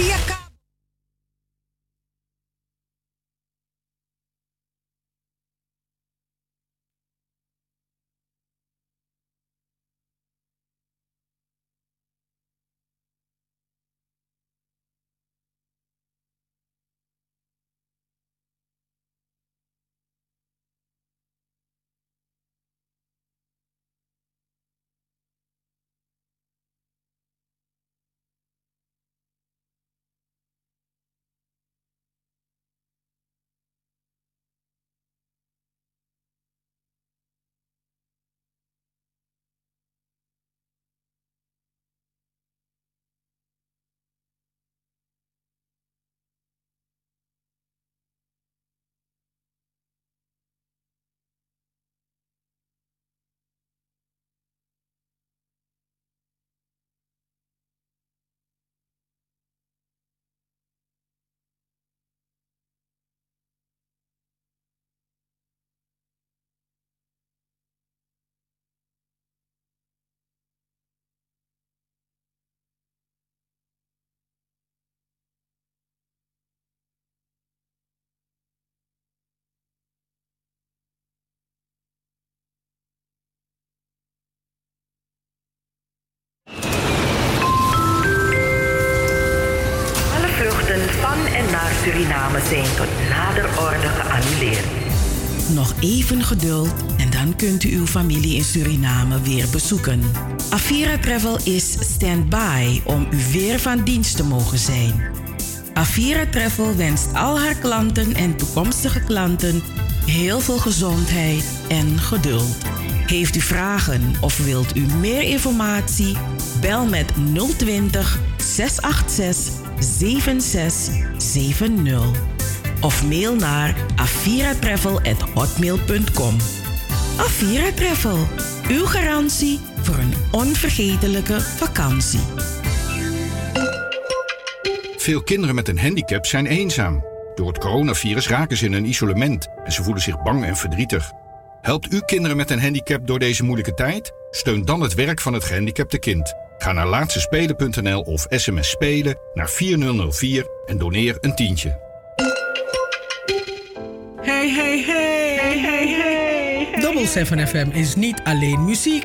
via Alle Suriname zijn tot nader orde geannuleerd. Nog even geduld en dan kunt u uw familie in Suriname weer bezoeken. Avira Travel is stand-by om u weer van dienst te mogen zijn. Avira Travel wenst al haar klanten en toekomstige klanten heel veel gezondheid en geduld. Heeft u vragen of wilt u meer informatie? Bel met 020 686 7670 of mail naar aviratravel@hotmail.com. Avira Travel, uw garantie voor een onvergetelijke vakantie. Veel kinderen met een handicap zijn eenzaam. Door het coronavirus raken ze in een isolement en ze voelen zich bang en verdrietig. Helpt u kinderen met een handicap door deze moeilijke tijd? Steun dan het werk van het gehandicapte kind. Ga naar laatstespelen.nl of sms spelen naar 4004 en doneer een tientje. Hey, hey, hey, hey, hey, hey. Double 7 FM is niet alleen muziek.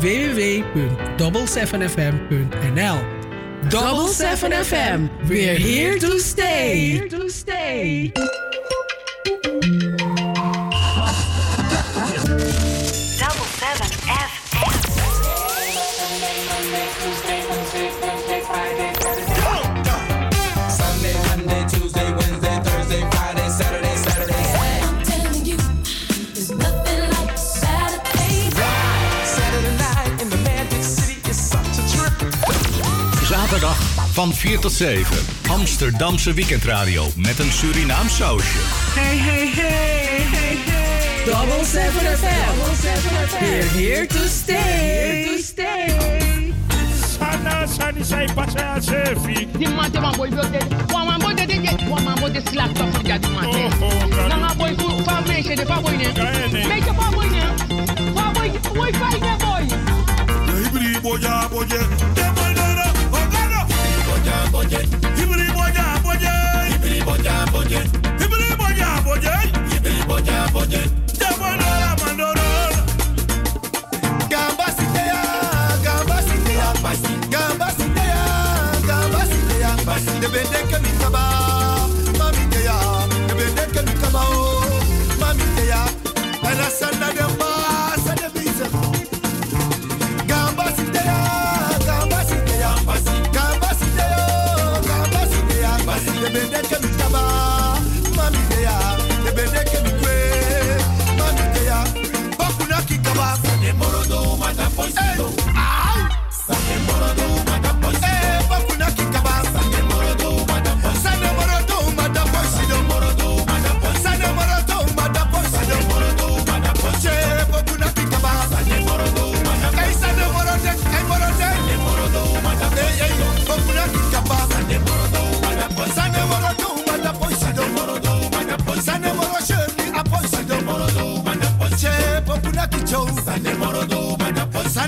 www.double7fm.nl Double 7 FM. We're here to stay. Here to stay. Van 4 tot 7. Amsterdamse weekendradio met een Surinaam sausje. Hey, hey, hey, hey, hey. Double 7 FM. We're here to stay. Here to stay. Sana sani sai pasa sefi. Di mate wan boy blote. De boy top from mate. Boy fu fa meisje de fa boy ne. Kaene. Meisje fa boy ne. Fa boy boy fa ne boy. Ibri boja boje. boje. Ibiri boja boje. Ibiri boja boje. Ibiri boja. Ibiri boja mami mami demba. Hey!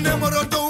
enamoró todo.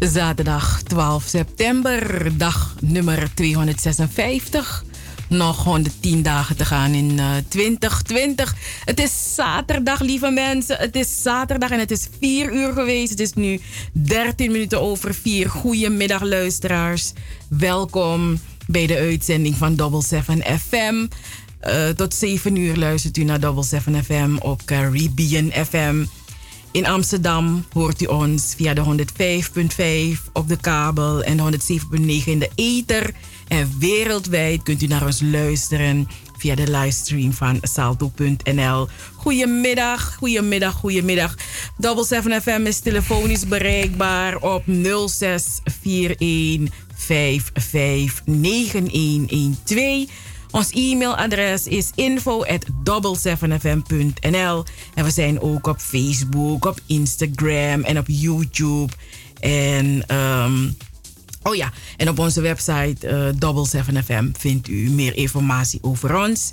Zaterdag 12 september, dag nummer 256. Nog 110 dagen te gaan in eh, 2020. Het is zaterdag, lieve mensen. Het is zaterdag en het is 4 uur geweest. Het is nu 13 minuten over 4. Goedemiddag, luisteraars. Welkom bij de uitzending van Double 7 FM. Uh, tot 7 uur luistert u naar Double 7 FM op Caribbean FM. In Amsterdam hoort u ons via de 105.5 op de kabel en de 107.9 in de ether. En wereldwijd kunt u naar ons luisteren via de livestream van salto.nl. Goedemiddag, goedemiddag, goedemiddag. Double 7 FM is telefonisch bereikbaar op 0641 559112. Ons e-mailadres is info at 7fm.nl. En we zijn ook op Facebook, op Instagram en op YouTube. En ehm, oh ja, en op onze website uh, Double 7FM vindt u meer informatie over ons.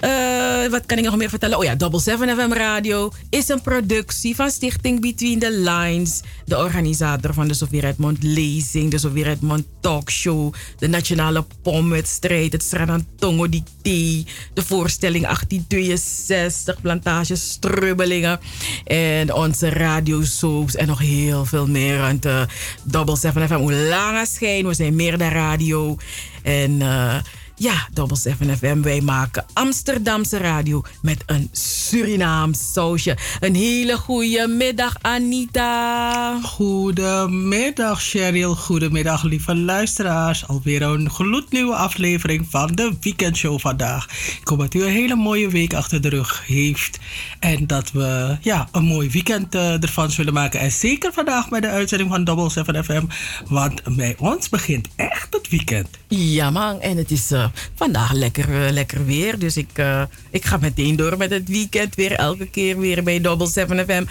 Uh, wat kan ik nog meer vertellen? Oh ja, Double 7 FM Radio is een productie van Stichting Between the Lines. De organisator van de Sofie Redmond Lezing, de Sofie Redmond Talkshow, de Nationale Pomwedstrijd, het Sranantongo Dicté, de voorstelling 1862, Plantage Strubbelingen en onze radiosoaps en nog heel veel meer. De Double 7 FM, hoe langer schijn, we zijn meer dan radio. En... Uh, ja, Double 7 FM. Wij maken Amsterdamse radio met een Surinaam sausje. Een hele goede middag, Anita. Goedemiddag, Cheryl. Goedemiddag, lieve luisteraars. Alweer een gloednieuwe aflevering van de Weekendshow vandaag. Ik hoop dat u een hele mooie week achter de rug heeft. En dat we ja, een mooi weekend uh, ervan zullen maken. En zeker vandaag met de uitzending van Double 7 FM. Want bij ons begint echt het weekend. Ja, man. En het is... Uh, vandaag lekker, uh, lekker weer. Dus ik, uh, ik ga meteen door met het weekend. Weer elke keer weer bij Double 7 FM.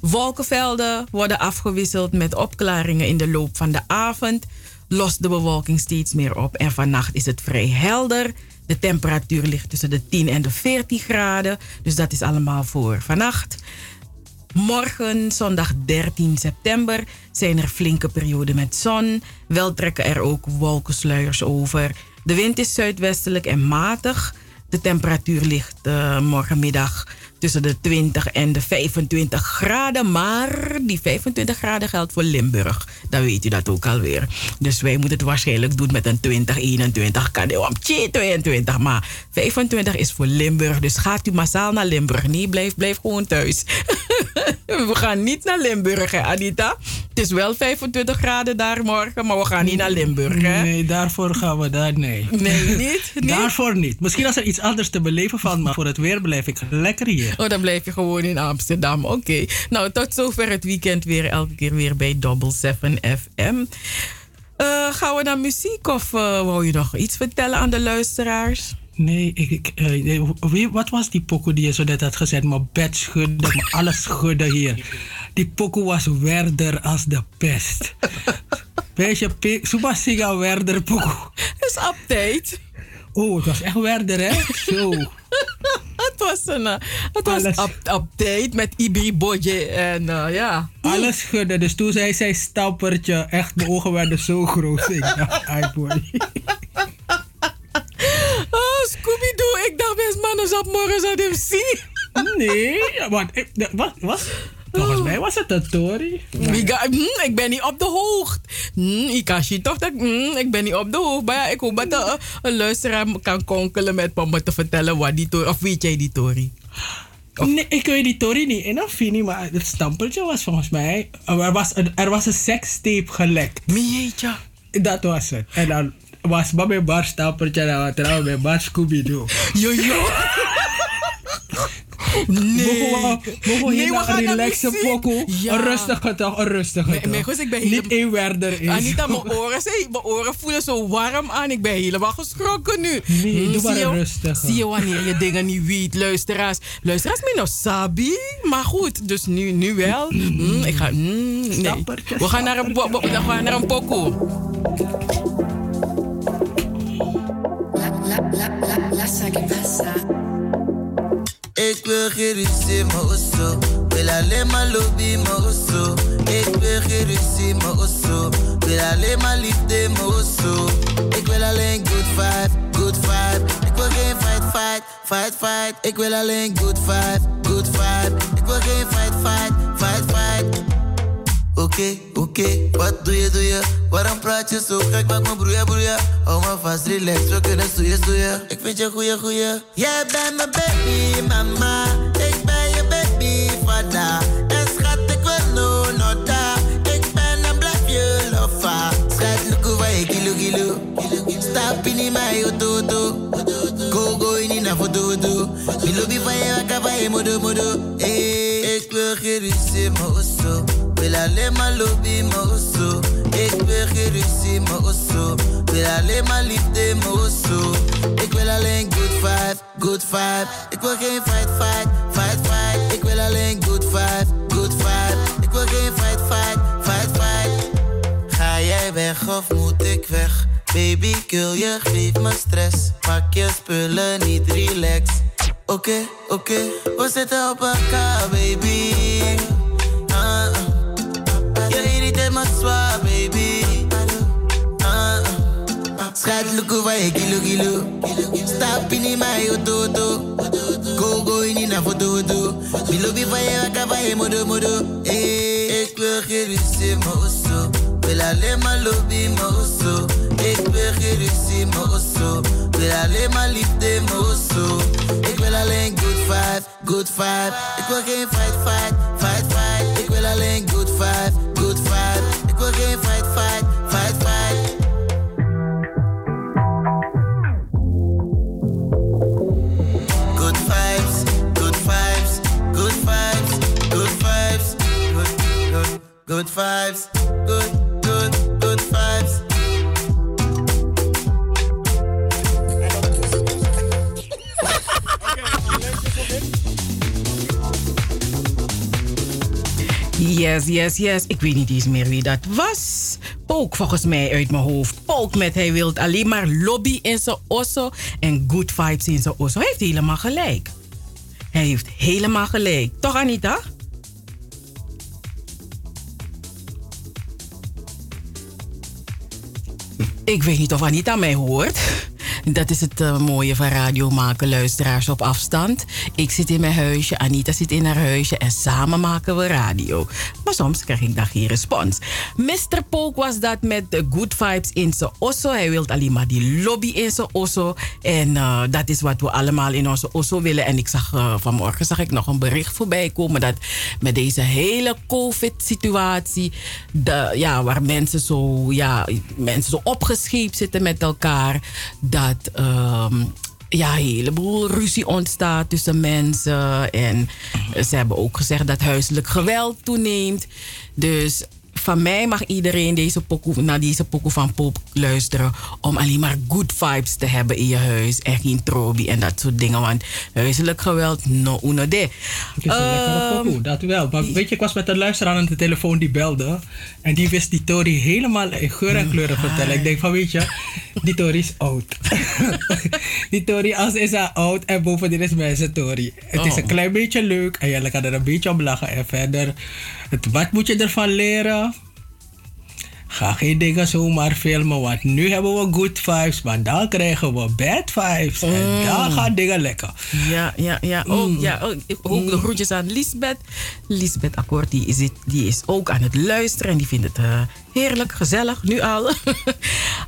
Wolkenvelden worden afgewisseld met opklaringen in de loop van de avond. Lost de bewolking steeds meer op. En vannacht is het vrij helder. De temperatuur ligt tussen de 10 en de 14 graden. Dus dat is allemaal voor vannacht. Morgen, zondag 13 september, zijn er flinke perioden met zon. Wel trekken er ook wolkensluiers over. De wind is zuidwestelijk en matig. De temperatuur ligt uh, morgenmiddag tussen de 20 en de 25 graden. Maar die 25 graden geldt voor Limburg. Dan weet u dat ook alweer. Dus wij moeten het waarschijnlijk doen met een 20, 21 kan 22. Maar 25 is voor Limburg. Dus gaat u massaal naar Limburg. Nee, blijf, blijf gewoon thuis. we gaan niet naar Limburg, hè, Anita. Het is wel 25 graden daar morgen, maar we gaan niet naar Limburg, hè? Nee, daarvoor gaan we daar, nee. Nee, niet? niet? daarvoor niet. Misschien als er iets anders te beleven valt, maar voor het weer blijf ik lekker hier. Oh, dan blijf je gewoon in Amsterdam. Oké. Okay. Nou, tot zover het weekend weer. Elke keer weer bij Double 7 FM. Uh, gaan we naar muziek of uh, wou je nog iets vertellen aan de luisteraars? Nee, ik, ik uh, wat was die pokoe die je zo net had gezet? Mijn bed schudden, mijn alles schudden hier. Die pokoe was werder als de pest. Weet je, Super Siga werder pokoe. is update. Oh, het was echt werder, hè? Zo. het was een uh, het was up, update met Ibri Bodje en uh, ja. Alles schudden. Dus toen zei zij stappertje. Echt, mijn ogen werden zo groot. Ik dacht, boy. oh, Scooby-Doo. Ik dacht best mannen op morgen zou hem zien. nee, wat? Wat? Wat? Volgens mij was het een Tory. Mm, ik ben niet op de hoogte. Mm, ik kan je toch dat mm, ik ben niet op de hoogte. Maar ja, ik hoop dat een, een luisteraar kan konkelen met me te vertellen wat die Tory. Of weet jij die Tory? Nee, ik weet die Tory niet in of niet, maar het stampeltje was volgens mij. Er was een, er was een sekstape gelekt. Jeetje. Dat was het. En dan was Babbe Bar stampeltje en dan trouwens bij Bar Scooby-Doo. Yo, yo. Nee. Mogen we, mogen we nee, we gaan relaxen pokoe? Ja. Een rustige toch, een rustige toch. Nee, ik ben Niet één werder is. Anita, mijn oren, mijn oren voelen zo warm aan. Ik ben helemaal geschrokken nu. Nee, hmm, doe maar rustig. Zie je wanneer je dingen niet weet, luisteraars. Luisteraars, nog sabi. Maar goed, dus nu, nu wel. Mm, ik ga, mm, nee. We gaan naar een, we gaan naar een pokoe. La, la, la, la, la, Ik wil geen ruzie, osso. Wil alleen maar lobby, osso. Ik wil geen ruzie, osso. Wil alleen maar liefde, osso. Ik wil alleen good vibe, good vibe. Ik wil geen fight, fight, fight, fight. Ik wil alleen good vibe, good vibe. Ik wil geen fight, fight, fight, fight. Oké, okay, oké, wat doe je, doe je? Waarom praat je zo gek? Maak me broeien, broeien. Hou me vast, relax, we kunnen stoeien, stoeien. Ik vind je goeie, goeie. Jij bent mijn baby, mama. Ik ben je baby, vader. En schat, ik wil no, no da. Ik ben en blijf je lofa. Schat, look over je kilo, kilo. Stap in mijn auto, auto. Go, go in in een foto, foto. Milo bi van je wakker van je modo, modo. Ik wil alleen maar lobby. Ik wil osso. Wil alleen maar liefde. Ik wil alleen good vibe, good vibe. Ik wil geen fight, fight, fight, fight. Ik wil alleen good vibe, good vibe. Ik wil geen fight, fight, fight, fight. Ga jij weg of moet ik weg? Baby, kill je, geef me stress. Pak je spullen, niet relax. Oké, oké, we zitten op elkaar, baby. Ah, ah. je irriteert me zwaar, baby. Ah, ah. Schat, look over je kilo, kilo. Stap in mijn auto. Go, go in in een foto, foto. Milo bi van je wakker van je modo, modo. Ik wil geen maar osso. Wil alleen maar lobby, osso. Ik wil geen ruzie, osso. Wil alleen maar liefde, osso. Ik wil alleen good vibe, good vibe. Ik wil geen fight, fight, fight, fight. Ik wil alleen good vibe, good vibe. Ik wil geen fight, fight, fight, fight. Good vibes, good vibes, good vibes, good vibes, good, good, good vibes, good, Yes, yes, yes. Ik weet niet eens meer wie dat was. Pook volgens mij uit mijn hoofd. Pook met hij wil alleen maar lobby in zijn osso en good vibes in zijn osso. Hij heeft helemaal gelijk. Hij heeft helemaal gelijk. Toch Anita? Ik weet niet of Anita mij hoort. Dat is het eh, mooie van radio maken, luisteraars op afstand. Ik zit in mijn huisje, Anita zit in haar huisje en samen maken we radio. Maar soms krijg ik dan geen respons. Mr. Poke was dat met de good vibes in zijn osso. Hij wil alleen maar die lobby in zijn osso. En eh, dat is wat we allemaal in onze osso willen. En ik zag eh, vanmorgen zag ik nog een bericht voorbij komen dat met deze hele COVID-situatie, ja, waar mensen zo, ja, mensen zo opgescheept zitten met elkaar, dat ehm, ja, een heleboel ruzie ontstaat tussen mensen. En ze hebben ook gezegd dat huiselijk geweld toeneemt. Dus van mij mag iedereen deze pokoe, naar deze pokoe van Pop luisteren. Om alleen maar good vibes te hebben in je huis. En geen trobi en dat soort dingen. Want huiselijk geweld, no uno de. Het is een lekkere Ehm, pokoe, dat wel. Maar weet je, ik was met een luisteraar aan de telefoon die belde. En die wist die Tori helemaal in geur en kleuren vertellen. Ik denk van, weet je, die Tori is oud. die Tori, als is hij oud en bovendien is mensen Tori. Het is Oh. een klein beetje leuk en je kan er een beetje om lachen. En verder, het, wat moet je ervan leren? Ga geen dingen zomaar filmen, want nu hebben we good vibes, maar dan krijgen we bad vibes. En dan gaan dingen lekker. Ja, ja, ja. Ook, ja ook, ik- ook de groetjes aan Lisbeth. Lisbeth Akkoord, die is, het- die is ook aan het luisteren. En die vindt het eh, heerlijk, gezellig, nu al.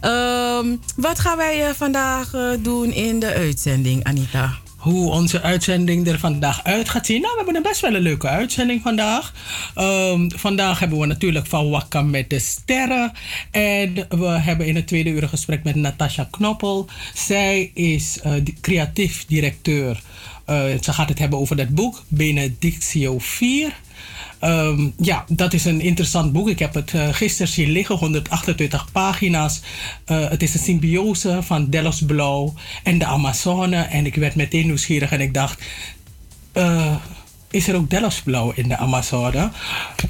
Ehm, wat gaan wij eh, vandaag eh, doen in de uitzending, Anita? Hoe onze uitzending er vandaag uit gaat zien. Nou, we hebben best wel een leuke uitzending vandaag. Ehm, vandaag hebben we natuurlijk van Wakka met de Sterren. En we hebben in het tweede uur een gesprek met Natasha Knoppel. Zij is di- creatief directeur. Eh, ze gaat het hebben over dat boek Benedictio 4. Ehm, ja, dat is een interessant boek. Ik heb het eh, gisteren zien liggen, 128 pagina's. Eh, het is een symbiose van Delos Blauw en de Amazone. En ik werd meteen nieuwsgierig en ik dacht... eh, is er ook Delos Blauw in de Amazone?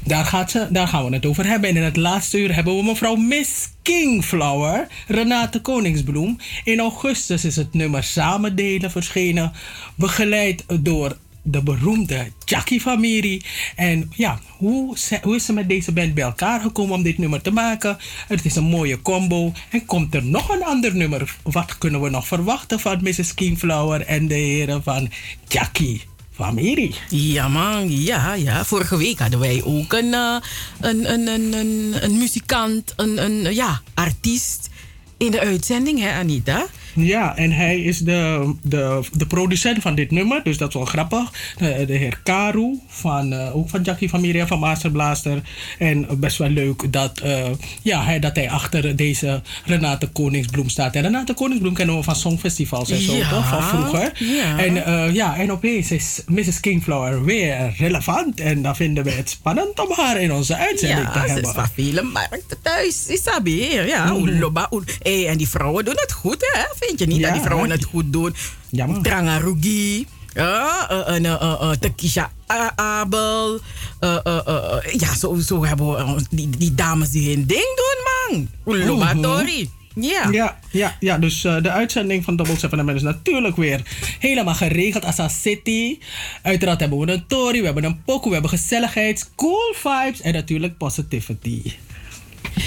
Daar, gaat ze, daar gaan we het over hebben. En in het laatste uur hebben we mevrouw Miss Kingflower, Renate Koningsbloem. In augustus is het nummer Samen Delen verschenen. Begeleid door de beroemde Jackie familie. En ja, hoe, hoe is ze met deze band bij elkaar gekomen om dit nummer te maken? Het is een mooie combo. En komt er nog een ander nummer? Wat kunnen we nog verwachten van Mrs. Kingflower en de heren van Jackie familie? Ja, man. Ja, ja. Vorige week hadden wij ook een, eh, een, een, een, een, een muzikant, een, een ja, artiest in de uitzending, hè, Anita? Ja, en hij is de, de, de producent van dit nummer, dus dat is wel grappig. De, de heer Karu, van, eh, ook van Jackie van Miriam van Master Blaster. En best wel leuk dat, eh, ja, hij, dat hij achter deze Renate Koningsbloem staat. En Renate Koningsbloem kennen we van songfestivals en zo, Ja, toch? Van vroeger. ja. En, eh, ja, en opeens is Mrs. Kingflower weer relevant. En dan vinden we het spannend om haar in onze uitzending te Ja, ze hebben. is van vele markten thuis. Isabi, ja. Hey, en die vrouwen doen het goed, hè? Vind je niet Ja, dat die vrouwen het goed doen? Ja, man. Trangarugi. Ja, eh, en, eh, eh, eh, Tekisha Abel. ja, zo, zo hebben we die, die dames die hun ding doen, man. Mhm. Tori. Ja. Ja, ja, ja dus de uitzending van Double 7 is natuurlijk weer helemaal geregeld als een city. Uiteraard hebben we een Tory, we hebben een pokoe, we hebben gezelligheid, cool vibes en natuurlijk positivity.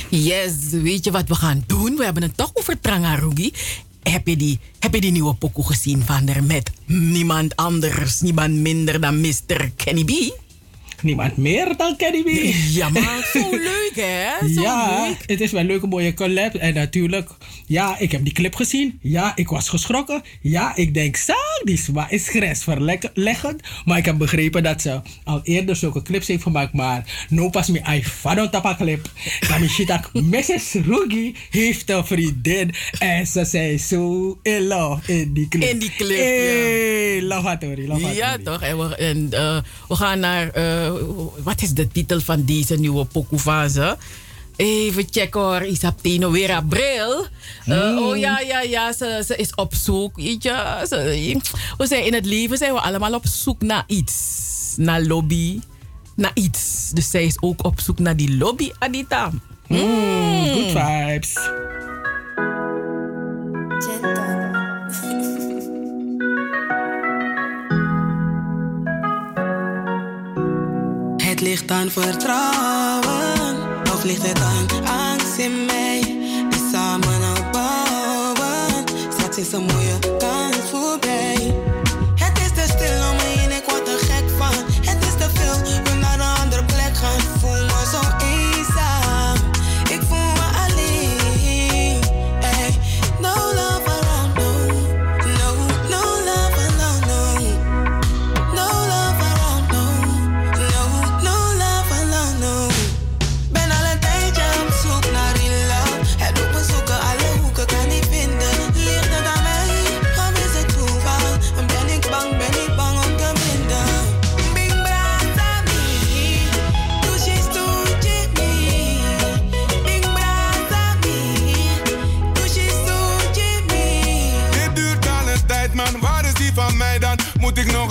Yes, weet je wat we gaan doen? We hebben het toch over Trangarugi. Heb je die, heb je die nieuwe pokoe gezien van er met niemand anders, niemand minder dan Mr. Kenny B? Niemand meer dan Kenny B. Ja, maar zo leuk hè? Zo ja, leuk. het is wel een leuke mooie collab. En natuurlijk, ja, ik heb die clip gezien. Ja, ik was geschrokken. Ja, ik denk, zo, die is grensverleggend. Maar ik heb begrepen dat ze al eerder zulke clips heeft gemaakt. Maar no pas me I fado tapa clip. Kami shitak, Mrs. Rugi heeft een vriendin. En ze zijn zo in love in die clip. In die clip, hey, love Hatori, love Ja, toch? En we, en, eh, we gaan naar. eh, wat is de titel van deze nieuwe pokoe van ze? Even checken hoor. Isaptino weer april. Eh, Hmm. Oh ja, ja, ja. Ze, ze is op zoek. Weet je. Ze- we zijn in het leven zijn we allemaal op zoek naar iets. Naar lobby. Naar iets. Dus zij is ook op zoek naar die lobby, Adita. Mm, good vibes. Het ligt aan vertrouwen, of ligt het aan angst in mij? Die samen opbouwen, straks is een mooie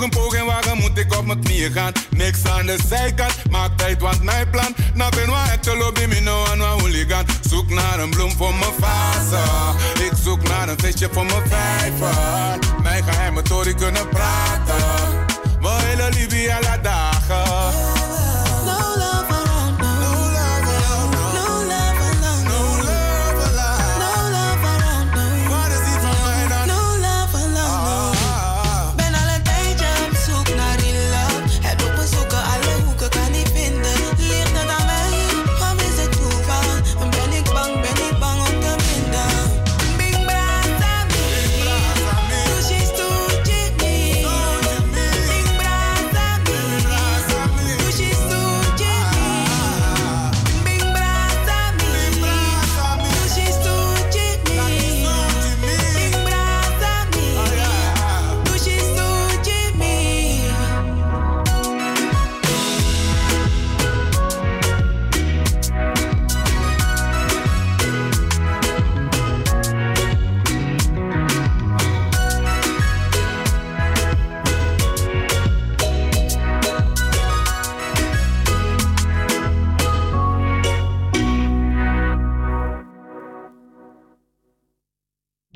een poging wagen? Moet ik op mijn knieën gaan? Niks aan de zijkant, maak tijd, want mijn plan. Nou ben waar het lobby, me no aan waar hooligan. Zoek naar een bloem voor mijn fase. Ik zoek naar een visje voor mijn vijver. Mijn geheime tory kunnen praten. We hele liefie alle dagen.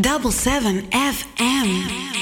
Double seven FM.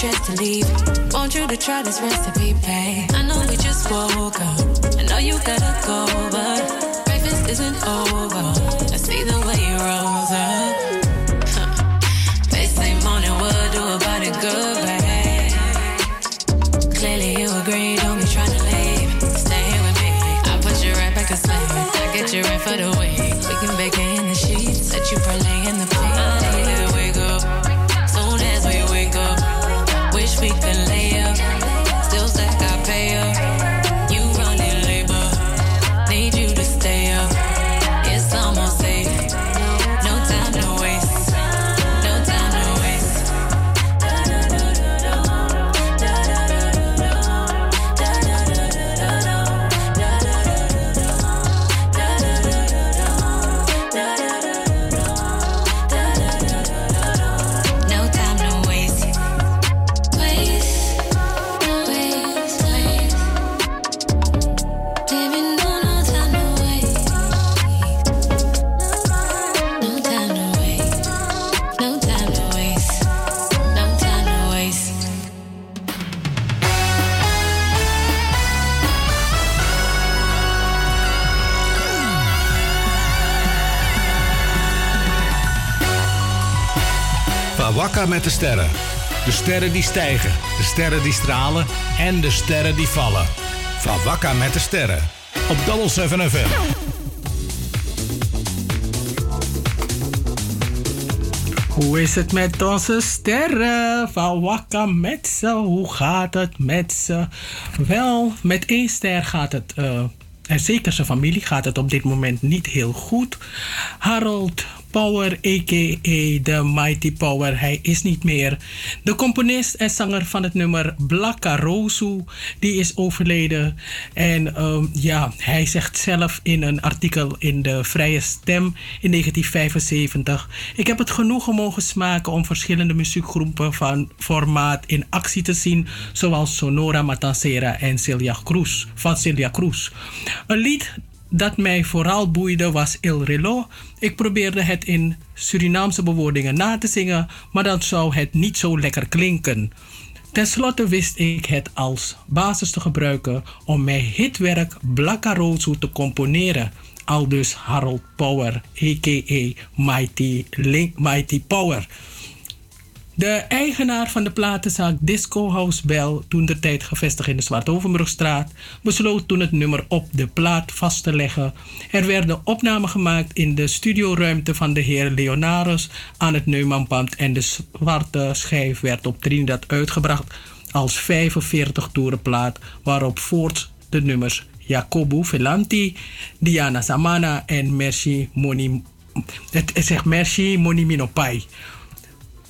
Dress to leave, want you to try this recipe, babe. I know we just woke up. I know you gotta go, but breakfast isn't over. I see the way you rose up. They say morning would do about it good, babe. Clearly you agree, don't be trying to leave. Stay here with me. I put you right back to sleep. I get you right for the met de sterren. De sterren die stijgen, de sterren die stralen en de sterren die vallen. Van Wakka met de sterren. Op Double 7 FM. Hoe is het met onze sterren van Wakka met ze? Hoe gaat het met ze? Wel, met één ster gaat het, eh, en zeker zijn familie, gaat het op dit moment niet heel goed. Harold Power, a.k.a. de Mighty Power, hij is niet meer. De componist en zanger van het nummer Blakarosu, die is overleden. En ehm, ja, hij zegt zelf in een artikel in de Vrije Stem in 1975... Ik heb het genoegen mogen smaken om verschillende muziekgroepen van formaat in actie te zien... zoals Sonora Matancera en Celia Cruz, van Celia Cruz. Een lied dat mij vooral boeide was Il Relo. Ik probeerde het in Surinaamse bewoordingen na te zingen, maar dan zou het niet zo lekker klinken. Ten slotte wist ik het als basis te gebruiken om mijn hitwerk Blakarozu te componeren. Aldus Harold Power, a.k.a. Mighty, Link, Mighty Power. De eigenaar van de platenzaak Disco House Bell, toen de tijd gevestigd in de Zwartovenbrugstraat, besloot toen het nummer op de plaat vast te leggen. Er werden opnamen gemaakt in de studioruimte van de heer Leonarus aan het Neumannpand en de zwarte schijf werd op Trinidad uitgebracht als 45 toerenplaat waarop voorts de nummers Jacobo Velanti, Diana Samana en Merci Moni. Het zegt Merci Moni Minopai.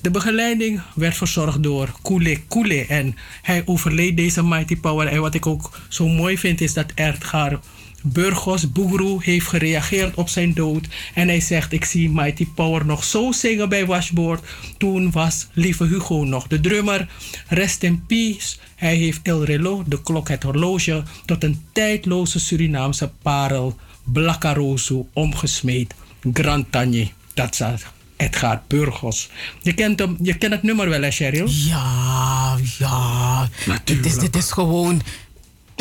De begeleiding werd verzorgd door Kule Kule. En hij overleed deze Mighty Power. En wat ik ook zo mooi vind is dat Erdgar Burgos Boegru heeft gereageerd op zijn dood. En hij zegt, ik zie Mighty Power nog zo zingen bij Washboard. Toen was lieve Hugo nog de drummer. Rest in peace. Hij heeft El Relo, de klok, het horloge, tot een tijdloze Surinaamse parel, Blakarozu, omgesmeed. Grand Tanje. Dat Edgar Burgos. Je kent, hem, je kent het nummer wel, hè, Cheryl? Ja, ja. Dit is, dit is gewoon...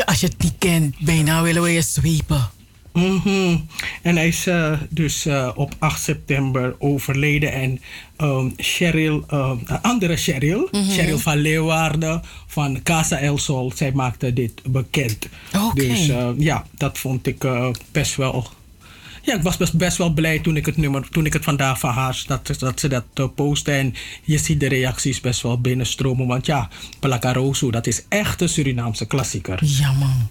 Als je het niet kent, bijna willen we je sweepen. Mhm. En hij is eh, dus eh, op 8 september overleden. En um, Cheryl, uh, een andere Cheryl, Mhm. Cheryl van Leeuwarden van Casa El Sol, zij maakte dit bekend. Oké. Dus ja, dat vond ik best wel. Ja, ik was best, best wel blij toen ik het nummer, toen ik het vandaag van haar, dat, dat ze dat uh, postte. En je ziet de reacties best wel binnenstromen. Want ja, Plakaroso, dat is echt een Surinaamse klassieker. Ja, man.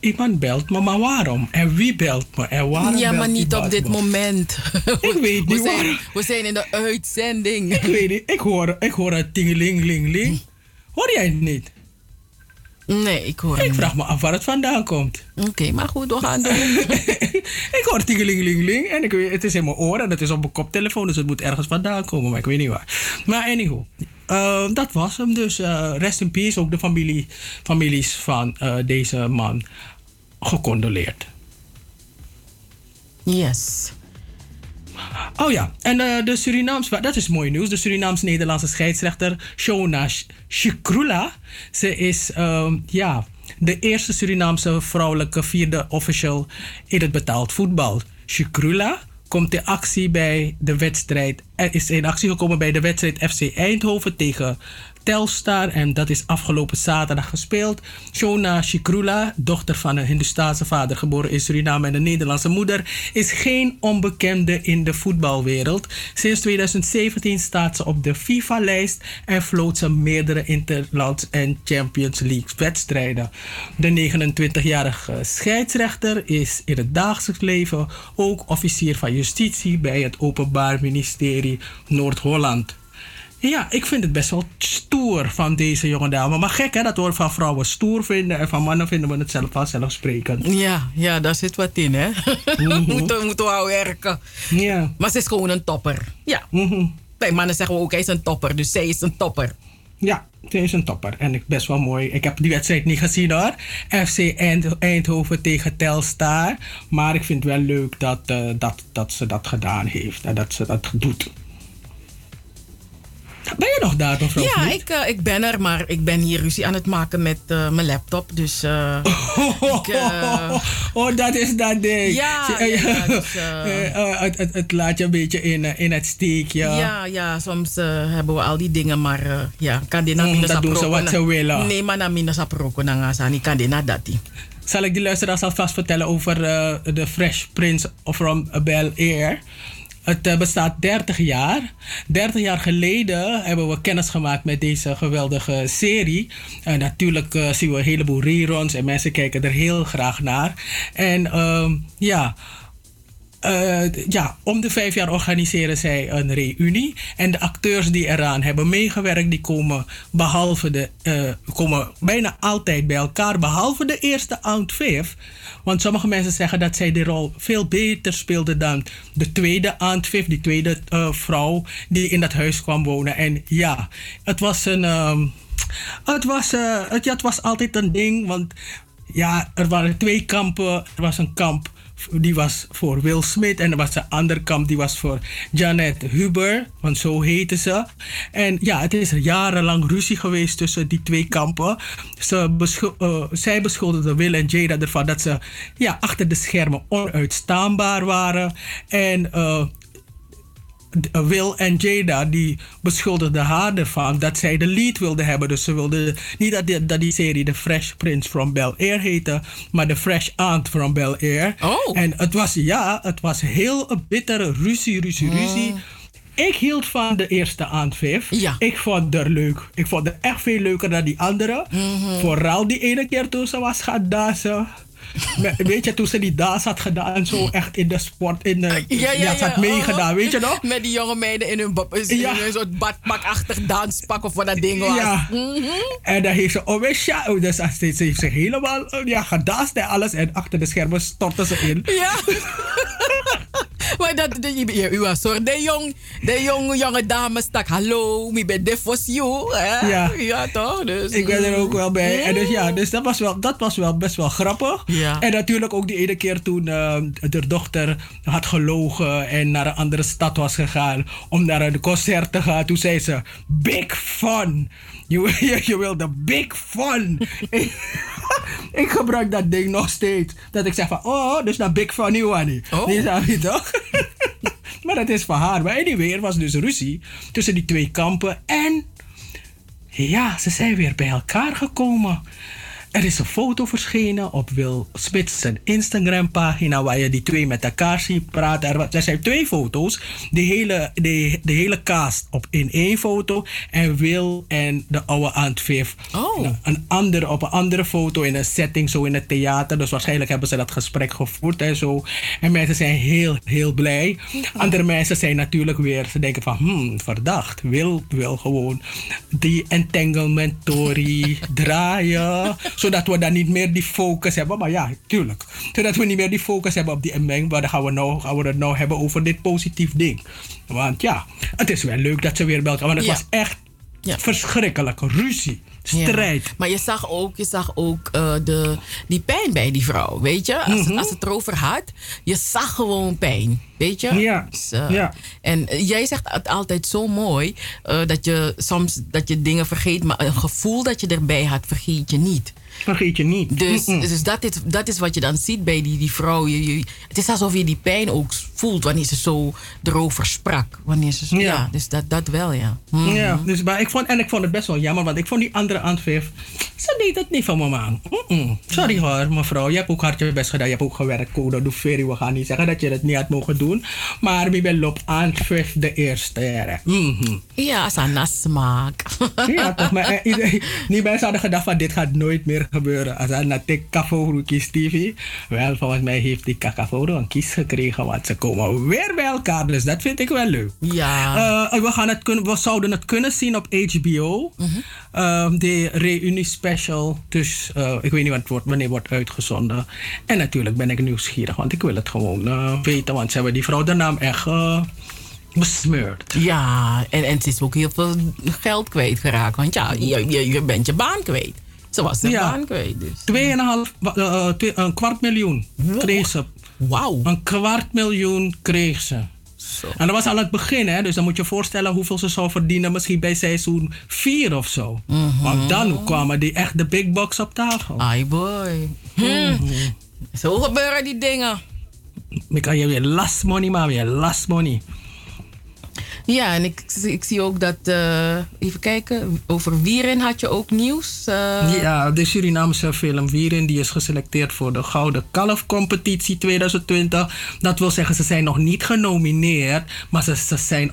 Iemand belt me, maar waarom? En wie belt me? En waarom ja, maar niet op dit me? moment. Ik weet we niet zijn, waarom. we zijn in de uitzending. Ik weet niet, ik hoor, ik hoor een tingeling, ling, ling. Hoor jij het niet? Nee, ik hoor Ik vraag me af waar het vandaan komt. Oké, maar goed, we gaan doen. ik hoor tingeling, ling, ling. En ik weet, het is in mijn oren en het is op mijn koptelefoon, dus het moet ergens vandaan komen, maar ik weet niet waar. Maar anyhow, eh, dat was hem dus. eh, rest in peace, ook de familie, families van eh, deze man gecondoleerd. Yes. Oh ja, en eh, de Surinaams, dat is mooi nieuws. De Surinaams-Nederlandse scheidsrechter Shona Sh- Shikrula. Ze is ehm, ja, de eerste Surinaamse vrouwelijke vierde official in het betaald voetbal. Shikrula komt in actie bij de wedstrijd. Is in actie gekomen bij de wedstrijd FC Eindhoven tegen Telstar. En dat is afgelopen zaterdag gespeeld. Shona Shikrula, dochter van een Hindustaanse vader, geboren in Suriname en een Nederlandse moeder, is geen onbekende in de voetbalwereld. Sinds 2017 staat ze op de FIFA-lijst en floot ze meerdere Interlands en Champions League wedstrijden. De 29-jarige scheidsrechter is in het dagelijks leven ook officier van justitie bij het Openbaar Ministerie Noord-Holland. Ja, ik vind het best wel stoer van deze jonge dame. Maar gek hè, dat we van vrouwen stoer vinden en van mannen vinden we het zelf vanzelfsprekend. Ja, ja, daar zit wat in, hè? Mhm. moeten, moeten we aan werken. Ja. Maar ze is gewoon een topper. Ja. Bij mannen zeggen we ook, hij is een topper. Dus zij is een topper. Ja, ze is een topper. En ik best wel mooi. Ik heb die wedstrijd niet gezien hoor. FC Eind- Eindhoven tegen Telstar. Maar ik vind het wel leuk dat, eh, dat, dat ze dat gedaan heeft. En dat ze dat doet. Ben je nog daar, mevrouw? Ja, ik, eh, ik ben er, maar ik ben hier ruzie aan het maken met eh, mijn laptop. Dus ik, eh, oh, dat is dat ding. Ja, ja, ja, dus, eh, het, het, het laat je een beetje in, in het steekje. ja, ja, soms eh, hebben we al die dingen, maar ja, kan die Mm, dat doen ze wat ze willen. Nee, maar na mina saproko na ni kan die na dati. Zal ik die luisteraars alvast vertellen over de Fresh Prince from Bel Air. Het eh, bestaat 30 jaar. 30 jaar geleden hebben we kennis gemaakt met deze geweldige serie. En natuurlijk eh, zien we een heleboel reruns en mensen kijken er heel graag naar. En ehm, ja. Eh, ja, om de vijf jaar organiseren zij een reunie. En de acteurs die eraan hebben meegewerkt, die komen, behalve de, eh, komen bijna altijd bij elkaar. Behalve de eerste Aunt Viv. Want sommige mensen zeggen dat zij de rol veel beter speelde dan de tweede Aunt Viv, die tweede eh, vrouw die in dat huis kwam wonen. En ja, het was een. ehm, het, was, het, ja, het was altijd een ding, want ja, er waren twee kampen. Er was een kamp die was voor Will Smith en er was een ander kamp die was voor Janet Huber, want zo heette ze. En ja, het is jarenlang ruzie geweest tussen die twee kampen. Ze eh, zij beschuldigden Will en Jada ervan dat ze ja, achter de schermen onuitstaanbaar waren. En eh, Will en Jada die beschuldigden haar ervan dat zij de lead wilde hebben. Dus ze wilden niet dat die, dat die serie The Fresh Prince from Bel Air heette, maar The Fresh Aunt from Bel Air. Oh. En het was, ja, het was heel een bittere ruzie, ruzie, ruzie. Ik hield van de eerste Aunt Viv. Ja. Ik vond haar leuk. Ik vond haar echt veel leuker dan die andere. Vooral die ene keer toen ze was gaan dansen. Weet je, toen ze die dans had gedaan, zo echt in de sport, in de, Ja, ja, ze had meegedaan, weet je nog? Met die jonge meiden in hun, in Ja. hun soort badpakachtig danspak of wat dat ding was. Ja. Mhm. En dan heeft ze Owesha, oh, dus ze ze heeft zich helemaal ja, gedanst en alles. En achter de schermen stortte ze in. Ja. maar dat, de, je, u was soort de jong, de jonge, jonge dame stak. Hallo, ik ben dit for you. Hè? Ja. ja, toch? Dus, Ik ben er ook wel bij. En dus ja, dus dat was wel, dat was wel best wel grappig. Ja. En natuurlijk ook die ene keer toen eh, de dochter had gelogen en naar een andere stad was gegaan om naar een concert te gaan. Toen zei ze, big fun. Je, wil- je, je wil de big fun. ik gebruik dat ding nog steeds. Dat ik zeg van, oh, dus dat big fun niet. Oh. Die snap je toch? maar dat is voor haar. Maar anyway, er was dus ruzie tussen die twee kampen. En ja, ze zijn weer bij elkaar gekomen. Er is een foto verschenen op Wil zijn Instagram pagina waar je die twee met elkaar ziet praten. Er, zijn twee foto's. De hele, de, de hele cast op in één foto. En Wil en de oude Antwif. Oh. Een andere, op een andere foto in een setting, zo in het theater. Dus waarschijnlijk hebben ze dat gesprek gevoerd en zo. En mensen zijn heel, heel blij. Andere mensen zijn natuurlijk weer, ze denken van, hmm, verdacht. Wil, wil gewoon die entanglement story draaien. Zodat we dan niet meer die focus hebben. Maar ja, tuurlijk. Zodat we niet meer die focus hebben op die emmeng. Maar dan gaan we, nou, gaan we het nou hebben over dit positief ding. Want ja, het is wel leuk dat ze weer bij elkaar... Want het Ja. was echt verschrikkelijk. Ruzie, strijd. Ja. Maar je zag ook, je zag ook eh, de, die pijn bij die vrouw, weet je? Als, Mhm. het, als het erover had, je zag gewoon pijn, weet je? Ja, Dus, eh, ja. En eh, jij zegt het altijd zo mooi, dat je soms dat je dingen vergeet, maar een gevoel dat je erbij had, vergeet je niet. Vergeet je niet. Dus, dus dat, is, dat is wat je dan ziet bij die, die vrouw. Je, je- het is alsof je die pijn ook voelt wanneer ze zo erover sprak. Wanneer ze, ja. Ja. dus dat, dat wel, ja. Mhm. Ja, dus, maar ik vond, en ik vond het best wel jammer, want ik vond die andere Antwerp, ze deed het niet van. Mm-mm. Sorry hoor, mevrouw, je hebt ook hard je best gedaan, je hebt ook gewerkt, code, doe very, we gaan niet zeggen dat je het niet had mogen doen, maar wie ben op Antwerp de eerste. Ja, Mhm. Ja, Sana smaak. ja toch, maar eh, iedereen- die mensen hadden gedacht van dit gaat nooit meer gebeuren. Als hij naar kiest TV, wel volgens mij heeft die Kaforo een kies gekregen, want ze komen weer bij elkaar, dus dat vind ik wel leuk. Ja. Eh, we, gaan het kunnen, we zouden het kunnen zien op HBO. Ehm, de reunie special. Dus eh, ik weet niet wat het wordt, wanneer het wordt uitgezonden. En natuurlijk ben ik nieuwsgierig, want ik wil het gewoon eh, weten. Want ze hebben die vrouw de naam echt eh, besmeurd. Ja, en, en ze is ook heel veel geld kwijtgeraakt. Want ja, je, je, je bent je baan kwijt. Ze was Ja. baan kwijt dus. 2,5, wa- eh, twee- een kwart miljoen kreeg ze. Wauw. Een kwart miljoen kreeg ze. En dat was al het begin, hè? dus dan moet je je voorstellen hoeveel ze zou verdienen, misschien bij seizoen 4 of zo. Want dan kwamen die echt de big box op tafel. Ai boy. Hm. Zo gebeuren die dingen. Ik kan je weer last money, maar weer last money. Ja, en ik, ik zie ook dat... eh, even kijken, over Wieren had je ook nieuws. eh, Ja, de Surinaamse film Wierin die is geselecteerd voor de Gouden Kalf competitie 2020. Dat wil zeggen, ze zijn nog niet genomineerd, maar ze, ze zijn,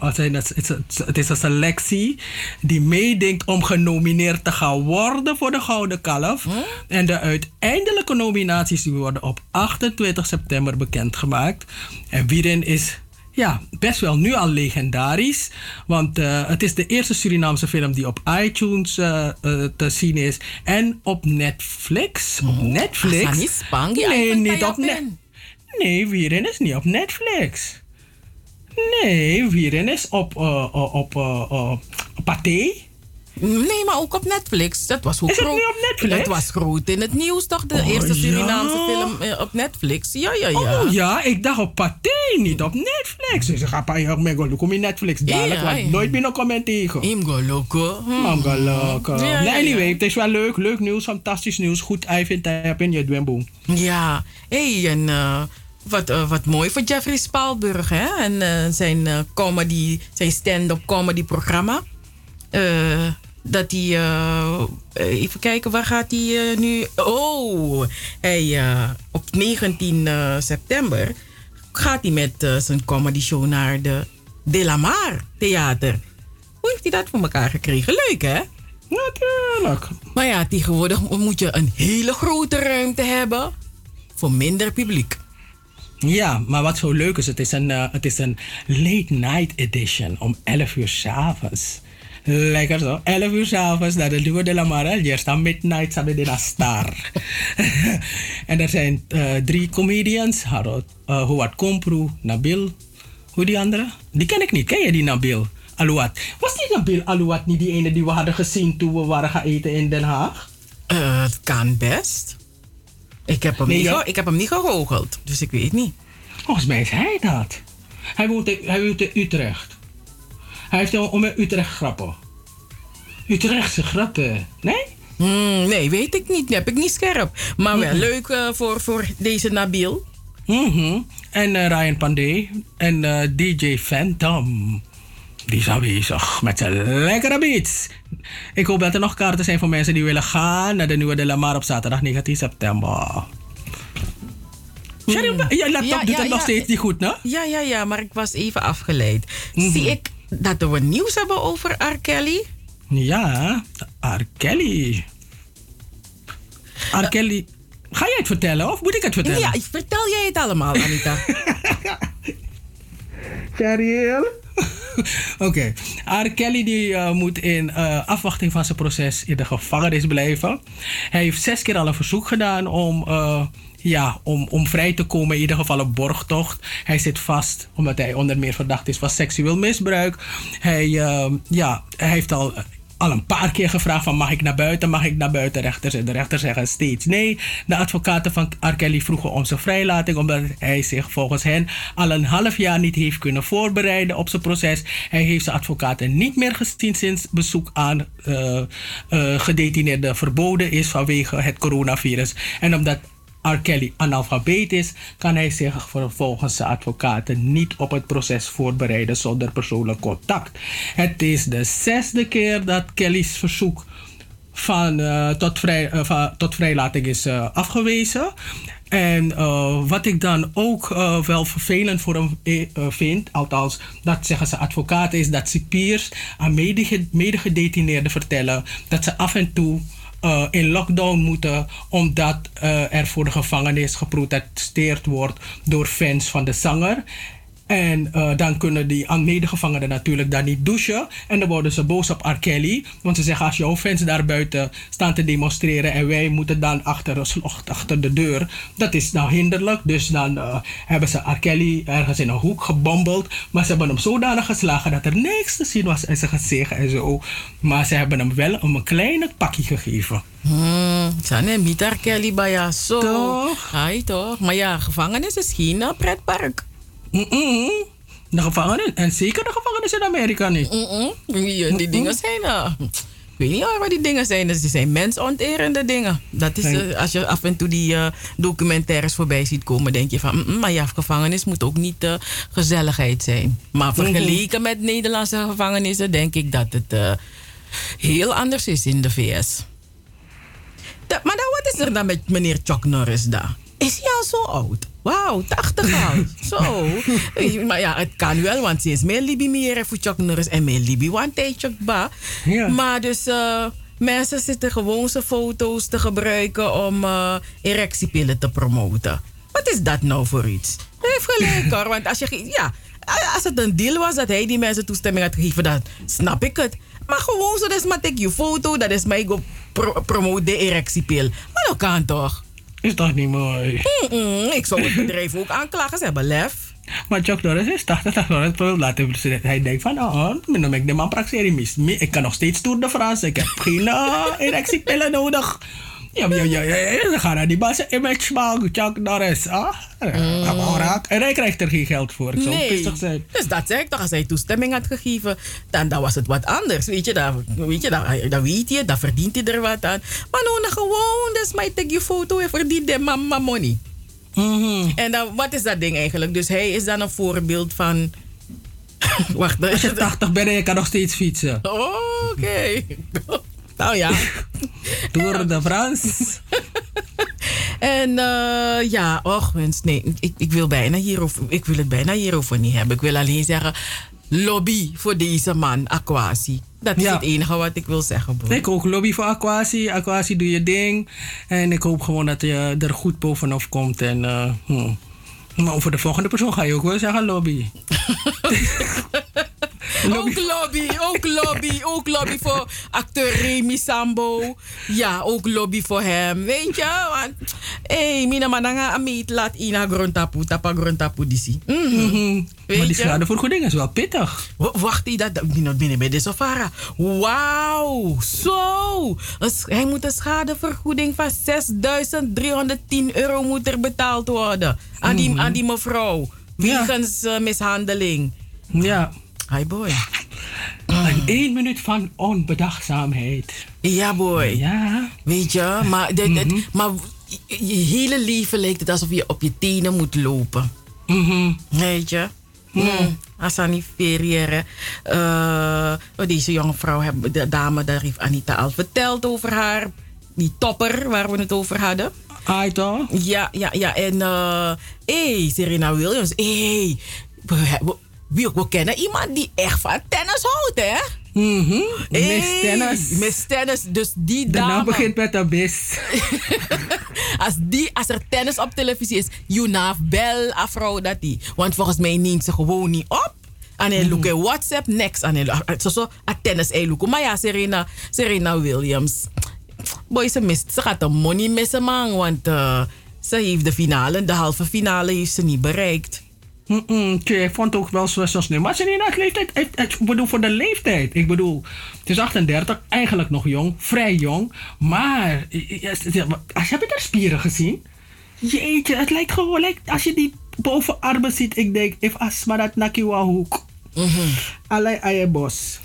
is- het is een selectie die meedenkt om genomineerd te gaan worden voor de Gouden Kalf. En de uiteindelijke nominaties die worden op 28 september bekendgemaakt. En Wierin is ja, best wel nu al legendarisch. Want eh, het is de eerste Surinaamse film die op iTunes eh, eh, te zien is. En op Netflix. Op Netflix. Niet Spang, die Nee, niet op Netflix. Nee, Wierin is niet op Netflix. Nee, Wierin is op, op Pathé. Nee, maar ook op Netflix. Dat was ook Is het groot. nu op Netflix? Dat was groot in het nieuws, toch? De Oh, eerste ja. Surinaamse film eh, op Netflix. Ja, ja, ja. Oh ja, ik dacht op Pathé, niet op Netflix. Dus ik ga bij jou met kom in Netflix dadelijk, Ja, want ja. nooit meer nog comment tegen. Galoka. Ja, ja, Nee, anyway, het is wel leuk. Leuk nieuws, fantastisch nieuws. Goed, I vind heb in je dwimboom. Ja, hey, en eh, wat, eh, wat mooi voor Jeffrey Spaalburg, hè? En eh, zijn eh, comedy, zijn stand-up comedy programma. Eh, dat hij, eh, even kijken, waar gaat hij eh, nu? Oh, hij, eh, op 19 eh, september gaat hij met zijn comedy show naar de De La Mar Theater. Hoe heeft hij dat voor elkaar gekregen? Leuk, hè? Natuurlijk. Maar ja, tegenwoordig moet je een hele grote ruimte hebben voor minder publiek. Ja, maar wat zo leuk is, het is een, het is een late night edition om 11 uur s'avonds. Lekker zo, 11 uur s'avonds naar de Duo de la Mara. Hier staan midnight samen een star. en er zijn eh, drie comedians, Harold, uh, Howard Komproe, Nabil. Hoe die andere? Die ken ik niet. Ken je die Nabil? Alouat. Was die Nabil Alouat niet die ene die we hadden gezien toen we waren gaan eten in Den Haag? Eh, het kan best. Ik heb, hem Nee, niet ja. ik heb hem niet gegoogeld, dus ik weet niet. Volgens mij is hij dat. Hij woont in, hij woont in Utrecht. Hij heeft om in Utrecht grappen. Utrechtse grappen. Nee? Hmm, nee, weet ik niet. Heb ik niet scherp. Maar wel Mhm. leuk eh, voor, voor deze Nabil. Mhm. En eh, Ryan Pandey. En eh, DJ Phantom. Die is aanwezig met zijn lekkere beats. Ik hoop dat er nog kaarten zijn voor mensen die willen gaan naar de nieuwe De La Mar op zaterdag 19 september. Cheryl, je laptop doet het nog steeds niet goed, ne? Ja, ja, ja, maar ik was even afgeleid. Zie ik dat we nieuws hebben over R. Kelly? Ja, R. Kelly. R. Kelly. Ga jij het vertellen of moet ik het vertellen? Ja, vertel jij het allemaal, Anita. Cheryl? Oké. R. Kelly die, eh, moet in eh, afwachting van zijn proces in de gevangenis blijven. Hij heeft zes keer al een verzoek gedaan om, eh, ja, om, om vrij te komen. In ieder geval een borgtocht. Hij zit vast omdat hij onder meer verdacht is van seksueel misbruik. Hij, ja, hij heeft al al een paar keer gevraagd van mag ik naar buiten, mag ik naar buiten. Rechters en de rechter zeggen steeds nee. De advocaten van R. Vroegen om zijn vrijlating omdat hij zich volgens hen al een half jaar niet heeft kunnen voorbereiden op zijn proces. Hij heeft zijn advocaten niet meer gezien sinds bezoek aan uh, gedetineerden verboden is vanwege het coronavirus. En omdat R. Kelly analfabeet is, kan hij zich volgens zijn advocaten niet op het proces voorbereiden zonder persoonlijk contact. Het is de zesde keer dat Kelly's verzoek van, uh, tot, vrij, uh, van, tot vrijlating is uh, afgewezen. En wat ik dan ook wel vervelend voor hem vind, althans dat zeggen ze advocaten, is dat cipiers aan medegedetineerden vertellen dat ze af en toe uh, in lockdown moeten, omdat uh, er voor de gevangenis geprotesteerd wordt door fans van de zanger. En uh, dan kunnen die medegevangenen natuurlijk daar niet douchen. En dan worden ze boos op R. Kelly. Want ze zeggen als jouw fans daar buiten staan te demonstreren en wij moeten dan achter, achter de deur. Dat is nou hinderlijk. Dus dan uh, hebben ze R. Kelly ergens in een hoek gebombeld. Maar ze hebben hem zodanig geslagen dat er niks te zien was in zijn gezicht en zo. Maar ze hebben hem wel een kleine pakje gegeven. Hmm, zijn niet R. Kelly bij jou zo. Toch? Hij toch? Maar ja, gevangenis is geen pretpark. Mm -mm. De gevangenis. En zeker de gevangenis in Amerika niet. Mm die, die dingen zijn... Uh, ik weet niet wat die dingen zijn. Dus die zijn mensonterende dingen. Dat is, uh, als je af en toe die uh, documentaires voorbij ziet komen, denk je van, mm, maar ja, gevangenis moet ook niet uh, gezelligheid zijn. Maar vergeleken met Nederlandse gevangenissen, denk ik dat het heel anders is in de VS. Da, maar dan, wat is er dan met meneer Chuck Norris daar? Is hij al zo oud? Wauw, 80 al. Zo. maar ja, het kan wel, want ze is meer Libi meer voor Chuck Norris en meer Libi want Chuck ba. Ja. Maar dus uh, mensen zitten gewoon zijn foto's te gebruiken om uh, erectiepillen te promoten. Wat is dat nou voor iets? Hij heeft gelijk hoor, want als je... Ja, als het een deal was dat hij die mensen toestemming had gegeven, dan snap ik het. Maar gewoon zo, dat is maar take je foto, dat is mij go pro promote de erectiepil. Maar dat kan toch? Is toch niet mooi? Mm -mm, ik zou het bedrijf ook aanklagen, ze hebben lef. Maar Chuck Norris is 80, dat Norris laten Hij denkt van, oh, dan ik de man praxerie mis. Ik kan nog steeds Tour de France. Ik heb geen uh, erectiepillen nodig. Ja, ja, ja, ja. Dan gaan die bassen image maken, Chuck Norris. Ah, mm. En hij krijgt er geen geld voor. Ik zou nee. zijn. Dus dat zeg ik toch, als hij toestemming had gegeven, dan, dan was het wat anders. Weet je, dan, weet je, dan, dan weet je, dan verdient hij er wat aan. Maar nou, gewoon, dus mij take je foto en verdient de mama money. Mm -hmm. En dan, wat is dat ding eigenlijk? Dus hij is dan een voorbeeld van... Wacht, Als je 80 bent en je kan nog steeds fietsen. Oké. Okay. Nou ja. Tour de France. en uh, ja, och wens, nee, ik, ik, wil bijna hierover, ik wil het bijna hierover niet hebben. Ik wil alleen zeggen, lobby voor deze man, Aquasi. Dat is ja. het enige wat ik wil zeggen. Ik ook lobby voor Aquasi. Aquasi, doe je ding. En ik hoop gewoon dat je er goed bovenop komt. En, uh, hmm. Maar over de volgende persoon ga je ook wel zeggen lobby. Ook lobby, ook lobby, ook lobby voor acteur Remy Sambo. Ja, ook lobby voor hem. Weet je? Want, hé, hey, mina mananga amit laat ina grondtapu, tapa grondtapu disi. Mm -hmm. Maar die schadevergoeding is wel pittig. Wacht, die dat binnen bij de Safara. Wauw, zo. Hij moet een schadevergoeding van 6.310 euro moet er betaald worden. Aan die, mm -hmm. aan die mevrouw. Wegens ja. uh, mishandeling. Ja. Hi boy. En één minuut van onbedachtzaamheid. Ja boy. Ja. Weet je, maar, dit, mm -hmm. maar je hele leven lijkt het alsof je op je tenen moet lopen. Mm -hmm. Weet je? Mm, Asani Ferriere. Eh, deze jonge vrouw, hebben, de dame, daar heeft Anita al verteld over haar. Die topper waar we het over hadden. Ah, toch? Ja, ja, ja. En eh hey, Serena Williams. hey, we, we, we, we kennen iemand die echt van tennis houdt, hè? Mhm. Hey, Miss Tennis. Miss Tennis, dus die De dame. naam begint met een bis. als, die, als er tennis op televisie is, Junaf, bel a vrouw dat die. Want volgens mij neemt ze gewoon niet op. En hij look in WhatsApp, next. En hij zo zo a tennis hij look. Maar ja, Serena, Serena Williams. Boy, ze mist. Ze gaat de money missen, man. Want eh, ze heeft de finale, de halve finale heeft ze niet bereikt. Tje, ik vond het ook wel zo, snel. Maar Serena, het leeftijd, ik, ik bedoel voor de leeftijd. Ik bedoel, het is 38, eigenlijk nog jong, vrij jong. Maar, als heb je haar spieren gezien? Jeetje, het lijkt gewoon, lijkt, als je die bovenarmen ziet, ik denk, if asma dat nakiwa hoek. Allee, aye bos.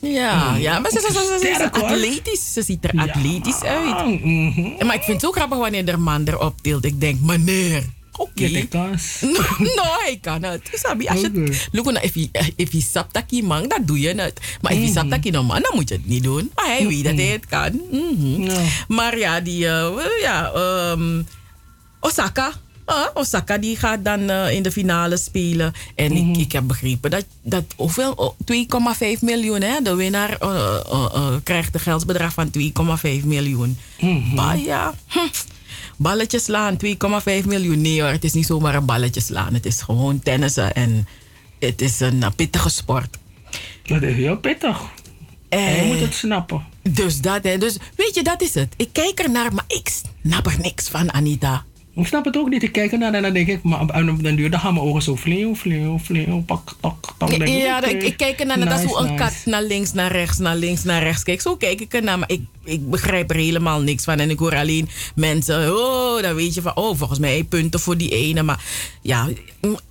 Ja, ja, maar ze, ze, ze, ze, ze is atletisch. Ze ziet er atletisch uit. mhm. Maar ik vind het ook grappig wanneer de man erop tilt. Ik denk, meneer, als. No, no, hij kan het. Sabi, als je het... Look, if je if je saptaki man, dan doe je het. Maar if je saptaki no man, dan moet je het niet doen. Maar hij weet dat hij het kan. Maar ja, die... ja, Osaka. Osaka die gaat dan eh, in de finale spelen. En ik, ik heb begrepen dat, dat hoeveel? Oh, 2,5 miljoen. Hè? De winnaar eh, krijgt een geldsbedrag van 2,5 miljoen. Maar ja, hm, balletjes slaan, 2,5 miljoen. Nee hoor, het is niet zomaar een balletje slaan. Het is gewoon tennissen en het is een eh, pittige sport. Dat is heel pittig. En je moet het snappen. Dus dat, hè. Dus weet je, dat is het. Ik kijk er naar, maar ik snap er niks van, Anita. Ik snap het ook niet. Ik kijk ernaar en dan denk ik, maar op den duur dan gaan mijn ogen zo vleeuw, vleeuw, vleeuw, pak, tak, tak. ik, Ja, ik, ik kijk ernaar. dat is Nice, hoe een nice. kat naar links, naar rechts, naar links, naar rechts kijkt. Zo kijk ik ernaar, maar ik, ik begrijp er helemaal niks van. En ik hoor alleen mensen, oh, dan weet je van, oh, volgens mij punten voor die ene. Maar ja,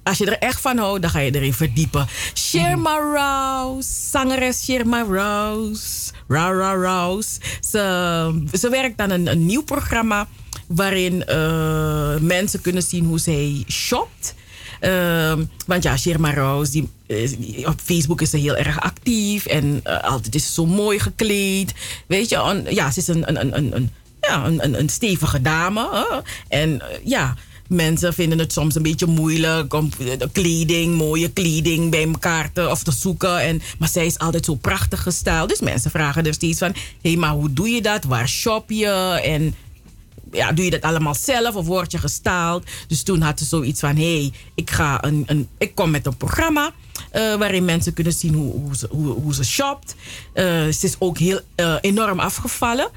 als je er echt van houdt, dan ga je erin verdiepen. Sherma Rouse, zangeres Sherma Rouse, Ra Ra Rouse. Ze, ze werkt aan een, nieuw programma waarin eh, mensen kunnen zien hoe zij shopt. Ehm, want ja, Sherma Rouse, die, eh, op Facebook is ze heel erg actief. En eh, altijd is ze zo mooi gekleed. Weet je, ja, ze is een, een, een, een, ja, een, stevige dame. En ja, mensen vinden het soms een beetje moeilijk om eh, de kleding, mooie kleding bij elkaar te, of te zoeken. En, maar zij is altijd zo prachtig gestyled. Dus mensen vragen er steeds van, hé, hey, maar hoe doe je dat? Waar shop je? En ja, doe je dat allemaal zelf of word je gestaald? Dus toen had ze zoiets van: hé, hey, ik, ga een, een, ik kom met een programma. eh, waarin mensen kunnen zien hoe, hoe, ze, hoe, ze shopt. Eh, ze is ook heel enorm afgevallen.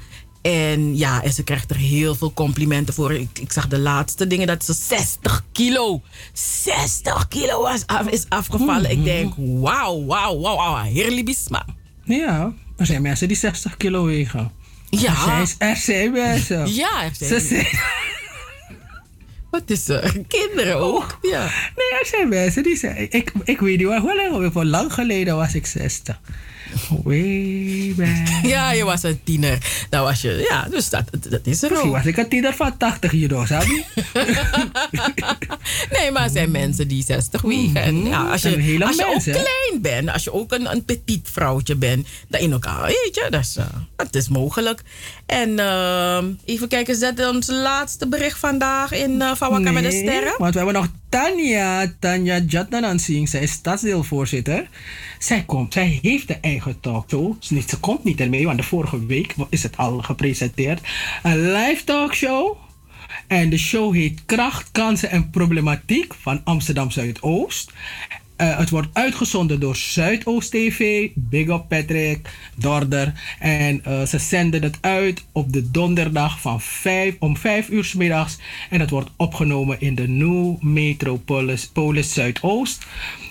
En ja, en ze krijgt er heel veel complimenten voor. Ik, ik zag de laatste dingen dat ze 60 kilo, 60 kilo was, af- is afgevallen. Ik denk, wauw, wauw, wauw, wauw, heerlijk bisma. Ja, er zijn mensen die 60 kilo wegen. Ja. Er zijn, er zijn mensen. Ja, er zijn- Ze zijn... Wat is er? Kinderen ook. Ja. Nee, er zijn mensen die zijn... Ik, ik weet niet waar, hoe lang geleden was ik 60. Way back. Ja, je was een tiener. Dan was je, ja, dus dat, dat is er Misschien ook. was ik een tiener van 80 kilo, sabi? Nee, maar er zijn mensen die 60 wegen. En ja, als je, als je ook klein bent, als je ook een, een petit vrouwtje bent, dan in elkaar, weet je, dat is, eh, dat is mogelijk. En ehm, even kijken, dat ons laatste bericht vandaag in uh, Van Wakka met de Sterren? Want we hebben nog Tanja, Tanja Jatnanan zien. Zij is stadsdeelvoorzitter. Zij komt, zij heeft de eigen talkshow. Ze Ze komt niet ermee, want de vorige week is het al gepresenteerd. Een live talkshow. En de show heet Kracht, Kansen en Problematiek van Amsterdam Zuidoost. Eh, het wordt uitgezonden door Zuidoost TV, Big Up Patrick, Dorder. En eh, ze zenden het uit op de donderdag van 5, om 5 uur 's middags. En het wordt opgenomen in de New Metropolis Polis Zuidoost.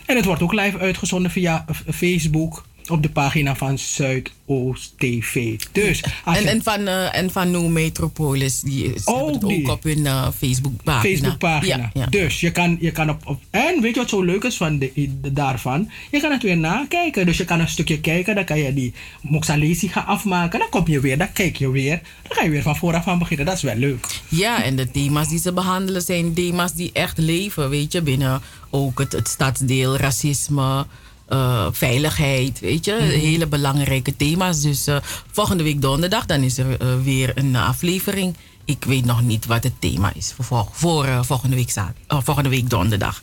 En het wordt ook live uitgezonden via eh, Facebook. Op de pagina van Zuidoost TV. Dus En, je- en van, eh, en van No Metropolis, die is Ook het ook die. op hun eh, Facebookpagina. Facebookpagina. Ja, ja. Dus je kan, je kan op, op. En weet je wat zo leuk is van de, de- daarvan? Je kan het weer nakijken. Dus je kan een stukje kijken, dan kan je die Moxalesi gaan afmaken. Dan kom je weer, dan kijk je weer. Dan ga je weer van vooraf aan beginnen. Dat is wel leuk. Ja, en de thema's die ze behandelen zijn thema's die echt leven, weet je, binnen ook het, het stadsdeel, racisme, eh, veiligheid, weet je, Mhm. hele belangrijke thema's. Dus eh, volgende week donderdag, dan is er eh, weer een aflevering. Ik weet nog niet wat het thema is voor, voor volgende, week zaad, volgende week donderdag.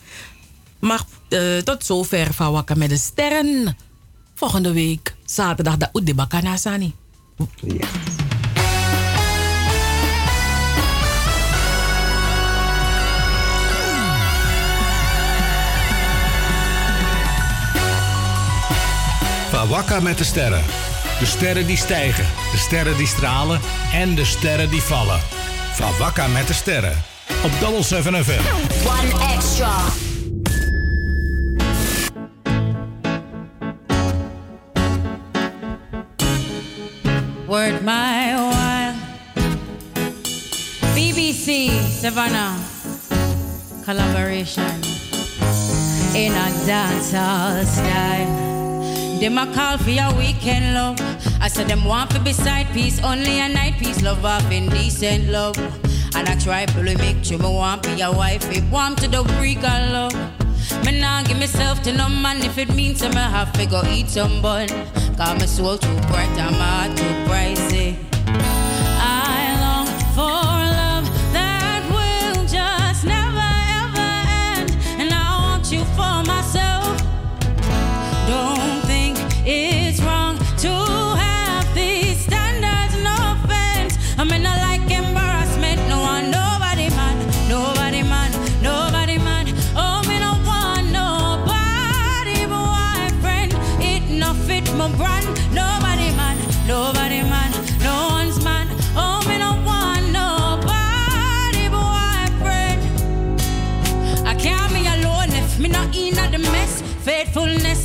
Maar eh, tot zover van Wakka met de Sterren. Volgende week zaterdag, de Udebakana Sani. Ja. Wakka met de sterren. De sterren die stijgen, de sterren die stralen en de sterren die vallen. Van met de sterren. Op Double 7 FM. One extra. Word my while. BBC Savannah collaboration in a dancehall style. Them a call for your weekend love. I said them want for beside peace, only a night peace love of indecent love. And I try to make sure me want be your wife, it want to the of love. Me nah give myself to no man if it means me have to go eat some bun. Cause my soul too bright my heart too pricey.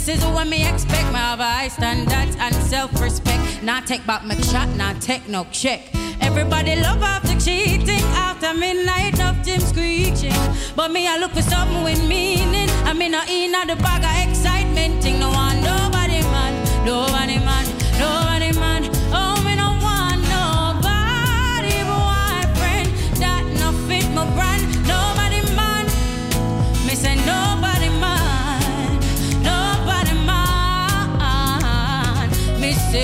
Is what me expect. My high standards and self-respect. Not take back my shot, not take no check. Everybody love after cheating, after midnight of Jim screeching. But me I look for something with meaning. I mean not in the bag of excitement. Thing no one, nobody man, nobody man, nobody man. Oh me no want nobody boyfriend that no fit my.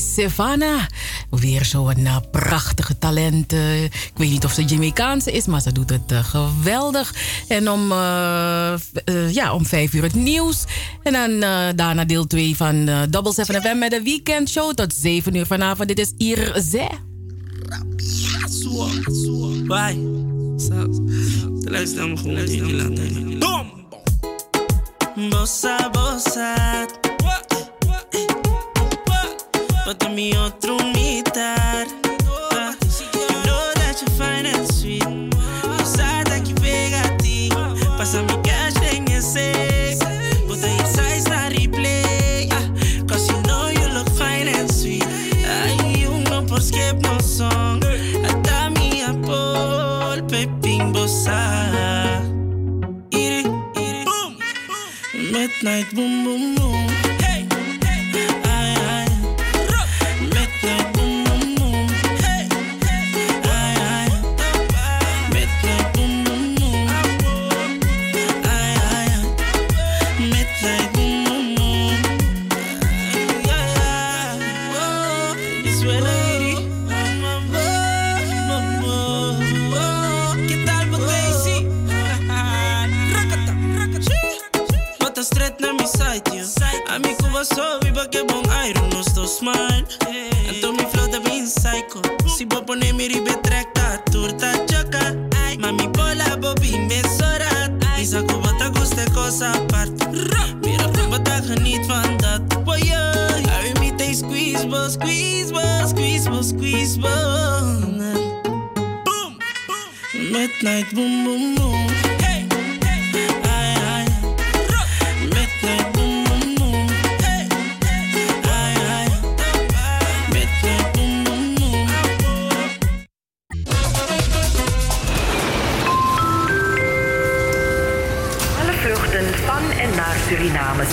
Savannah. Weer zo'n uh, prachtige talent. Uh, ik weet niet of ze Jamaicaanse is, maar ze doet het uh, geweldig. En om, ja, om vijf uur het nieuws. En dan daarna deel 2 van Double 7 FM met de weekendshow tot 7 uur vanavond. Dit is Irze. Bye. Luister me gewoon laten. Bom! Bossa, bossa. Bota mi otro mitad. You know that you're fine and sweet. Usada que pega a ti. Passa mi cash en ese. Bota your size na replay. Ah, Cause you know you look fine and sweet. Ay, you know por skip no song. Ata mi apol, pepin bossa. Iri, iri, boom. Midnight boom, boom, boom. Que bon iron nos dos smile. Ento mi flow de bin psycho. Si vos pones mi ribe treca, turta choca. Mami bola bobi me sorat. Isa Cuba te guste cosa aparte. Mira Cuba te geniet van dat. Boy, I me te squeeze, bo, squeeze, bo, squeeze, bo, squeeze, bo. Boom, Midnight boom, boom, boom.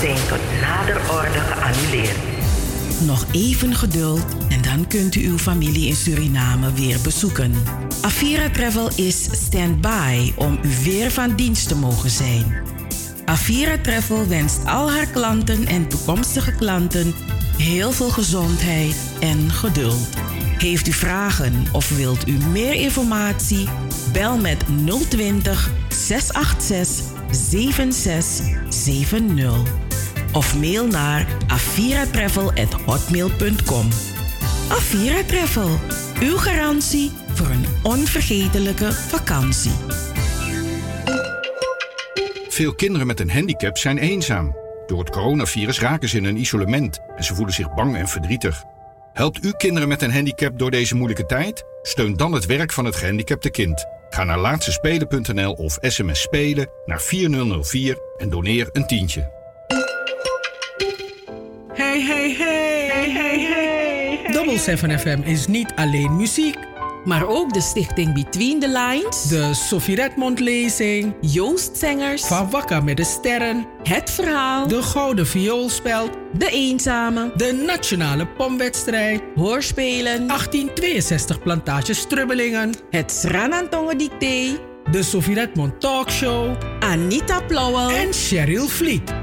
Zijn tot nader orde geannuleerd. Nog even geduld en dan kunt u uw familie in Suriname weer bezoeken. Avira Travel is stand-by om u weer van dienst te mogen zijn. Avira Travel wenst al haar klanten en toekomstige klanten heel veel gezondheid en geduld. Heeft u vragen of wilt u meer informatie? Bel met 020 686 7670 of mail naar aviratravel@hotmail.com. Avira Travel, uw garantie voor een onvergetelijke vakantie. Veel kinderen met een handicap zijn eenzaam. Door het coronavirus raken ze in een isolement en ze voelen zich bang en verdrietig. Helpt u kinderen met een handicap door deze moeilijke tijd? Steun dan het werk van het gehandicapte kind. Ga naar laatstespelen.nl of sms spelen naar 4004 en doneer een tientje. Hey, hey, hey, hey. Double 7 FM is niet alleen muziek, maar ook de stichting Between the Lines, de Sophie Redmond lezing, Joost Zengers, Van Wakka met de Sterren, Het Verhaal, de Gouden Vioolspeld, De Eenzame, de Nationale Pomwedstrijd, Hoorspelen, 1862 Plantage Strubbelingen, Het Sranantongen Dicté, de Sophie Redmond Talkshow, Anita Plauwel en Cheryl Vliet.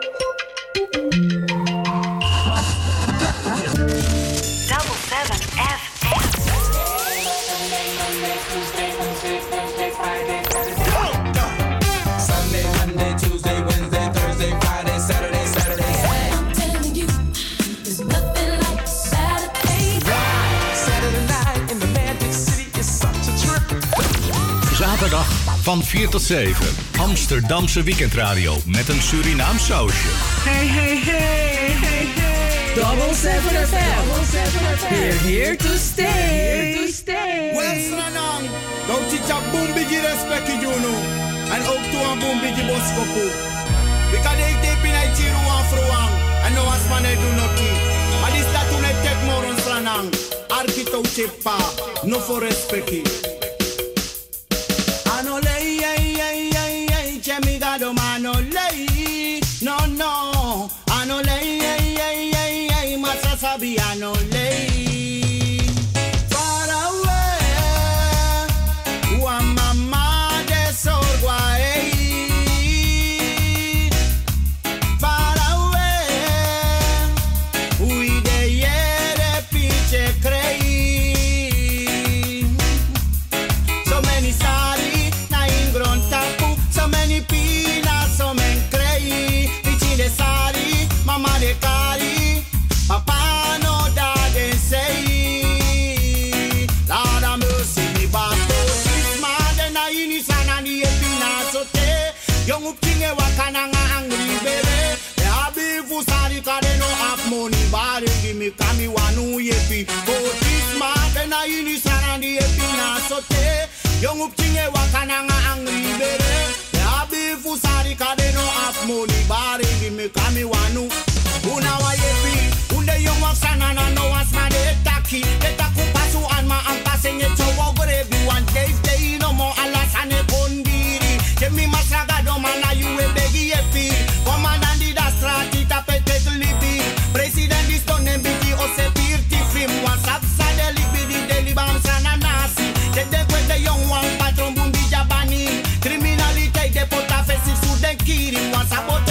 Van 4 tot 7. Amsterdamse weekendradio met een Surinaam sausje. Hey, hey, hey, hey, hey. Double 7 FM, we're here to stay. Here to stay. Well, Sanang, don't boom biggie respect you know. En ook toe een boom biggie. Because they tape in a chiru aan vrouwang. En no as man do nothing. Maar die staat toen het tek moron Sanang. Arkito chepa, no for respect. Yung upchinge wakananga ang feeling was about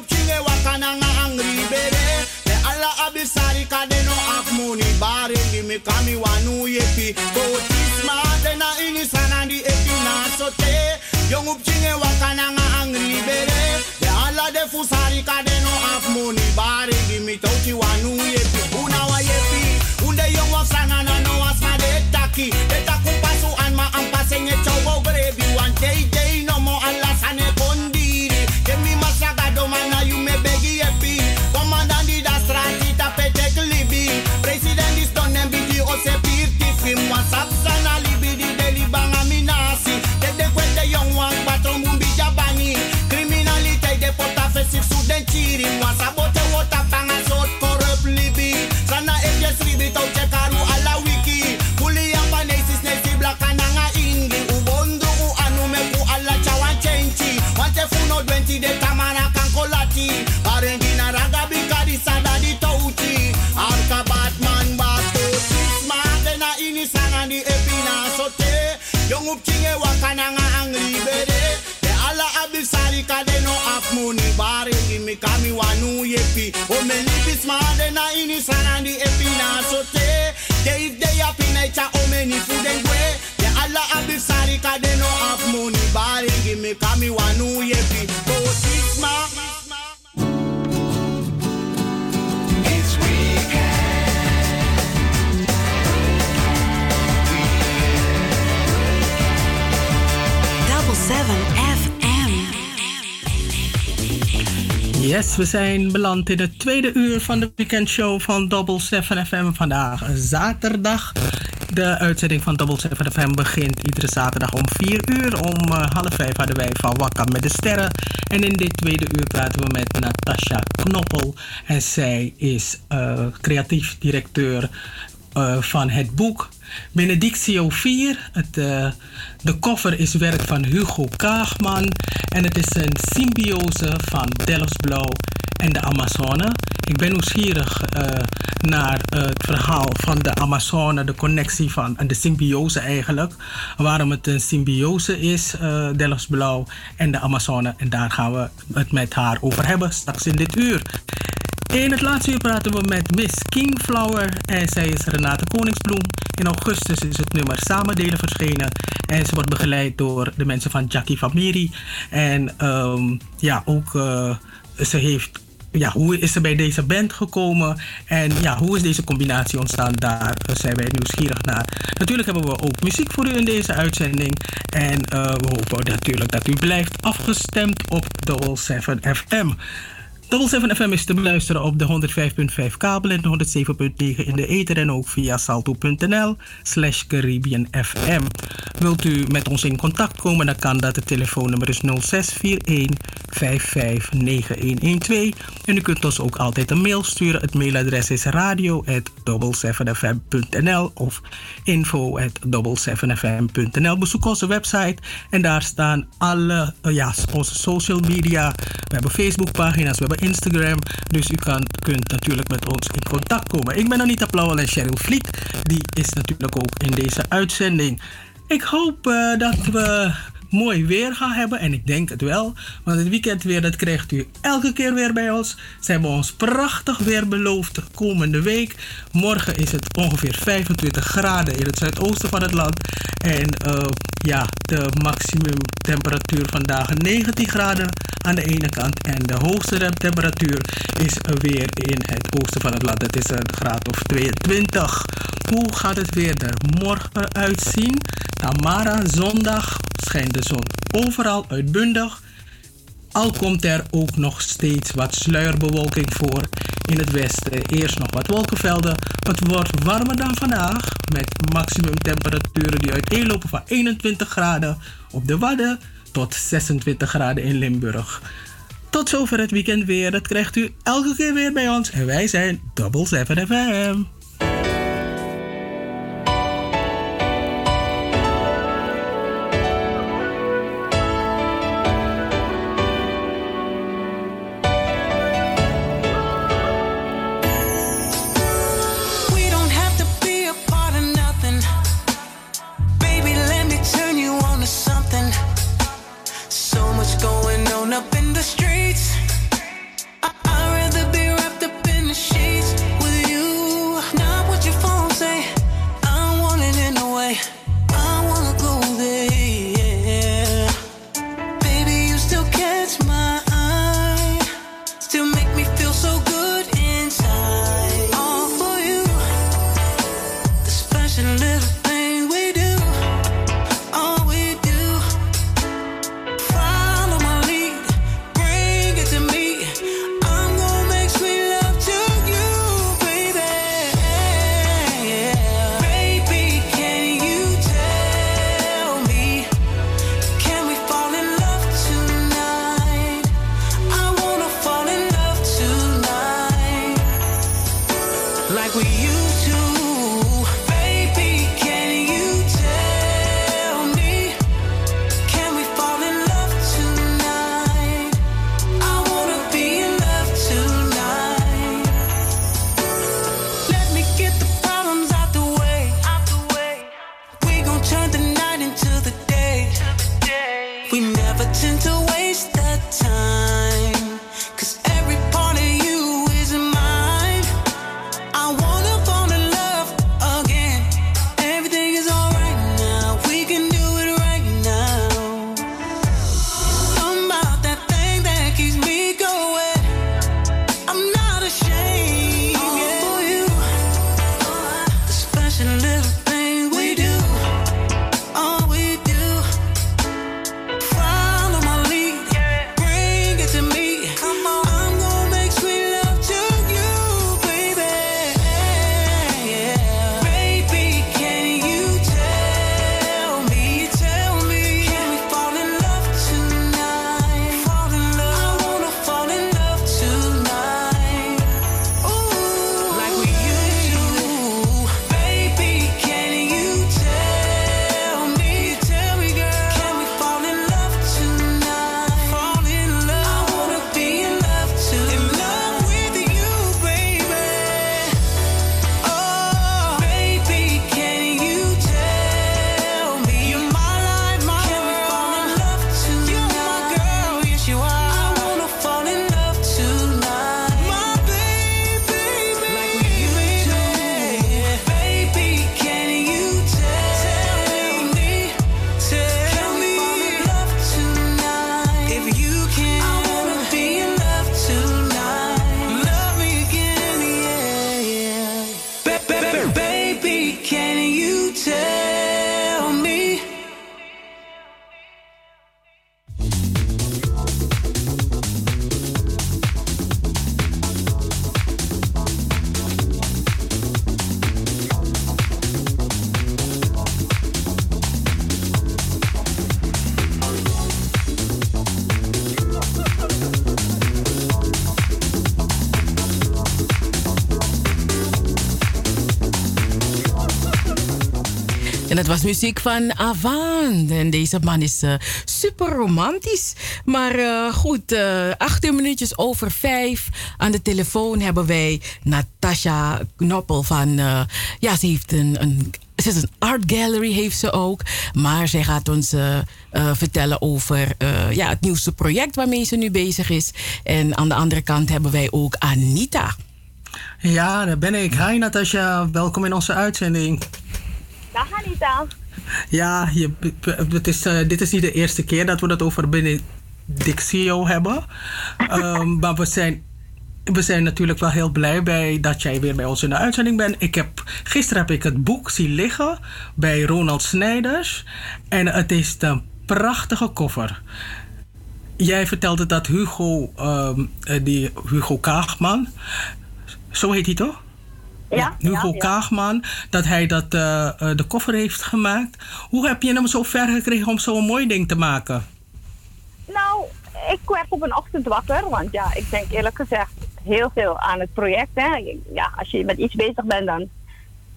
group chinge wakana nga angry baby. Me ala abisari ka de no have money. Bare give me kami wanu yepi Go this smart and a inisana di epi na sote Young up chinge wakana nga angry baby. Me ala de fusari no have money. Bare Progressive student cheating was about a smart and I innocent and the happy now so Yes, we zijn beland in het tweede uur van de weekendshow van Double 7 FM. Vandaag zaterdag. De uitzending van Double 7 FM begint iedere zaterdag om 4 uur. Om uh, half 5 hadden wij van Wakka met de Sterren. En in dit tweede uur praten we met Natasha Knoppel. En zij is uh, creatief directeur uh, van het boek Benedictio 4. Het, de cover is werk van Hugo Kaagman. En het is een symbiose van Delftsblauw en de Amazone. Ik ben nieuwsgierig uh, naar het verhaal van de Amazone, de connectie van de symbiose eigenlijk. Waarom het een symbiose is, uh, Delftsblauw en de Amazone. En daar gaan we het met haar over hebben straks in dit uur. In het laatste uur praten we met Miss Kingflower en zij is Renate Koningsbloem. In augustus is het nummer Samendelen verschenen en ze wordt begeleid door de mensen van Jackie Famiri. En um, ja, ook uh, ze heeft ja, hoe is ze bij deze band gekomen en ja, hoe is deze combinatie ontstaan? Daar zijn wij nieuwsgierig naar. Natuurlijk hebben we ook muziek voor u in deze uitzending. En uh, we hopen natuurlijk dat u blijft afgestemd op Double 7 FM. Double 7 FM is te beluisteren op de 105.5 kabel en de 107.9 in de ether en ook via salto.nl slash Caribbean FM. Wilt u met ons in contact komen, dan kan dat. Het telefoonnummer is 0641 559112. En u kunt ons ook altijd een mail sturen. Het mailadres is radio at 7fm.nl of info at 7fm.nl. Bezoek onze website en daar staan alle ja, onze social media. We hebben Facebookpagina's, we hebben Instagram. Dus u kan, kunt natuurlijk met ons in contact komen. Ik ben Anita Plauwel en Cheryl Vliet. Die is natuurlijk ook in deze uitzending. Ik hoop uh, dat we mooi weer gaan hebben. En ik denk het wel. Want het weekend weer, dat krijgt u elke keer weer bij ons. Ze hebben ons prachtig weer beloofd komende week. Morgen is het ongeveer 25 graden in het zuidoosten van het land. En uh, ja, de maximum temperatuur vandaag 19 graden aan de ene kant. En de hoogste temperatuur is weer in het oosten van het land. Dat is een graad of 22. Hoe gaat het weer er morgen uitzien? Tamara, zondag schijnt de zon overal uitbundig. Al komt er ook nog steeds wat sluierbewolking voor in het westen. Eerst nog wat wolkenvelden. Het wordt warmer dan vandaag met maximumtemperaturen die uiteenlopen van 21 graden op de Wadden tot 26 graden in Limburg. Tot zover het weekend weer. Dat krijgt u elke keer weer bij ons. En wij zijn Double 7 FM. up in the street. Muziek van Avan. En deze man is eh, super romantisch. Maar eh, goed, eh 18 minuutjes over vijf. Aan de telefoon hebben wij Natasha Knoppel van... ja, ze heeft een... een ze is een art gallery, heeft ze ook. Maar zij gaat ons vertellen over ja, het nieuwste project waarmee ze nu bezig is. En aan de andere kant hebben wij ook Anita. Ja, daar ben ik. Hi Natasja, welkom in onze uitzending. Ja, je, het is, eh, dit is niet de eerste keer dat we het over Benedictio hebben. Ehm, maar we zijn, we zijn natuurlijk wel heel blij bij dat jij weer bij ons in de uitzending bent. Ik heb, gisteren heb ik het boek zien liggen bij Ronald Snijders. En het is een prachtige koffer. Jij vertelde dat Hugo, ehm, eh, die Hugo Kaagman, zo heet hij toch? Ja, Hugo ja. Kaagman, dat hij dat, eh, eh, de koffer heeft gemaakt. Hoe heb je hem zo ver gekregen om zo'n mooi ding te maken? Nou, ik werd op een ochtend wakker, want ja, ik denk eerlijk gezegd heel veel aan het project. Hè. Ja, als je met iets bezig bent, dan.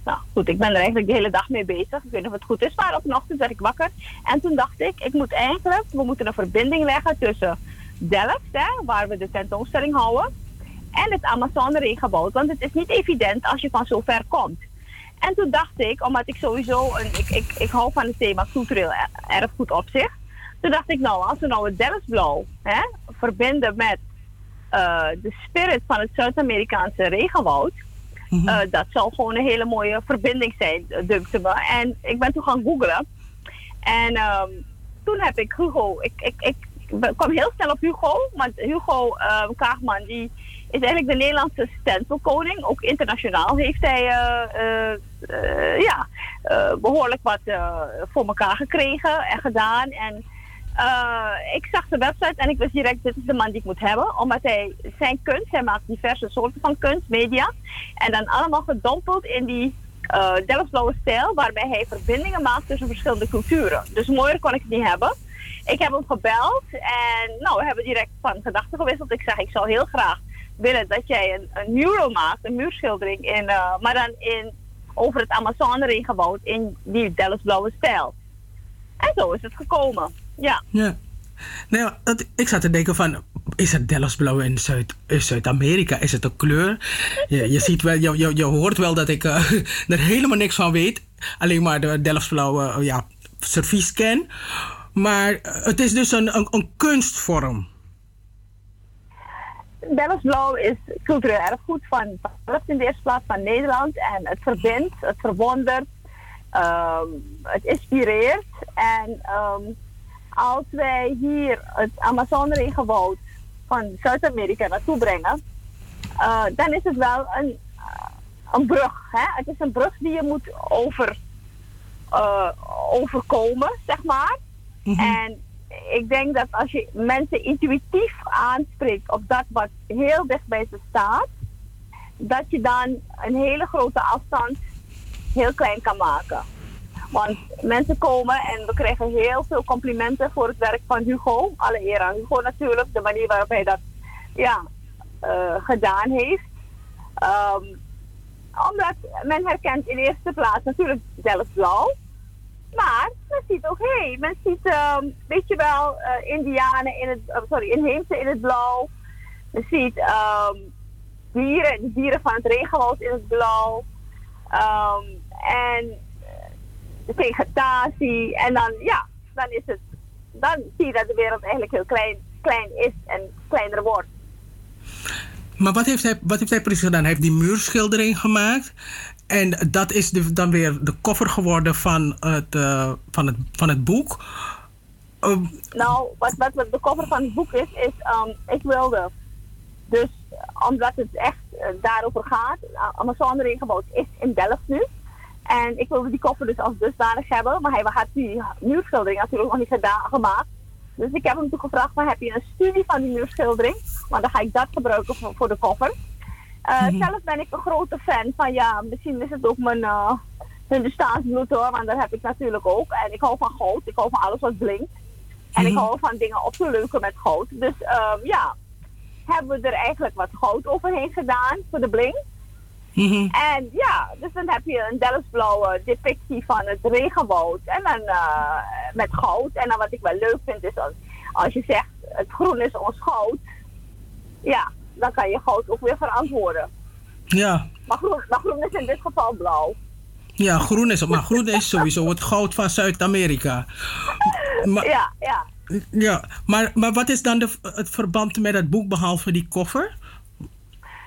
Nou goed, ik ben er eigenlijk de hele dag mee bezig. Ik weet niet of het goed is, maar op een ochtend werd ik wakker. En toen dacht ik, ik moet eigenlijk, we moeten een verbinding leggen tussen Delft, hè, waar we de tentoonstelling houden, en het Amazone regenwoud. Want het is niet evident als je van zo ver komt. En toen dacht ik, omdat ik sowieso, een, ik, ik, ik hou van het thema cultureel er- erfgoed op zich. Toen dacht ik, nou, als we nou het Delftsblauw hè, verbinden met eh, de spirit van het Zuid-Amerikaanse regenwoud. eh, dat zou gewoon een hele mooie verbinding zijn, dunkte me. En ik ben toen gaan googlen. En ehm, toen heb ik Hugo, ik, ik, ik kwam heel snel op Hugo. Want Hugo eh, Kaagman, die is eigenlijk de Nederlandse stencilkoning. Ook internationaal heeft hij eh, eh, eh, ja, eh, behoorlijk wat voor elkaar gekregen en gedaan. En ik zag de website en ik wist direct, dit is de man die ik moet hebben. Omdat hij zijn kunst, hij maakt diverse soorten van kunst, media. En dan allemaal gedompeld in die Delftsblauwe stijl, waarbij hij verbindingen maakt tussen verschillende culturen. Dus mooier kon ik het niet hebben. Ik heb hem gebeld en nou, we hebben direct van gedachten gewisseld. Ik zeg, ik zou heel graag willen dat jij een, een mural maakt, een muurschildering, in, eh, maar dan in, over het Amazone regenwoud in die Delftsblauwe stijl. En zo is het gekomen. Ja. Ja. Maar dat, ik zat te denken van, is het Delftsblauw in in Zuid-Amerika? is het een kleur? Je, je, ziet wel, je, je, hoort wel dat ik eh, er helemaal niks van weet. Alleen maar de Delftsblauwe eh, ja, servies ken. Maar eh, het is dus een, een kunstvorm. Delftsblauw is cultureel erfgoed van Delft in de eerste plaats van Nederland. En het verbindt, het verwondert, ehm, het inspireert. En ehm, als wij hier het Amazone regenwoud van Zuid-Amerika naartoe brengen, eh, dan is het wel een, eh, een brug. Hè? Het is een brug die je moet over, eh, overkomen, zeg maar. En ik denk dat als je mensen intuïtief aanspreekt op dat wat heel dicht bij ze staat, dat je dan een hele grote afstand heel klein kan maken. Want mensen komen en we krijgen heel veel complimenten voor het werk van Hugo. Alle eer aan Hugo natuurlijk, de manier waarop hij dat ja, eh, gedaan heeft. Ehm, omdat men herkent in eerste plaats natuurlijk Delft-Blauw. Maar men ziet ook, hé, hey, men ziet, ehm, weet je wel, eh, Indianen in het, eh, sorry, inheemse in het blauw. Men ziet ehm, dieren, dieren van het regenwoud in het blauw. Ehm, en eh, vegetatie. En dan, ja, dan is het, dan zie je dat de wereld eigenlijk heel klein, klein is en kleiner wordt. Maar wat heeft, hij, wat heeft hij precies gedaan? Hij heeft die muurschildering gemaakt. En dat is de, dan weer de koffer geworden van het, eh, van het, van het boek. Ehm, Nou, wat, wat, de cover van het boek is, is ehm, ik wilde. Dus eh, omdat het echt eh, daarover gaat, uh, Amazone regenwoud is in Delft nu. En ik wilde die koffer dus als dusdanig hebben, maar hij had die muurschildering natuurlijk nog niet gemaakt. Dus ik heb hem toen gevraagd, maar heb je een studie van die muurschildering? Want dan ga ik dat gebruiken voor de koffer. Eh, Zelf ben ik een grote fan van, ja, misschien is het ook mijn uh, Hindustaans hoor, want dat heb ik natuurlijk ook. En ik hou van goud, ik hou van alles wat blinkt. En ik hou van dingen op te leuken met goud. Dus ehm, ja, hebben we er eigenlijk wat goud overheen gedaan voor de bling. Mhm. En ja, dus dan heb je een Delftsblauwe depictie van het regenwoud. En dan eh, met goud. En dan wat ik wel leuk vind is als, als je zegt het groen is ons goud. Ja, dan kan je goud ook weer verantwoorden. Ja, Maar groen, maar groen is in dit geval blauw. ja groen is het. Maar groen is sowieso het goud van Zuid-Amerika. Maar, Ja, ja. ja, maar, maar wat is dan de, het verband met het boek behalve die koffer?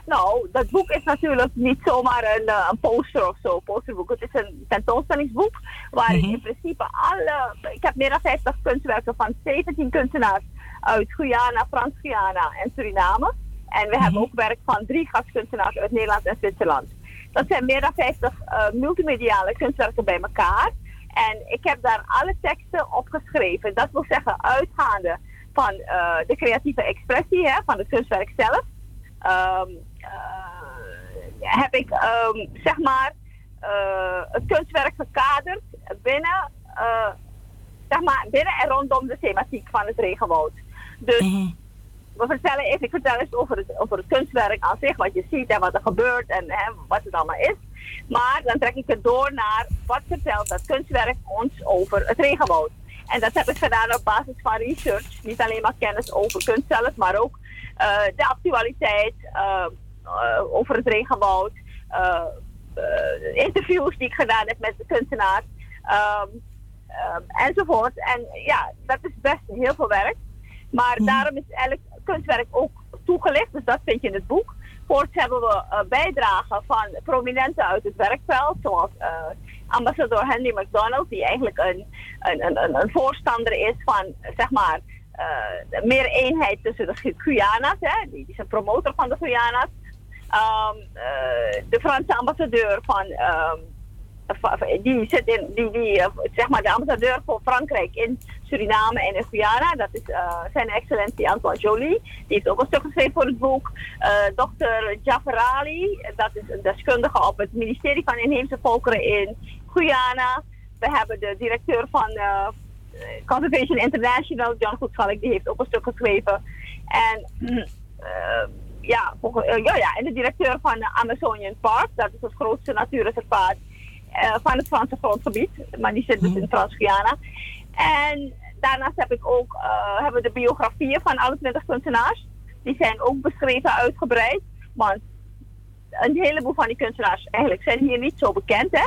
Nou, dat boek is natuurlijk niet zomaar een, eh, een poster of zo, posterboek. Het is een tentoonstellingsboek waarin in principe alle... Ik heb meer dan 50 kunstwerken van 17 kunstenaars uit Guyana, Frans-Guyana en Suriname. En we hebben ook werk van drie gastkunstenaars uit Nederland en Zwitserland. Dat zijn meer dan 50 eh, multimediale kunstwerken bij elkaar. En ik heb daar alle teksten opgeschreven. Dat wil zeggen, uitgaande van eh, de creatieve expressie hè, van het kunstwerk zelf. Ehm, eh, heb ik ehm, zeg maar het kunstwerk gekaderd binnen, zeg maar, binnen en rondom de thematiek van het regenwoud. Dus we vertellen even, ik vertel eens over het, over het kunstwerk aan zich, wat je ziet en wat er gebeurt en hè, wat het allemaal is. Maar dan trek ik het door naar wat vertelt dat kunstwerk ons over het regenwoud. En dat heb ik gedaan op basis van research. Niet alleen maar kennis over kunst zelf, maar ook eh, de actualiteit eh, eh, over het regenwoud. interviews die ik gedaan heb met de kunstenaars. ehm, ehm, enzovoort. En ja, dat is best heel veel werk. Maar daarom is elk kunstwerk ook toegelicht. Dus dat vind je in het boek. Voorts hebben we eh, bijdragen van prominenten uit het werkveld. Zoals eh, ambassadeur Henry McDonald. Die eigenlijk een, een, een, een- voorstander is van, zeg maar, eh, meer eenheid tussen de Gu- Guyana's. Hè? Die, is een promotor van de Guyana's. Ehm, eh, de Franse ambassadeur van... ehm, va- va- die zit in, die, die, zeg maar de ambassadeur voor Frankrijk in Suriname en in Guyana. Dat is eh, zijn excellentie Antoine Joly. Die heeft ook een stuk geschreven voor het boek. Eh Dr. Jafar Ali, dat is een deskundige op het ministerie van Inheemse Volkeren in Guyana. We hebben de directeur van eh, Conservation International, John Goedschalk, die heeft ook een stuk geschreven. En ja, ja, ja, en de directeur van de Amazonian Park, dat is het grootste natuurreservaat eh, van het Franse grondgebied. Maar die zit dus in Frans-Guyana. En daarnaast heb ik ook eh, hebben we de biografieën van alle 20 kunstenaars. Die zijn ook beschreven uitgebreid. Want een heleboel van die kunstenaars eigenlijk zijn hier niet zo bekend. Hè?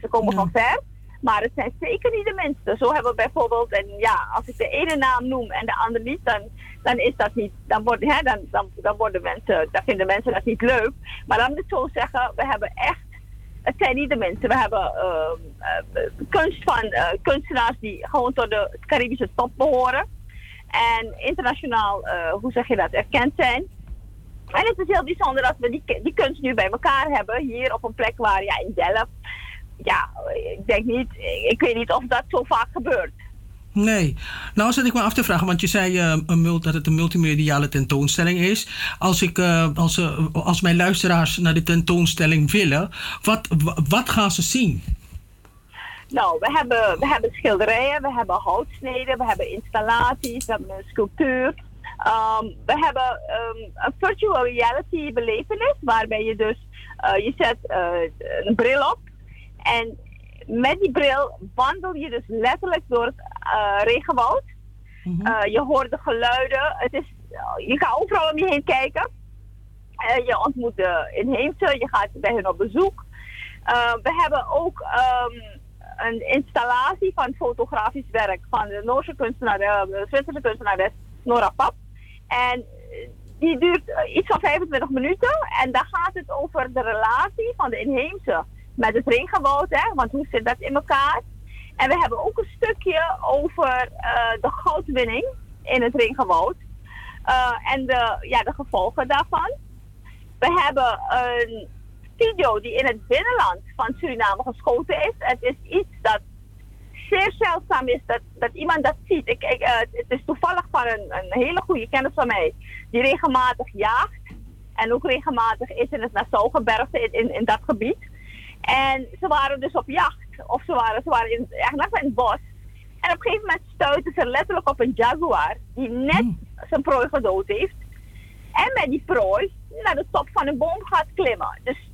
Ze komen van ver. Maar het zijn zeker niet de minste. Zo hebben we bijvoorbeeld, en ja, als ik de ene naam noem en de andere niet, dan, dan is dat niet, dan, worden, hè, dan, dan, dan worden mensen, dan vinden mensen dat niet leuk. Maar dan moet ik zo zeggen, we hebben echt, het zijn niet de minste. We hebben ehm, eh, kunst van eh, kunstenaars die gewoon tot de Caribische top behoren. En internationaal, eh, hoe zeg je dat, erkend zijn. En het is heel bijzonder dat we die, die kunst nu bij elkaar hebben. Hier op een plek waar, ja, in Delft. Ja, ik denk niet, ik weet niet of dat zo vaak gebeurt. Nee. Nou zit ik me af te vragen, want je zei eh, een dat het een multimediale tentoonstelling is. Als, ik, eh, als, eh, als mijn luisteraars naar de tentoonstelling willen, wat, wa- wat gaan ze zien? Nou, we hebben, we hebben schilderijen, we hebben houtsneden, we hebben installaties, we hebben sculptuur. Ehm, we hebben ehm, een virtual reality belevenis, waarbij je dus, je zet een bril op. En met die bril wandel je dus letterlijk door het eh, regenwoud. Eh, je hoort de geluiden. Het is, je kan overal om je heen kijken. Eh, je ontmoet de inheemse, je gaat bij hen op bezoek. We hebben ook ehm, een installatie van fotografisch werk van de Noorse kunstenaar, de, Zwitserse kunstenares Nora Pap. En die duurt iets van 25 minuten. En daar gaat het over de relatie van de inheemse met het regenwoud. Hè? Want hoe zit dat in elkaar? En we hebben ook een stukje over eh, de goudwinning in het regenwoud. Eh, en de, ja, de gevolgen daarvan. We hebben een video die in het binnenland van Suriname geschoten is. Het is iets dat zeer zeldzaam is dat, dat iemand dat ziet. Ik, eh, het is toevallig van een, een hele goede kennis van mij die regelmatig jaagt. En ook regelmatig is in het Nassau-gebergte in, in dat gebied. En ze waren dus op jacht. Of ze waren, ze waren in, eigenlijk in het bos. En op een gegeven moment stuiten ze letterlijk op een jaguar die net zijn prooi gedood heeft. En met die prooi naar de top van een boom gaat klimmen. Dus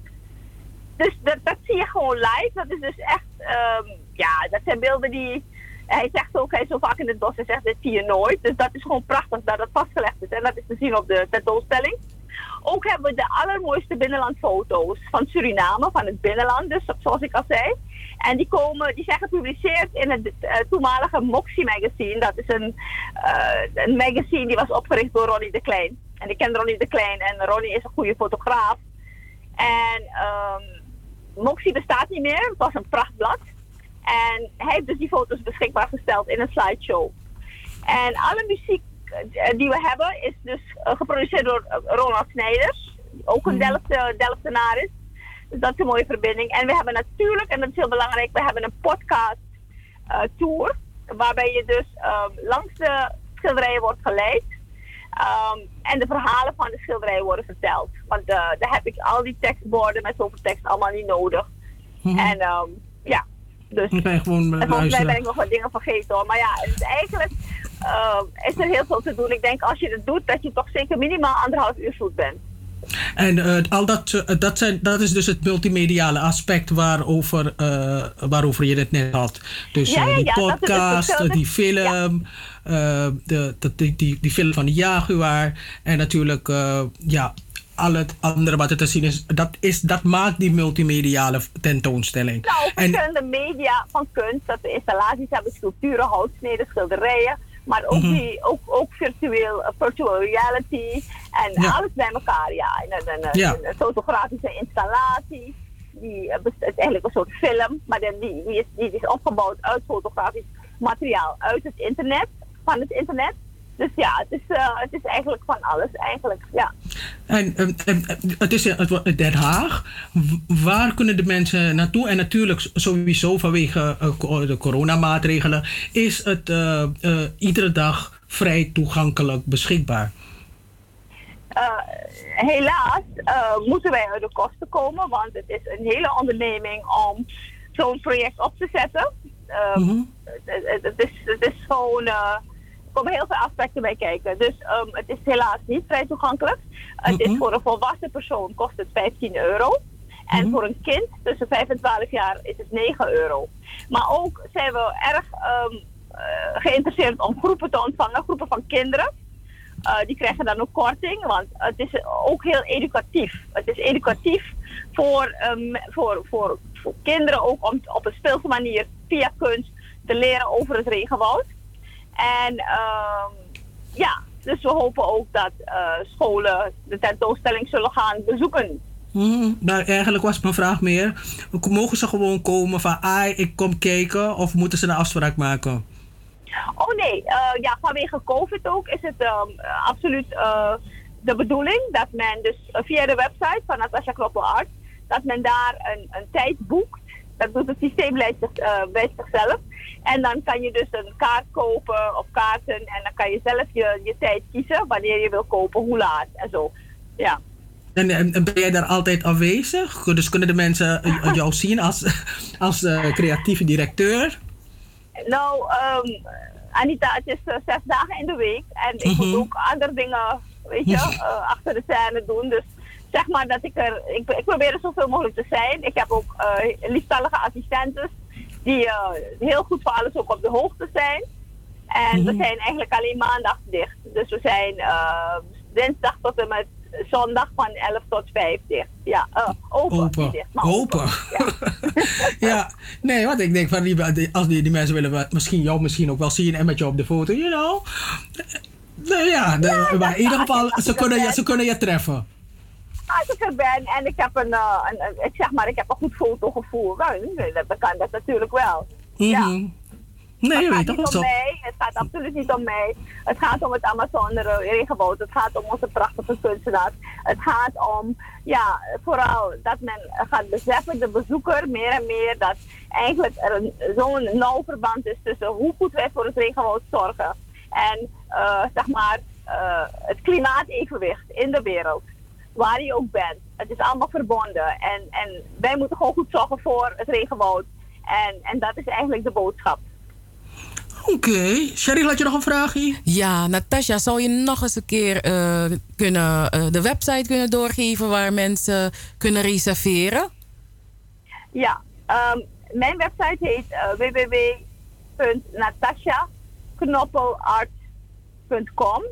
dus dat, dat zie je gewoon live. Dat is dus echt, ehm, ja, dat zijn beelden die. Hij zegt ook, hij is zo vaak in het bos, hij zegt, dit zie je nooit. Dus dat is gewoon prachtig dat dat vastgelegd is. En dat is te zien op de tentoonstelling. Ook hebben we de allermooiste binnenlandfoto's van Suriname, van het binnenland, dus zoals ik al zei. En die, komen, die zijn gepubliceerd in het eh, toenmalige Moxie magazine. Dat is een, eh, een magazine die was opgericht door Ronnie de Klein. En ik ken Ronnie de Klein en Ronnie is een goede fotograaf. En ehm Moxie bestaat niet meer, het was een prachtblad. En hij heeft dus die foto's beschikbaar gesteld in een slideshow. En alle muziek die we hebben is dus eh, geproduceerd door eh, Ronald Snijders, ook een Delft, eh, Delftenaar is. Dus dat is een mooie verbinding. En we hebben natuurlijk, en dat is heel belangrijk, we hebben een podcast eh, tour. Waarbij je dus ehm, langs de schilderijen wordt geleid. Ehm, en de verhalen van de schilderijen worden verteld. Want eh, daar heb ik al die tekstborden met zoveel tekst allemaal niet nodig. En ehm, ja, dus je gewoon eh, en volgens mij ben ik nog wat dingen vergeten hoor. Maar ja, het is eigenlijk ehm, is er heel veel te doen. Ik denk als je het doet, dat je toch zeker minimaal anderhalf uur zoet bent. En eh, al dat, eh, dat, zijn, dat is dus het multimediale aspect waarover, eh, waarover je het net had. Dus Ja, ja, die ja, podcast, die film, de, de, die, die, die film van de Jaguar en natuurlijk ja, al het andere wat er te zien is. Dat, is, dat maakt die multimediale tentoonstelling. Nou, en, verschillende media van kunst, dat we installaties hebben, sculpturen, houtsneden, schilderijen. Maar ook, Mhm. die, ook, ook virtueel, eh, virtual reality en Ja. alles bij elkaar. Ja. En, een- Ja. een fotografische installatie. Die eh, het is eigenlijk een soort film, maar dan die, die, is, die is opgebouwd uit fotografisch materiaal uit het internet, van het internet. Dus ja, het is, eh, het is eigenlijk van alles eigenlijk, ja. En ehm, ehm, het is in- Den Haag. Waar kunnen de mensen naartoe? En natuurlijk sowieso vanwege eh, de coronamaatregelen is het eh, iedere dag vrij toegankelijk beschikbaar. Helaas moeten wij uit de kosten komen, want het is een hele onderneming om zo'n project op te zetten. Het, het- het is, het is gewoon, komen heel veel aspecten bij kijken. Dus ehm, het is helaas niet vrij toegankelijk. Het is voor een volwassen persoon kost het 15 euro. En voor een kind tussen 5 en 12 jaar is het 9 euro. Maar ook zijn we erg ehm, eh, geïnteresseerd om groepen te ontvangen, groepen van kinderen. Eh, die krijgen dan ook korting, want het is ook heel educatief. Het is educatief voor, ehm, voor, voor, voor kinderen ook om op een speelse manier via kunst te leren over het regenwoud. En ehm, ja, dus we hopen ook dat eh, scholen de tentoonstelling zullen gaan bezoeken. Mhm. Nou, eigenlijk was mijn vraag meer: mogen ze gewoon komen van, ai, ik kom kijken, of moeten ze een afspraak maken? Oh nee, eh, ja, vanwege COVID ook is het eh, absoluut eh, de bedoeling dat men dus via de website van Natasha Knoppel Art, dat men daar een, een tijd boekt. Dat doet het systeem bij, zich, eh, bij zichzelf. En dan kan je dus een kaart kopen of kaarten en dan kan je zelf je, je tijd kiezen wanneer je wil kopen, hoe laat en zo. Ja. En, en, en ben jij daar altijd aanwezig? Dus kunnen de mensen jou zien als, als eh, creatieve directeur? Nou, ehm, Anita, het is eh, zes dagen in de week. En ik moet Mhm. ook andere dingen, weet je, eh, achter de scène doen. Dus zeg maar dat ik er, ik, ik probeer er zoveel mogelijk te zijn. Ik heb ook eh lieftallige assistentes die eh, heel goed voor alles ook op de hoogte zijn. En we Mhm. zijn eigenlijk alleen maandag dicht. Dus we zijn eh, dinsdag tot en met zondag van 11 tot 5 dicht. Ja, open. Open. Dicht, Open. ja, nee, want ik denk van die, als die, die mensen willen we- misschien jou misschien ook wel zien en met jou op de foto, you know. Nou ja, de- maar in ieder geval, ze kunnen, je, ze kunnen je treffen. Als ik er ben en ik heb een, eh, een, ik zeg maar, ik heb een goed fotogevoel, nou, dan kan dat natuurlijk wel. Ja. Mhm. Nee, je het gaat niet om mij, het gaat absoluut niet om mij. Het gaat om het Amazone regenwoud. Het gaat om onze prachtige kunstenaars. Het gaat om, ja, vooral dat men gaat beseffen, de bezoeker, meer en meer, dat eigenlijk er een- zo'n nauw verband is tussen hoe goed wij voor het regenwoud zorgen en, eh, zeg maar, eh, het klimaatevenwicht in de wereld. Waar je ook bent. Het is allemaal verbonden. En, en wij moeten gewoon goed zorgen voor het regenwoud. En, en dat is eigenlijk de boodschap. Oké. Cheryl, had je nog een vraagje? Ja, Natasja, zou je nog eens een keer eh, kunnen, eh, de website kunnen doorgeven waar mensen kunnen reserveren? Ja, ehm, mijn website heet uh, www.natasha.knoppelart.com.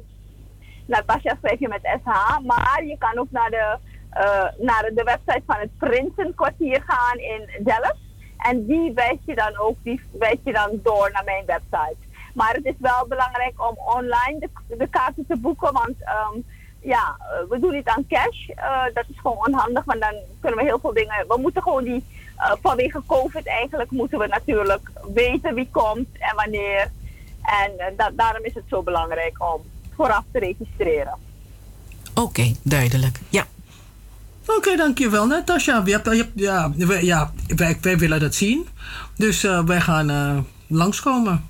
Natasha schrijf je met SH, maar je kan ook naar de, uh, naar de website van het Prinsenkwartier gaan in Delft. En die wijs je dan ook, die wijs je dan door naar mijn website. Maar het is wel belangrijk om online de, de kaarten te boeken, want um, ja, we doen niet aan cash. Uh, dat is gewoon onhandig, want dan kunnen we heel veel dingen. We moeten gewoon die, vanwege COVID eigenlijk, moeten we natuurlijk weten wie komt en wanneer. En da daarom is het zo belangrijk om vooraf te registreren. Oké, okay, duidelijk. Ja. Oké, okay, dankjewel Natasja. Je hebt, ja, ja wij, wij, willen dat zien. Dus uh, wij gaan uh, langskomen.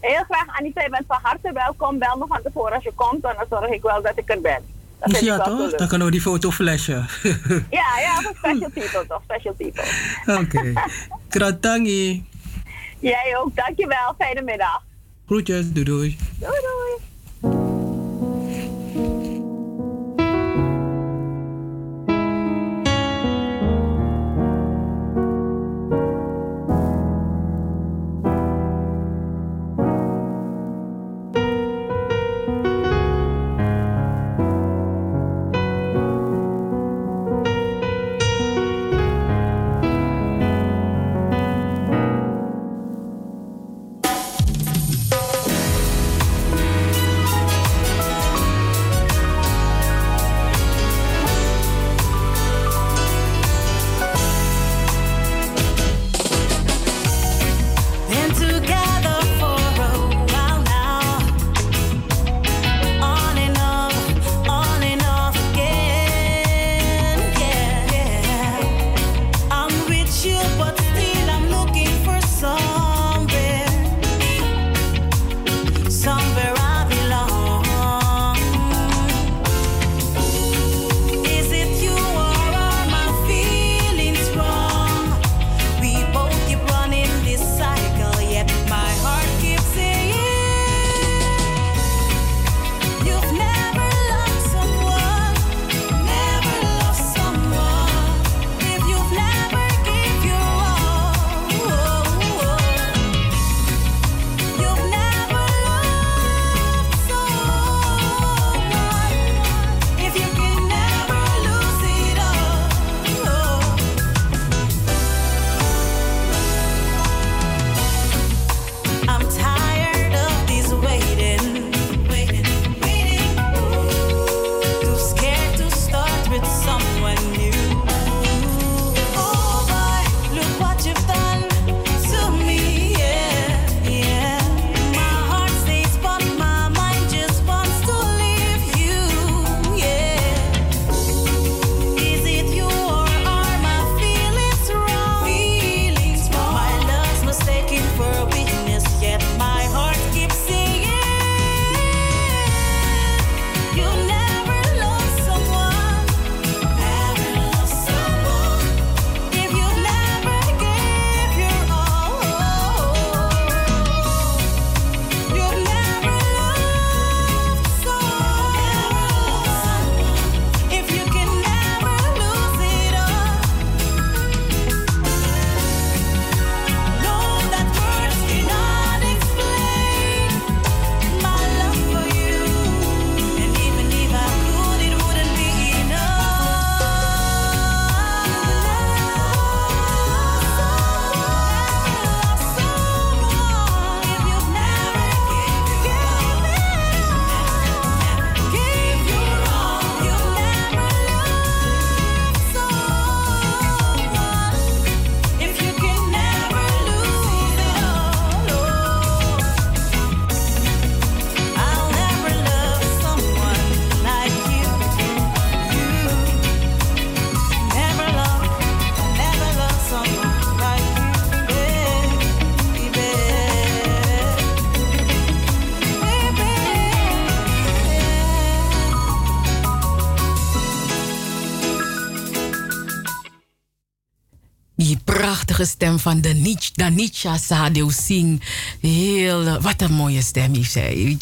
Heel graag, Anita. Je bent van harte welkom. Bel me van tevoren als je komt. En dan zorg ik wel dat ik er ben. Dat ja, toch? Dan kunnen we die foto flashen. ja, ja, voor special people toch? Special people. Oké. Okay. Kratangi. Jij ook. Dankjewel. Fijne middag. Groetjes. Doei doei. Doei doei. Stem van Danich- Danica Sadeo Singh. Heel, wat een mooie stem heeft zij.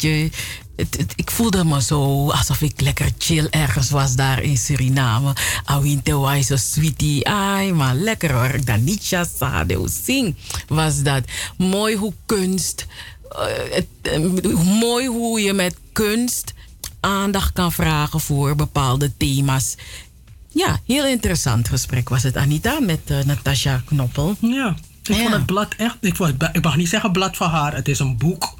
Ik voelde me zo alsof ik lekker chill ergens was daar in Suriname. Awinte Wise Sweetie. Ai, maar lekker hoor. Danica Sadeo Singh was dat. Mooi hoe kunst. eh, eh, mooi hoe je met kunst aandacht kan vragen voor bepaalde thema's. Ja, heel interessant gesprek was het, Anita, met eh, Natasha Knoppel. Ja, ik vond het blad echt. Ik, wou- ik mag niet zeggen blad van haar. Het is een boek.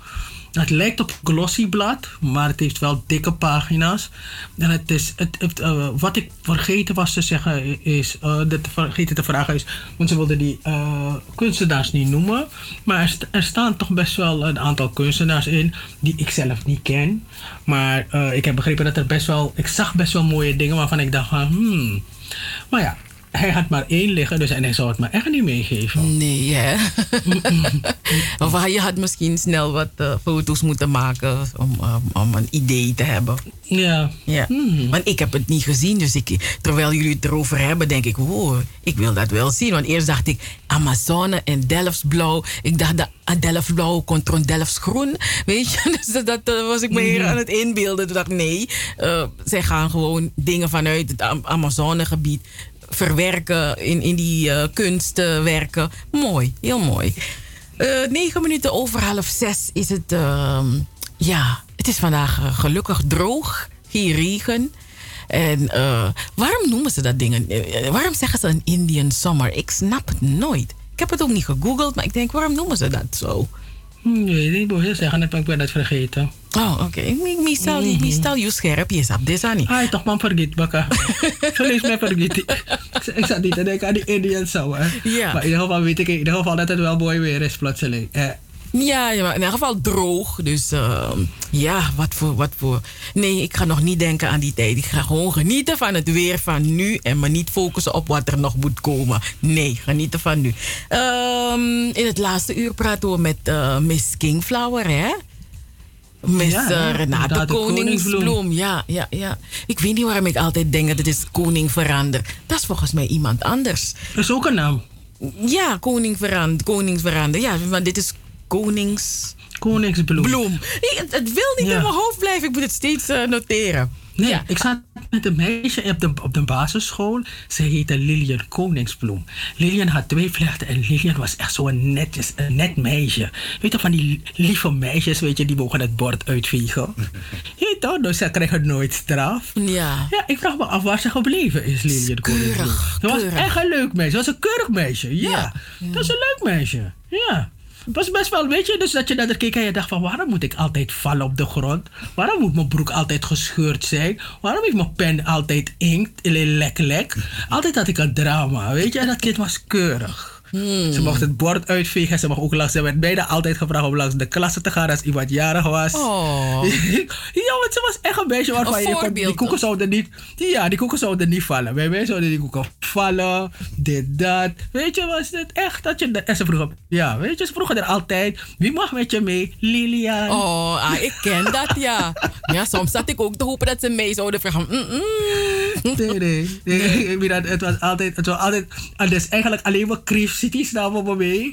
Het lijkt op glossy blad, maar het heeft wel dikke pagina's. En het is, het, het, eh, wat ik vergeten was te zeggen is, te vergeten te vragen is, want ze wilden die eh, kunstenaars niet noemen, maar er, sta- staan toch best wel een aantal kunstenaars in die ik zelf niet ken. Maar ik heb begrepen dat er best wel, ik zag best wel mooie dingen waarvan ik dacht hmm. Maar ja, hij had maar één liggen, dus en hij zou het me echt niet meegeven. Nee, hè? of je had misschien snel wat eh, foto's moeten maken om, eh, om een idee te hebben. Ja. ja. Want ik heb het niet gezien, dus ik, terwijl jullie het erover hebben, denk ik, wow, ik wil dat wel zien. Want eerst dacht ik Amazone en Delftsblauw. Ik dacht dat Delftsblauw contra Delftsgroen, weet je. Dus dat was ik me hier Mhm. aan het inbeelden. Toen dacht ik, nee, eh, zij gaan gewoon dingen vanuit het Am- Amazonegebied verwerken in, in die eh, kunstwerken. mooi, heel mooi. Eh, negen minuten over half zes is het. ehm, ja, het is vandaag eh, gelukkig droog. Geen regen. En eh, waarom noemen ze dat dingen? Eh, waarom zeggen ze een Indian summer? Ik snap het nooit. Ik heb het ook niet gegoogeld, maar ik denk, waarom noemen ze dat zo? Nee, niet boos zeggen, maar ik ben het vergeten. Oh, oké. Mi- Mi stel mi stel je scherp, je snapt dit niet. Ah, toch man, vergeet bakka. Vergeet mij vergeet. Ik, ik zat niet te denken aan die Indian summer. Ja. Maar in ieder geval weet ik in ieder geval dat het wel mooi weer is plotseling. Eh, Ja, ja, maar in ieder geval droog. Dus ehm, ja, wat voor, wat voor. Nee, ik ga nog niet denken aan die tijd. Ik ga gewoon genieten van het weer van nu. En me niet focussen op wat er nog moet komen. Nee, genieten van nu. Ehm, in het laatste uur praten we met eh, Miss Kingflower, hè? Miss Ja, eh? Renate Inderdaad, Koningsbloem. koningsbloem. Ja, ja, ja. Ik weet niet waarom ik altijd denk dat het is koning verander. Dat is volgens mij iemand anders. Dat is ook een naam. Ja, koning verander. Koningsverander. Ja, want dit is konings... Koningsbloem. Bloem. Nee, het, het wil niet Ja. in mijn hoofd blijven. Ik moet het steeds eh, noteren. Nee, ik zat met een meisje op de, op de basisschool. Ze heette Lilian Koningsbloem. Lilian had twee vlechten en Lilian was echt zo'n netjes, een net meisje. Weet je, van die lieve meisjes, weet je, die mogen het bord uitvegen. Je toch, dus ze kregen nooit straf. Ja. Ja, ik vraag me af waar ze gebleven is, Lilian Koningsbloem. Ze was echt een leuk meisje. Ze was een keurig meisje, ja. Dat was een leuk meisje, ja. Het was best wel, weet je, dus dat je naar haar keek en je dacht van... waarom moet ik altijd vallen op de grond? Waarom moet mijn broek altijd gescheurd zijn? Waarom heeft mijn pen altijd inkt, lek lek? Altijd had ik een drama, weet je. En dat kind was keurig. Ze mocht het bord uitvegen. Ze, mocht ook langs, ze werd bijna altijd gevraagd om langs de klasse te gaan als iemand jarig was. Oh. ja, want ze was echt een meisje waarvan Een je kon- die koeken zouden niet... Ja, die koeken zouden niet vallen. Bij mij zouden die koeken vallen. Dit, dat. Weet je, was het echt dat je... En ze vroegen... Ja, weet je, ze vroegen er altijd... Wie mag met je mee? Lilian. Oh, ah, ik ken dat, ja. Ja, soms zat ik ook te hopen dat ze mee zouden vragen. Mm, mm. Nee, nee. nee. Bedoel, Het was altijd... Het was altijd dus eigenlijk alleen maar Crief City namen me mee.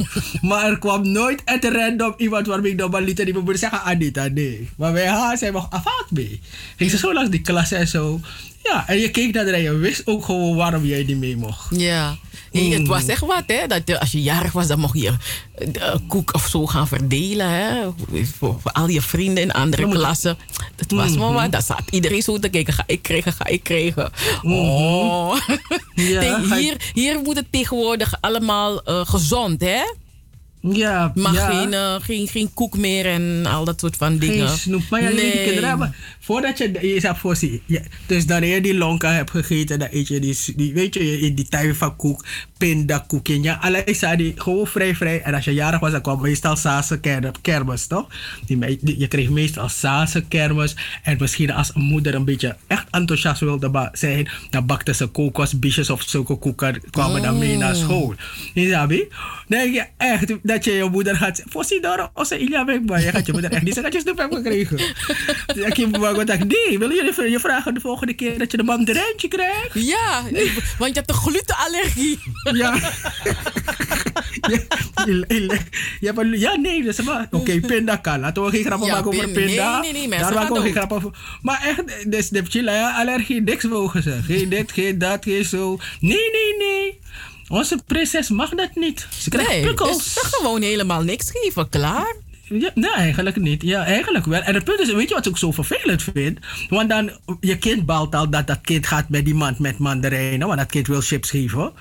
maar er kwam nooit uit random iemand waarmee ik normaal liet. En die me moeder zeggen, Anita, nee. Maar bij haar zijn we afhaald mee. Ging ze zo langs die klas en zo. Ja, en je keek naar haar en je wist ook gewoon waarom jij niet mee mocht. Ja. Hey, Het was echt wat, hè? Dat je, als je jarig was, dan mocht je eh, de koek of zo gaan verdelen, hè? Voor, voor al je vrienden in andere klassen. Dat was maar wat. Daar zat iedereen zo te kijken. Ga ik krijgen, ga ik krijgen. Oh. Ja, hier, hier moet het tegenwoordig allemaal eh, gezond, hè? Ja, Mag ja. geen, eh, geen, geen koek meer en al dat soort van dingen. Geen snoep. Maar ja, nee. die kinderen hebben... Voordat je je jezelf voorziet... Ja, dus dan je die lonka hebt gegeten, dan eet je die... die weet je, je eet die tuivakoek, pindakoek. en Ja, allerlei zijn die gewoon vrij, vrij. En als je jarig was, dan kwam meestal Saanse ker- kermis, toch? Die, je kreeg meestal Saanse kermis. En misschien als een moeder een beetje echt enthousiast wilde zijn, dan bakte ze kokosbiesjes of zulke koeken, kwamen dan mee naar school. Je Denk je echt dat je je moeder gaat voorzien door onze Ilja maar je gaat je moeder echt niet je snoep hebt gekregen. Dan heb gezegd, nee, wil je je vragen de volgende keer dat je de mandarijntje krijgt? Ja, want je hebt een glutenallergie. Ja. Hebt een- ja, nee, dus maar. Oké, pinda kan. Laten we geen grappen Ja, maken over pin- nee, pinda. nee, nee, mensen Daar maken we geen grappen over. Maar echt, dus de chilla, ja, allergie, niks mogen ze. Geen dit, geen dat, geen zo. Nee, nee, nee. Onze prinses mag dat niet. Ze krijgt Nee, prikkels. dus gewoon helemaal niks geven, klaar. Ja, nee, eigenlijk niet. Ja, eigenlijk wel. En het punt is, weet je wat ik zo vervelend vind? Want dan, je kind balt al dat dat kind gaat met die man met mandarijnen, want dat kind wil chips geven.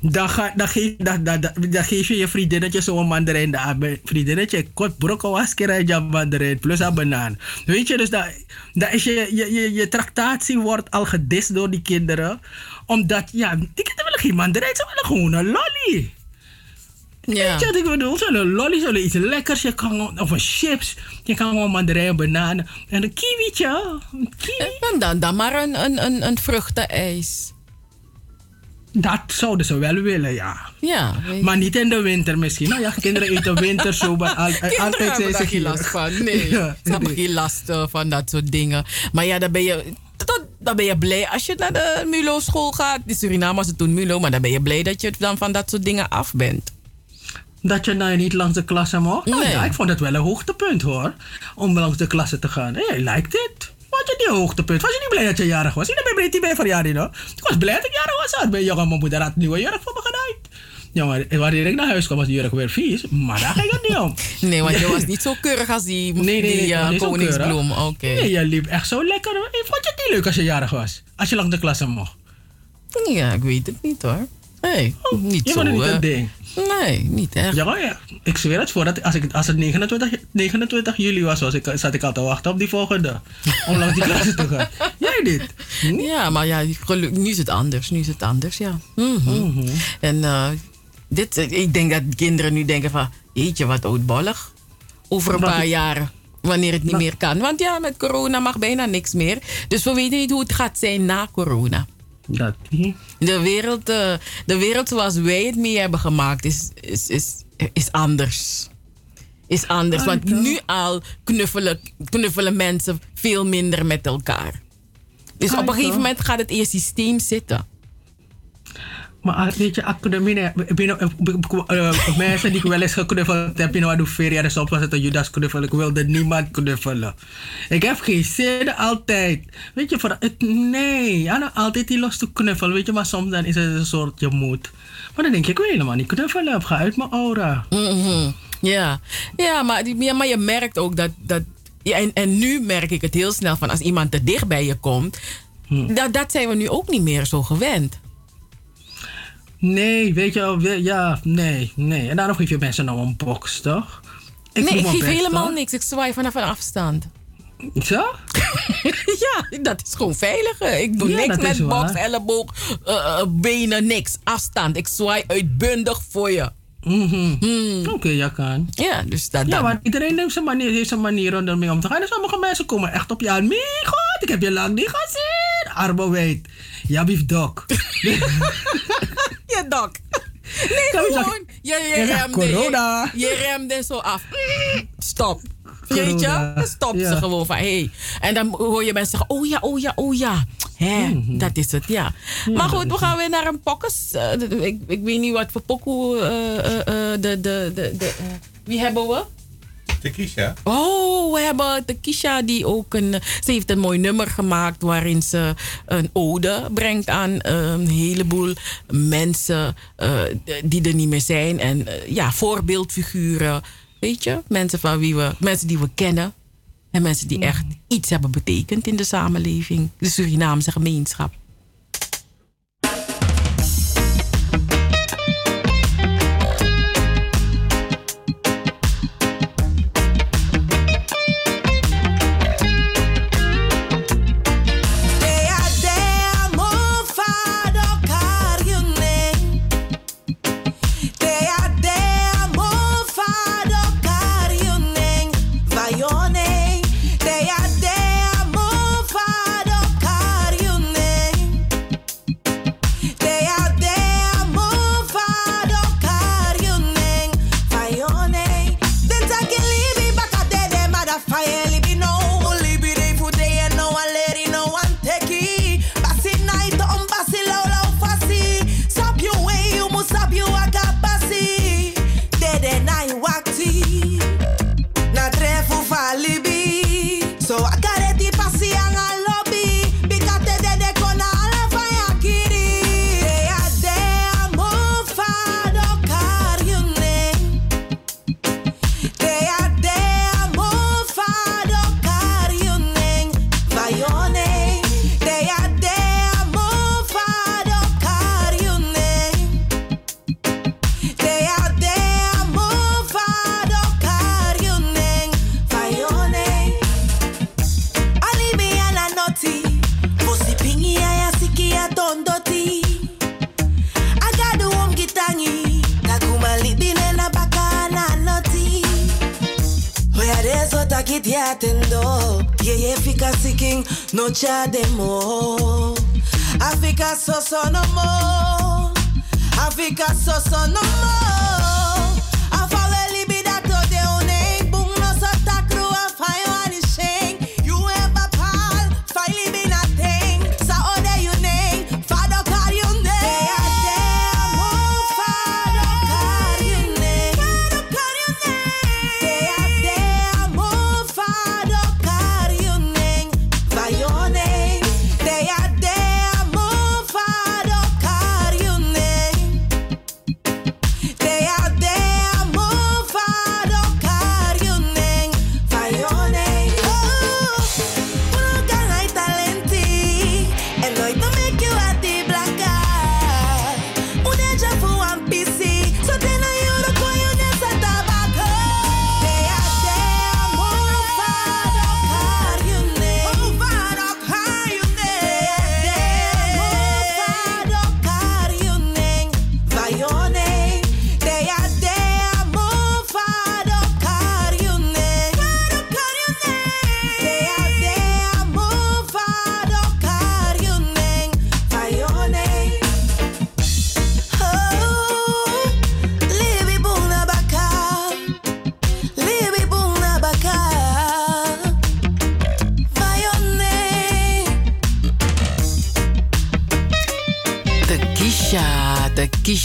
Dan, ga, dan, geef, dan, dan, dan, dan geef je je vriendinnetje zo'n mandarijn. De vriendinnetje, kort brokken was keer mandarijn plus een banaan. Weet je, dus dat, dat is je, je, je, je tractatie wordt al gedist door die kinderen. Omdat, ja, die kinderen willen geen mandarijn, ze willen gewoon een lolly. Ja. Weet je wat ik bedoel? Zo'n lolly, zo'n iets lekkers. Je kan, of een chips. Je kan gewoon mandarijn, bananen. En een kiwietje. Een kiwi. En dan, dan maar een, een, een, een vruchtenijs. Dat zouden ze wel willen, ja. Ja. Maar niet in de winter misschien. Nou ja, kinderen eten winter zo, maar al, Kinderen altijd zijn ze geen last van. Nee, Ja, ze hebben geen last eh, van dat soort dingen. Maar ja, dan ben je, dan ben je blij als je naar de MULO-school gaat. Die Surinamers het toen MULO, maar dan ben je blij dat je dan van dat soort dingen af bent. Dat je nou niet langs de klasse mocht? Nou Nee. ja, ik vond het wel een hoogtepunt hoor. Om langs de klasse te gaan. Hey, lijkt dit? Wat je die hoogtepunt? Was je niet blij dat je jarig was? Ik ben blij dat je bij verjaardag no? Ik was blij dat ik jarig was. hoor. Mijn jongen, mijn moeder had een nieuwe jurk voor me gedaan. Ja, maar wanneer ik naar huis kwam was die jurk weer vies. Maar daar ging het niet om. Nee, want je was niet zo keurig als die, Nee, nee, die eh, zo koningsbloem. Nee, je liep echt zo lekker. Vond je het niet leuk als je jarig was? Als je langs de klasse mocht? Ja, ik weet het niet hoor. Nee, niet je zo. het niet eh, een ding? Nee, niet echt. Ja, ja. Ik zweer het voor dat als, ik, als het 29, 29 juli was, was ik, zat ik al te wachten op die volgende. Om langs die klasse te gaan. Jij dit? Ja, maar ja, geluk- nu is het anders. Nu is het anders, ja. Mhm. En eh, dit, eh, ik denk dat kinderen nu denken van... Jeetje, wat oudbollig. Over een paar jaar. Wanneer het niet meer kan. Want ja, met corona mag bijna niks meer. Dus we weten niet hoe het gaat zijn na corona. Dat niet. De wereld, eh, de wereld zoals wij het mee hebben gemaakt is, is, is, is anders. Is anders. Ah, Want nu al knuffelen, knuffelen mensen veel minder met elkaar. Dus Ah, op een gegeven moment gaat het in je systeem zitten. Maar ah, weet je, academie, binnen uh, mensen die ik wel eens geknuffeld heb, in wat feria, dus op was het een Judas knuffel. Ik wilde niemand knuffelen. Ik heb geen zin altijd. Weet je, voor, het, nee, ja, nou, altijd die los te knuffelen, weet je, maar soms dan is het een soort je moet. Maar dan denk ik, ik wil helemaal niet knuffelen, ga uit mijn aura. Mhm. Ja, ja, maar, die- ja, maar je merkt ook dat. dat ja, en, en nu merk ik het heel snel van als iemand te dicht bij je komt. Dat, dat zijn we nu ook niet meer zo gewend. Nee, weet je wel, we- ja, nee, nee. En daarom geef je mensen nou een box, toch? nee, doe ik geef helemaal niks. Ik zwaai vanaf een afstand. Zo? ja, dat is gewoon veiliger. Ik doe Ja, niks met box, elleboog, eh, eh, benen, niks. Afstand. Ik zwaai uitbundig voor je. Oké, ja kan. Ja, dus dat. Ja, want iedereen heeft zijn manier, heeft zijn manier om ermee om te gaan. En sommige mensen komen echt op je aan. Mijn god, ik heb je lang niet gezien. Weet. Ja, bief dok. Ja, dok. Nee, Kan je gewoon. Je, zegt remde, corona. Je, je remde zo af. Stop. Weet je? Corona. Dan stopt Ja. ze gewoon van. Hey. En dan hoor je mensen zeggen, oh ja, oh ja, oh ja. Hè, Mhm. dat is het, ja. maar goed, we gaan weer naar een pokkes. Eh, ik, ik weet niet wat voor pokoe eh, eh, eh, de, de, de, de, eh, wie hebben we? De Kisha. Oh, we hebben de Kisha die ook een. Ze heeft een mooi nummer gemaakt waarin ze een ode brengt aan eh, een heleboel mensen eh, die er niet meer zijn. En eh, ja, voorbeeldfiguren. Weet je, mensen, van wie we, mensen die we kennen. En mensen die echt iets hebben betekend in de samenleving. De Surinaamse gemeenschap. child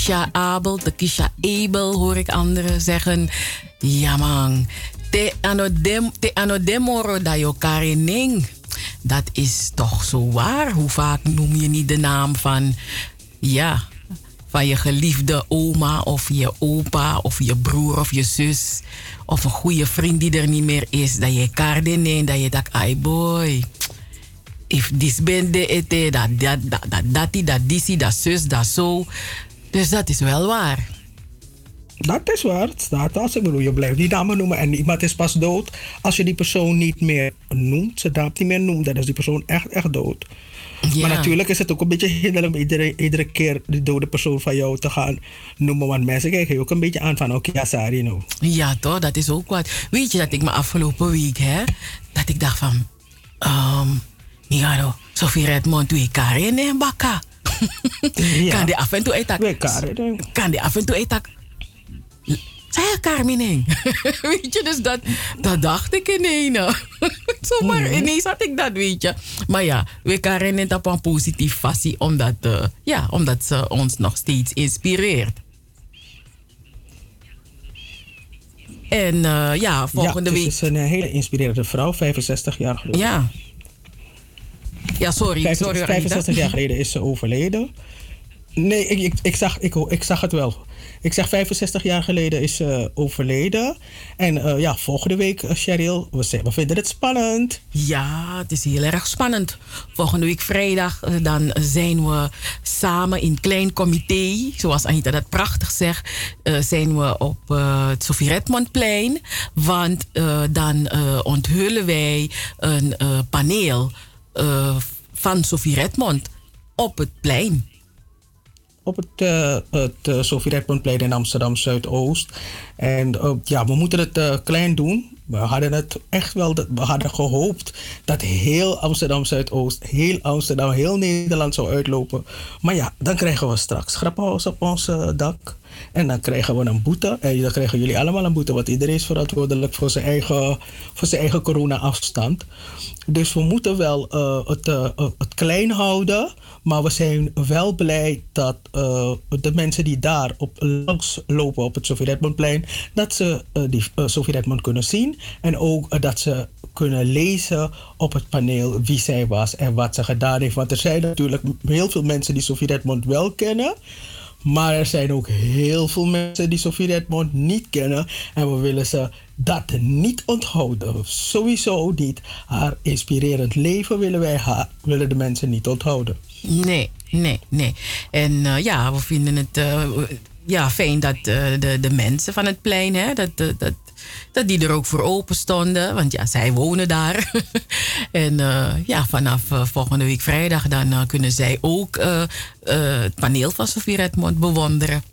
Kisha Abel, de Kisha Abel hoor ik anderen zeggen. Ja man, te ano, dem, te ano demoro da yo karening. Dat is toch zo waar. Hoe vaak noem je niet de naam van, ja, van je geliefde oma of je opa of je broer of je zus. Of een goede vriend die er niet meer is. Dat je karening, dat je dacht, ai boy if this bende ete, dat dat dat dat dat dat zus, dat zo. Dus dat is wel waar. Dat is waar, het staat als ik bedoel, je blijft die namen noemen en iemand is pas dood als je die persoon niet meer noemt, ze naam niet meer noemt, dan is die persoon echt, echt dood. Ja. Maar natuurlijk is het ook een beetje hinderlijk om iedere, iedere keer die dode persoon van jou te gaan noemen, want mensen kijken je ook een beetje aan van, oké, ja, sorry, no. Ja, toch? Dat is ook wat. Weet je dat ik me afgelopen week, hè, dat ik dacht van, um, Migaro, Sophie Redmond, doe ik Karin en Bakka. Kan die af en toe etak. Kan die af en toe etak. Carmine. weet je, dus dat, dat dacht ik ineens. Zomaar Mhm. ineens had ik dat, weet je. Maar ja, we Karen het op een positief fassie, omdat, eh, ja, omdat ze ons nog steeds inspireert. En eh, ja, volgende ja, week. Ze is een eh, hele inspirerende vrouw, 65 jaar geleden. Ja. Ja, sorry. Vijf- sorry 65 jaar geleden is ze overleden. Nee, ik, ik, ik, zag, ik, ik zag het wel. Ik zeg 65 jaar geleden is ze overleden. En eh, ja, volgende week, uh, Cheryl, we, zijn- we vinden het spannend. Ja, het is heel erg spannend. Volgende week vrijdag eh, dan zijn we samen in klein comité, zoals Anita dat prachtig zegt, eh, zijn we op eh, het Sofie Redmondplein. Want eh, dan eh, onthullen wij een eh, paneel eh, van Sofie Redmond op het plein. Op het, eh het eh, Sofie Redmondplein in Amsterdam Zuidoost. En ja, we moeten het klein doen. We hadden het echt wel, we hadden gehoopt dat heel Amsterdam Zuidoost, heel Amsterdam, heel Nederland zou uitlopen. Maar ja, dan krijgen we straks grappenhuis op ons dak. En dan krijgen we een boete. En dan krijgen jullie allemaal een boete, want iedereen is verantwoordelijk voor zijn eigen, voor zijn eigen corona-afstand. Dus we moeten wel eh, het, eh, het klein houden. Maar we zijn wel blij dat eh, de mensen die daar op langs lopen op het Sofie Redmondplein, dat ze die Sofie Redmond kunnen zien. En ook eh, dat ze kunnen lezen op het paneel wie zij was en wat ze gedaan heeft. Want er zijn natuurlijk heel veel mensen die Sofie Redmond wel kennen. Maar er zijn ook heel veel mensen die Sofie Redmond niet kennen. En we willen ze dat niet onthouden. Sowieso niet. Haar inspirerend leven willen wij haar, willen de mensen niet onthouden. Nee, nee, nee. En uh, ja, we vinden het uh, ja, fijn dat de, de mensen van het plein, hè, dat, dat, dat die er ook voor open stonden. Want ja, zij wonen daar. en ja, vanaf volgende week vrijdag dan kunnen zij ook het paneel van Sofie Redmond bewonderen.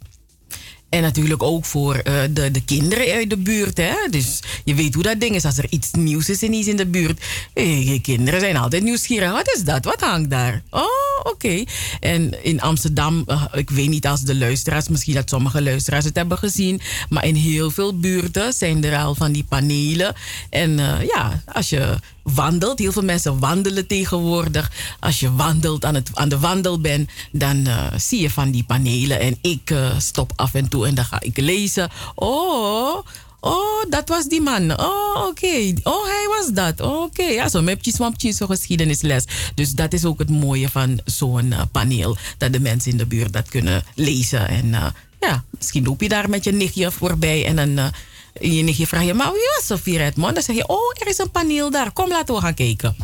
En natuurlijk ook voor eh, de, de kinderen uit de buurt. Hè? Dus je weet hoe dat ding is. Als er iets nieuws is en iets in de buurt. eh, je kinderen zijn altijd nieuwsgierig. Wat is dat? Wat hangt daar? Oh, oké. En in Amsterdam, eh, ik weet niet als de luisteraars, misschien dat sommige luisteraars het hebben gezien. Maar in heel veel buurten zijn er al van die panelen. En ja, als je wandelt, heel veel mensen wandelen tegenwoordig. Als je wandelt, aan, het, aan de wandel bent, dan eh, zie je van die panelen. En ik eh, stop af en toe en dan ga ik lezen. Oh, oh, dat was die man. Oh, oké. Oh, hij was dat. Oké. Ja, zo mepjes, swampjes, zo'n geschiedenisles. Dus dat is ook het mooie van zo'n eh, paneel. Dat de mensen in de buurt dat kunnen lezen. En ja, misschien loop je daar met je nichtje voorbij en dan... je nichtje vraagt je, maar wie was Sophie Redmond? Dan zeg je, oh, er is een paneel daar. Kom, laten we gaan kijken.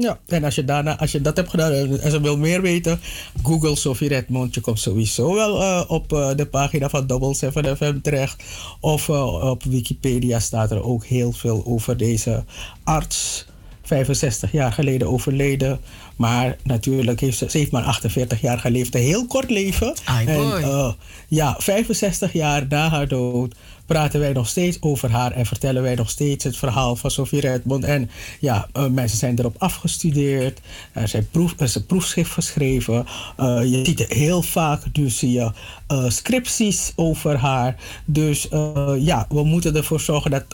Ja, en als je, daarna, als je dat hebt gedaan en ze wil meer weten, Google Sophie Redmond. Je komt sowieso wel eh, op eh, de pagina van Double 7 FM terecht. Of eh, op Wikipedia staat er ook heel veel over deze arts. 65 jaar geleden overleden. Maar natuurlijk heeft ze, ze heeft maar 48 jaar geleefd. Een heel kort leven. En, ja, 65 jaar na haar dood praten wij nog steeds over haar en vertellen wij nog steeds het verhaal van Sophie Redmond. En ja, eh, mensen zijn erop afgestudeerd. Er zijn proef, is een proefschrift geschreven. Eh, je ziet heel vaak, zie je eh, scripties over haar. Dus ja, we moeten ervoor zorgen dat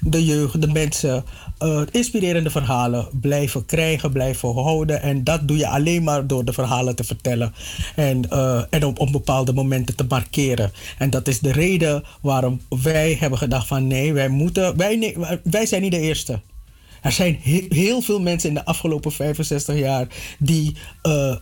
de jeugd, de mensen, eh, inspirerende verhalen blijven krijgen, blijven houden. En dat doe je alleen maar door de verhalen te vertellen en, eh, en op, op bepaalde momenten te markeren. En dat is de reden waarom wij hebben gedacht van nee, wij moeten, wij, wij zijn niet de eerste. Er zijn he- heel veel mensen in de afgelopen 65 jaar die eh,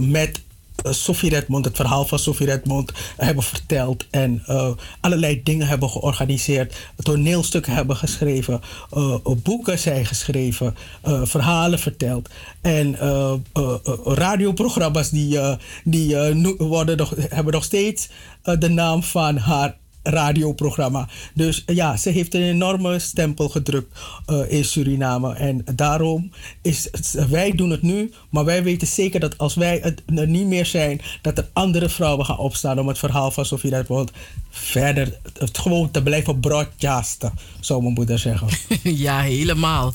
met Sophie Redmond, het verhaal van Sophie Redmond, hebben verteld. En eh, allerlei dingen hebben georganiseerd. Toneelstukken hebben geschreven. eh, eh, boeken zijn geschreven. eh, verhalen verteld. En eh, eh, eh, radioprogramma's die, eh, die eh, worden nog, hebben nog steeds eh, de naam van haar radioprogramma. Dus eh, ja, ze heeft een enorme stempel gedrukt eh, in Suriname. En daarom is het- wij doen het nu, maar wij weten zeker dat als wij het er niet meer zijn, dat er andere vrouwen gaan opstaan om het verhaal van Sofie Redmond verder het gewoon te blijven broadcasten, zou mijn moeder zeggen. ja, helemaal.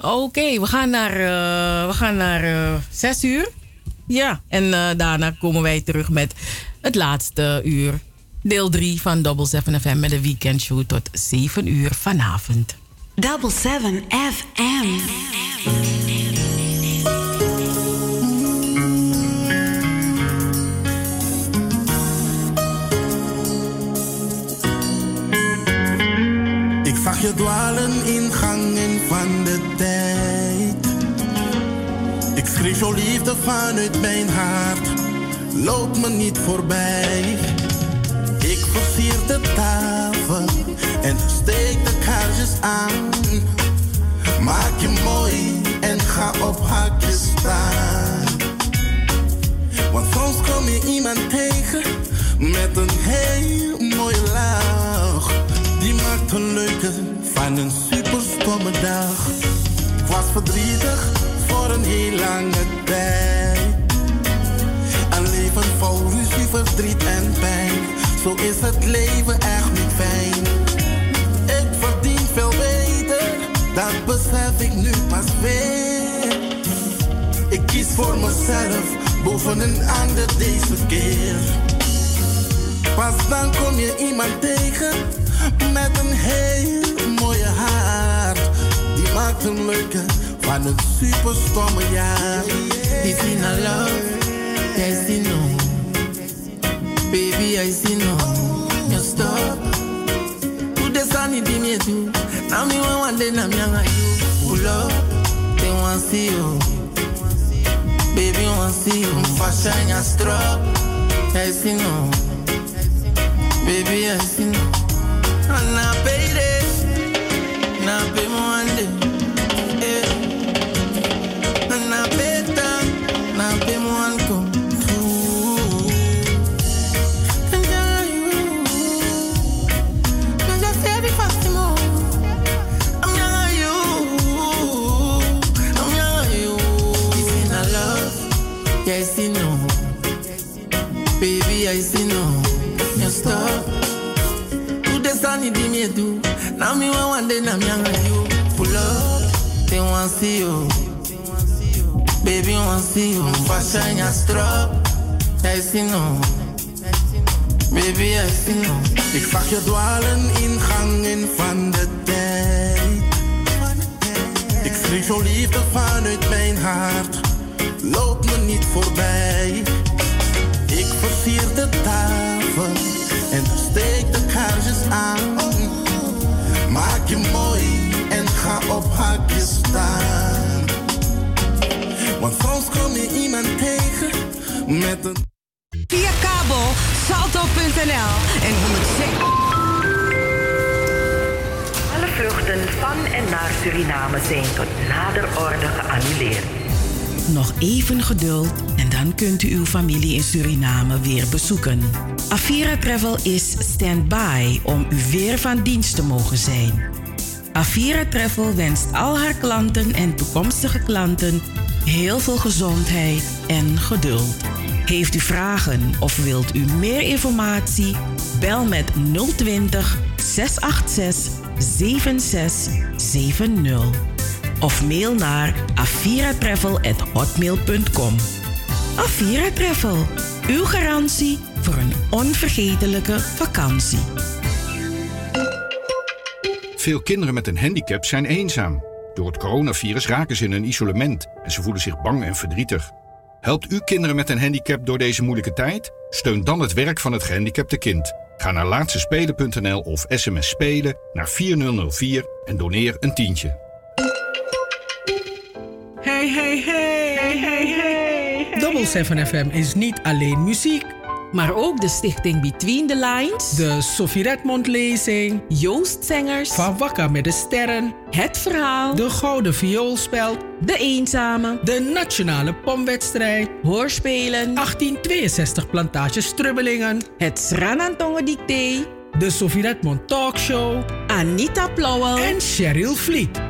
Oké, we gaan naar, eh, we gaan naar eh, zes uur. Ja, en eh, daarna komen wij terug met het laatste uur. Deel 3 van Double 7 FM met de weekendshow tot 7 uur vanavond. Double 7 FM. Ik zag je dwalen in gangen van de tijd. Ik schreef jouw liefde vanuit mijn hart. Loop me niet voorbij. Ik versier de tafel en steek de kaarsjes aan. Maak je mooi en ga op hakjes staan. Want soms kom je iemand tegen met een heel mooie lach. Die maakt een leuke van een super stomme dag. Ik was verdrietig voor een heel lange tijd. Een leven vol ruzie, verdriet en pijn. Zo is het leven echt niet fijn. Ik verdien veel beter, dat besef ik nu pas weer. Ik kies voor mezelf boven een ander deze keer. Pas dan kom je iemand tegen met een heel mooie hart. Die maakt een leuke van een super stomme jaar. You not love, the no. Baby, I see no. You stop. Put the sun in the too. Now me want one day, I'm young you. Pull up, they want see you. Baby, want see you. Fashion your strap. I see no. Baby, I see no. And I pay this. Now pay me one day. ya isino ya stop Today sunny di me do. Now me want one day na me and you. Pull up, they want see you. Baby want see you. Fashion ya strop Ya isino Baby ya isino Ik zag je dwalen in gangen van de tijd. Ik schrik zo liefde vanuit mijn hart. Loop me niet voorbij. Ik versier de tafel en steek de kaarsjes aan. Maak je mooi en ga op haakjes staan. Want soms kom je iemand tegen met een. Via kabel salto.nl en 106. Alle vluchten van en naar Suriname zijn tot nader orde geannuleerd. Nog even geduld dan kunt u uw familie in Suriname weer bezoeken. Avira Travel is stand-by om u weer van dienst te mogen zijn. Avira Travel wenst al haar klanten en toekomstige klanten heel veel gezondheid en geduld. Heeft u vragen of wilt u meer informatie? Bel met 020 686 7670 of mail naar aviratravel@hotmail.com. Avira Travel, uw garantie voor een onvergetelijke vakantie. Veel kinderen met een handicap zijn eenzaam. Door het coronavirus raken ze in een isolement en ze voelen zich bang en verdrietig. Helpt u kinderen met een handicap door deze moeilijke tijd? Steun dan het werk van het gehandicapte kind. Ga naar laatstespelen.nl of sms spelen naar 4004 en doneer een tientje. Hey, hey, hey, hey, hey, hey. Double 7 FM is niet alleen muziek. Maar ook de stichting Between the Lines. De Sophie Redmond lezing. Joost Zengers. Van met de Sterren. Het Verhaal. De Gouden Vioolspeld. De Eenzame. De Nationale Pomwedstrijd. Hoorspelen. 1862 Plantage Strubbelingen. Het Sranantongen Dicté. De Sophie Redmond Talkshow. Anita Plauwel. En Cheryl Vliet.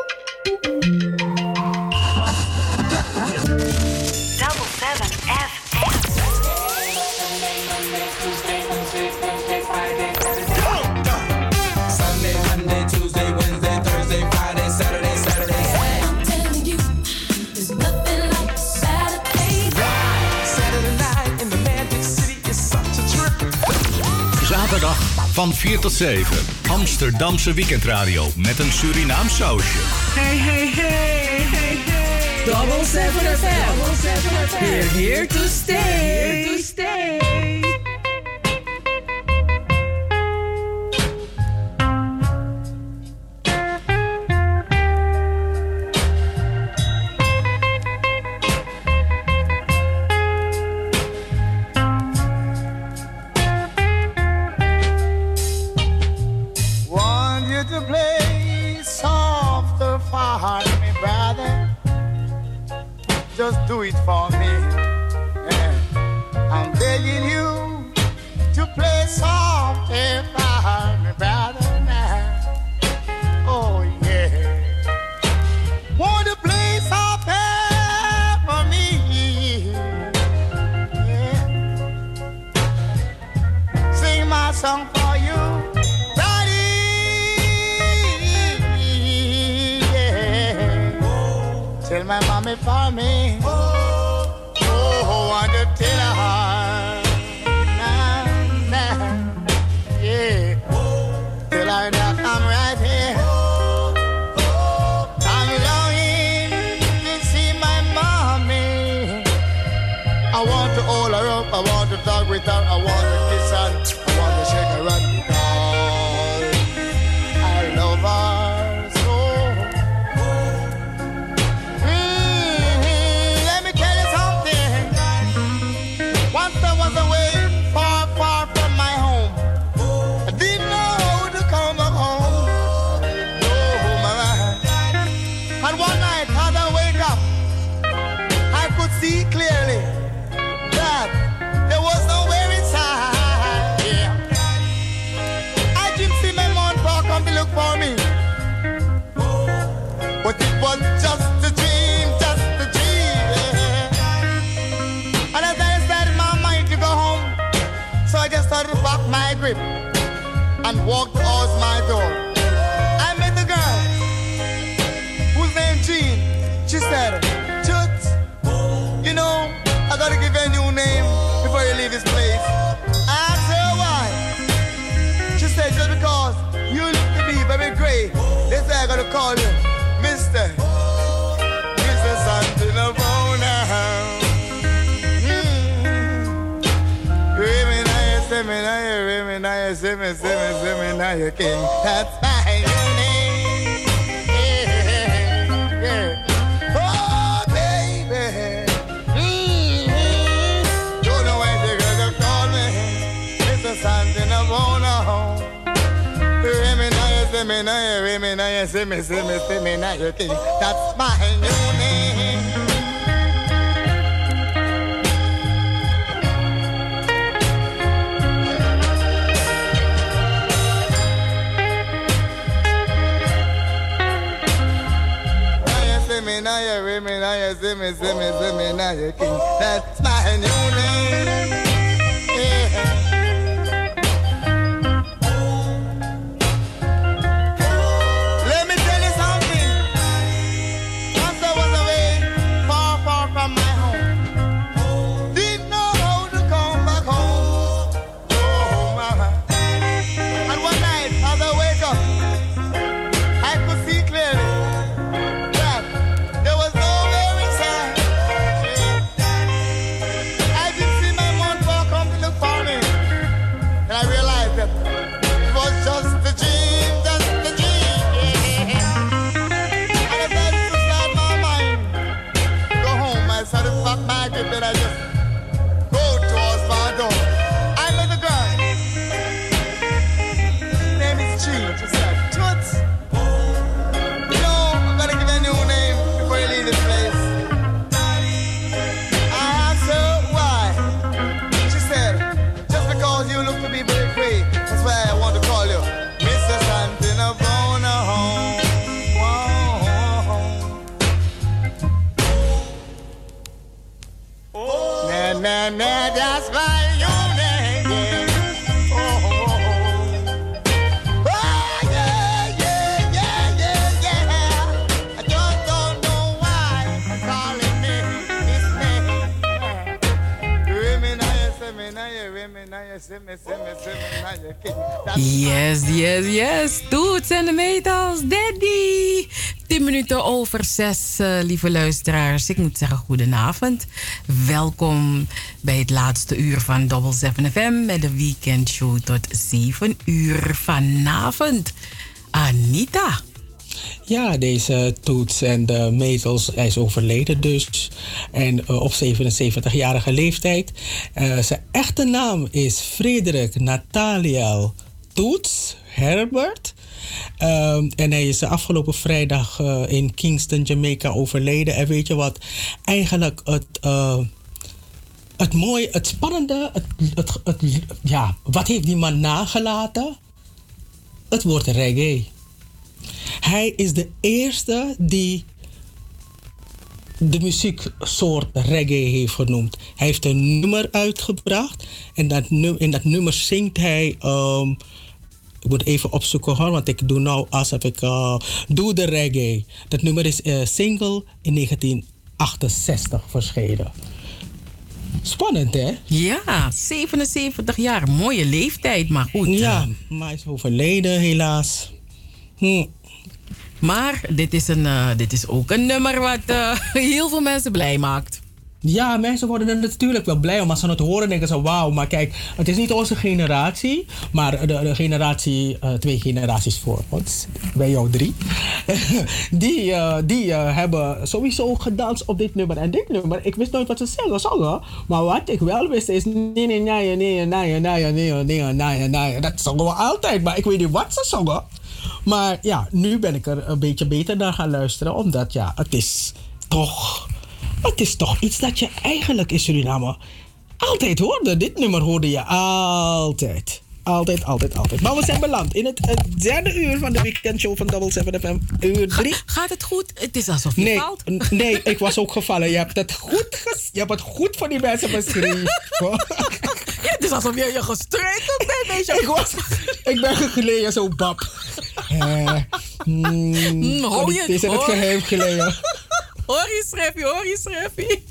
Van 4 tot 7. Amsterdamse weekendradio met een Surinaam sausje. Hey, hey, hey, hey, hey. Double 7 FM. Double 7 FM. We're here to stay. Here to stay. Just do it for me. Yeah. I'm begging you to play softer for me, brother. Now. Oh yeah. Want to play softer for me? Yeah. Sing my song Me. Oh, oh, oh her. Nah, nah, yeah. Tell her that I'm right here. I'm longing to see my mommy. I want to hold her up. I want to talk with her. I want to kiss her. Zimmer, Zimmer, now you're king. That's my new name. Oh, baby. You know when the girls have me, it's a now you're Zimmer, now you're Zimmer, king. That's my new name. You me now, you see me, see me, see me now, you king. That's my new name. Yes, yes, yes. Toets en de metals, daddy. 10 minuten over 6, lieve luisteraars. Ik moet zeggen, goedenavond. Welkom bij het laatste uur van Double 7 FM met de weekendshow tot 7 uur vanavond. Anita. Ja, deze Toets en de Metels hij is overleden dus. En eh, op 77-jarige leeftijd. Eh, zijn echte naam is Frederik Nathaniel Toets Herbert. Ehm, en hij is afgelopen vrijdag eh, in Kingston, Jamaica overleden. En weet je wat? Eigenlijk het, het mooie, het spannende, het, het, het, ja, wat heeft die man nagelaten? Het woord reggae. Hij is de eerste die de muzieksoort reggae heeft genoemd. Hij heeft een nummer uitgebracht en dat in dat nummer zingt hij. ehm, ik moet even opzoeken hoor, want ik doe nou alsof ik uh, doe de reggae. Dat nummer is eh, single in 1968 verschenen. Spannend hè? Ja, 77 jaar. Mooie leeftijd, maar goed. Ja, maar hij is overleden helaas. Hm. Maar dit is, een, eh, dit is ook een nummer wat eh, heel veel mensen blij maakt. Ja, mensen worden er natuurlijk wel blij om. Als ze het horen, denken ze: wauw. Maar kijk, het is niet onze generatie, maar de, generatie, eh, twee generaties voor ons, bij jou drie. die eh, die eh, hebben sowieso gedanst op dit nummer. En dit nummer, ik wist nooit wat ze zeggen, zongen. Maar wat ik wel wist is: nee, nee, nee, nee, nee, nee, nee, nee, nee, nee, nee. Dat zongen we altijd, maar ik weet niet wat ze zongen. Maar ja, nu ben ik er een beetje beter naar gaan luisteren, omdat ja, het is toch. Het is toch iets dat je eigenlijk in Suriname altijd hoorde. Dit nummer hoorde je altijd. Altijd, altijd, altijd. Maar we zijn beland in het, het derde uur van de weekendshow van Double 7 FM. Uur drie. Gaat het goed? Het is alsof je Nee, valt. nee, ik was ook gevallen. Je hebt het goed, je hebt het goed voor die mensen beschreven. Het is alsof je je gestruikeld bent. Weet je. ik, was, ik ben gegleden, zo bab. Eh, mm, hou je- het is in het geheim geleden. Hoor je, Schreffie, hoor je, Schreffie.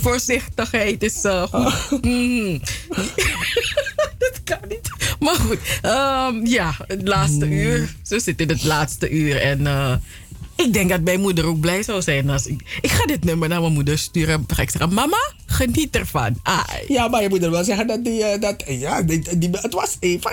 Voorzichtigheid is eh, goed. Mm. dat kan niet. Maar goed, ehm, ja, het laatste uur. Ze zitten in het laatste uur. En eh, ik denk dat mijn moeder ook blij zou zijn als ik... Ik ga dit nummer naar mijn moeder sturen. Ga ik zeggen, mama, geniet ervan. Ai. Ja, maar je moet er wel zeggen dat die... eh, dat, ja, die, die- het was een van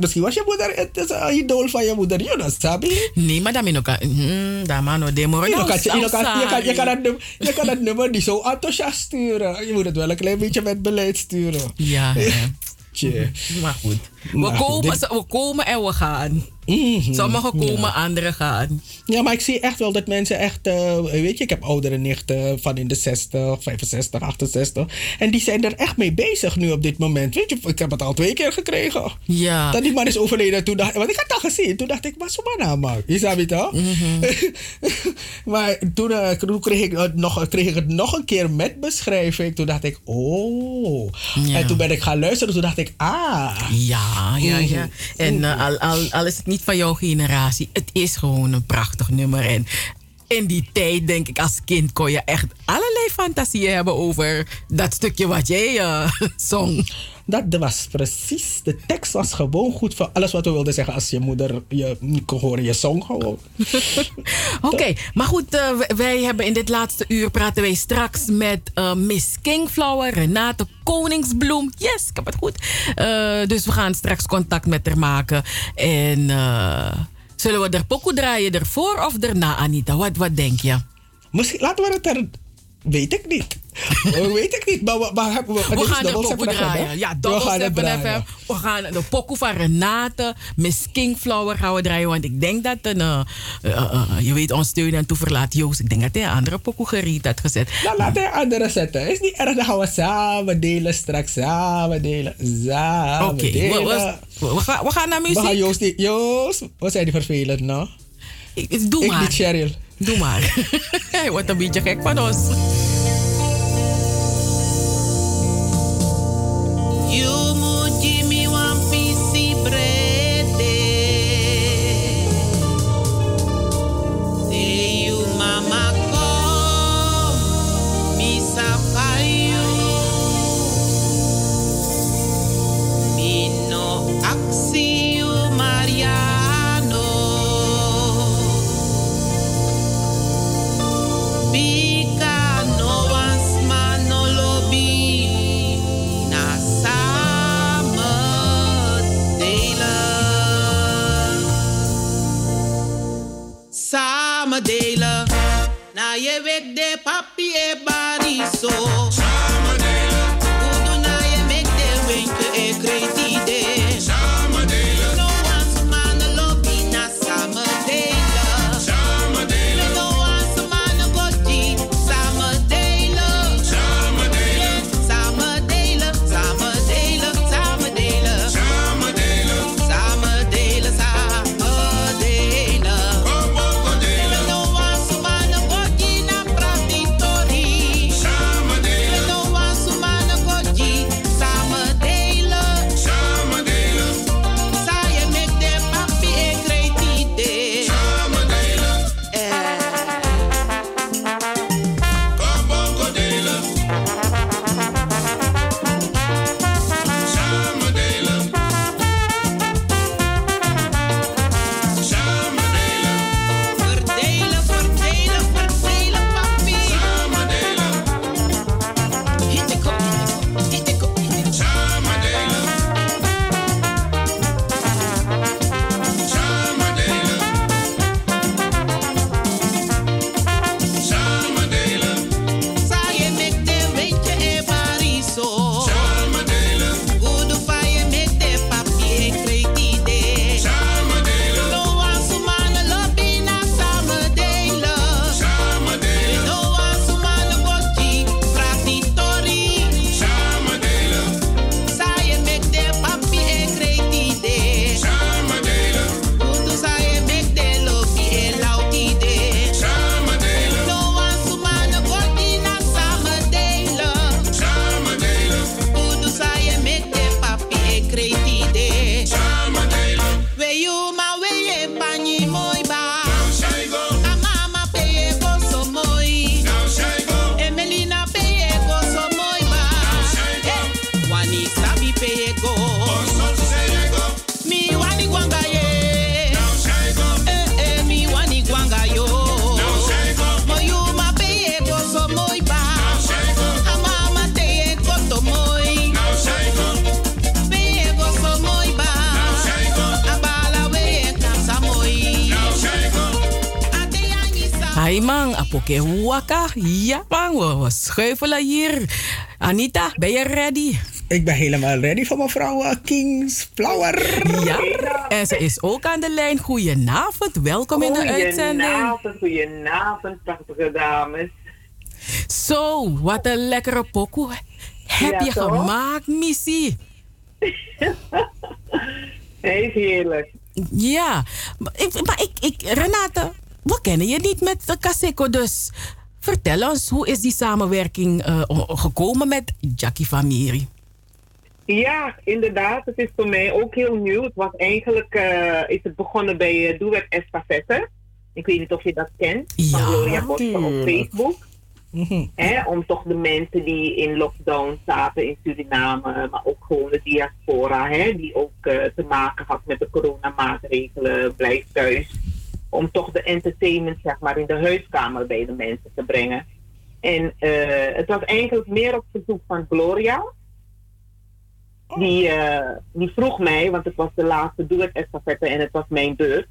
Misschien was je moeder... Het is een idool van je moeder, Jonas, sabi? Nee, maar dan ook... Hmm, daar man, de moro. Je kan, je, kan, je, kan, je, dat nummer, je kan dat nummer niet zo enthousiast sturen. Je moet het wel een klein beetje met beleid sturen. Ja, ja. Tje. Maar goed. We, Maar goed, komen, dit- we komen en we gaan. Sommigen komen, ja. anderen gaan. Ja, maar ik zie echt wel dat mensen echt... eh, weet je, ik heb oudere nichten van in de 60, 65, 68. En die zijn er echt mee bezig nu op dit moment. Weet je, ik heb het al twee keer gekregen. Ja. Dat die man is overleden. Toen dacht, want ik had dat gezien. Toen dacht ik, wat zo'n man man? Je snap het toch? maar toen, eh, toen kreeg, ik het nog, kreeg ik het nog een keer met beschrijving. Toen dacht ik, oh. Ja. En toen ben ik gaan luisteren. Toen dacht ik, ah. Ja, ja, ja. Mhm. En eh, al, al, al is het niet van jouw generatie, het is gewoon een prachtig nummer. En in die tijd, denk ik, als kind kon je echt allerlei fantasieën hebben over dat stukje wat jij eh, zong. Dat was precies, de tekst was gewoon goed voor alles wat we wilden zeggen als je moeder je horen, je song gewoon. Oké, maar goed, eh, wij hebben in dit laatste uur praten wij straks met eh, Miss Kingflower, Renate Koningsbloem. Yes, ik heb het goed. Eh, dus we gaan straks contact met haar maken. En zullen we er pokoe draaien ervoor of erna, Anita? Wat, wat denk je? Misschien laten we het er, weet ik niet. Oh, weet ik niet, maar we, maar hebben we, We gaan de pokoe 7 FM, hè? draaien. Ja, We Double gaan het 7 draaien. FM. We gaan de pokoe van Renate, Miss Kingflower gaan we draaien. Want ik denk dat een, eh, eh, eh, je weet, ons steun en toeverlaat Joost. Ik denk dat hij een andere pokoe geriet had gezet. Nou, laat hij andere zetten. Is niet erg, dan gaan we samen delen straks. Samen delen. Samen Oké, we, delen. we, we, we gaan, we gaan naar We muziek. gaan Joost, Joost, wat zijn die vervelend nou? Ik, doe ik maar. niet Cheryl. Doe maar. Hij wordt een beetje gek van ons. ye vede papi e bariso. Schuifelen hier. Anita, ben je ready? Ik ben helemaal ready voor mevrouw eh, Kings Flower. Ja, en ze is ook aan de lijn. Goedenavond, welkom in de uitzending. Goedenavond, goedenavond, prachtige dames. Zo, wat een lekkere pokoe heb Ja, je toch? gemaakt, missie. Heel heerlijk. Ja, maar ik, maar ik, ik, Renate, we kennen je niet met de Caseco, dus vertel ons, hoe is die samenwerking eh, gekomen met Jackie Famiri? Ja, inderdaad. Het is voor mij ook heel nieuw. Het was eigenlijk eh, is het begonnen bij uh, Doe Estafette. Ik weet niet of je dat kent. van Gloria Boster op. Facebook. Hè, om toch de mensen die in lockdown zaten in Suriname, maar ook gewoon de diaspora, hè, die ook te maken had met de coronamaatregelen, blijf thuis. Om toch de entertainment zeg maar, in de huiskamer bij de mensen te brengen. En eh, het was eigenlijk meer op verzoek van Gloria. Die, eh, die vroeg mij, want het was de laatste Doe het Estafette en het was mijn beurt.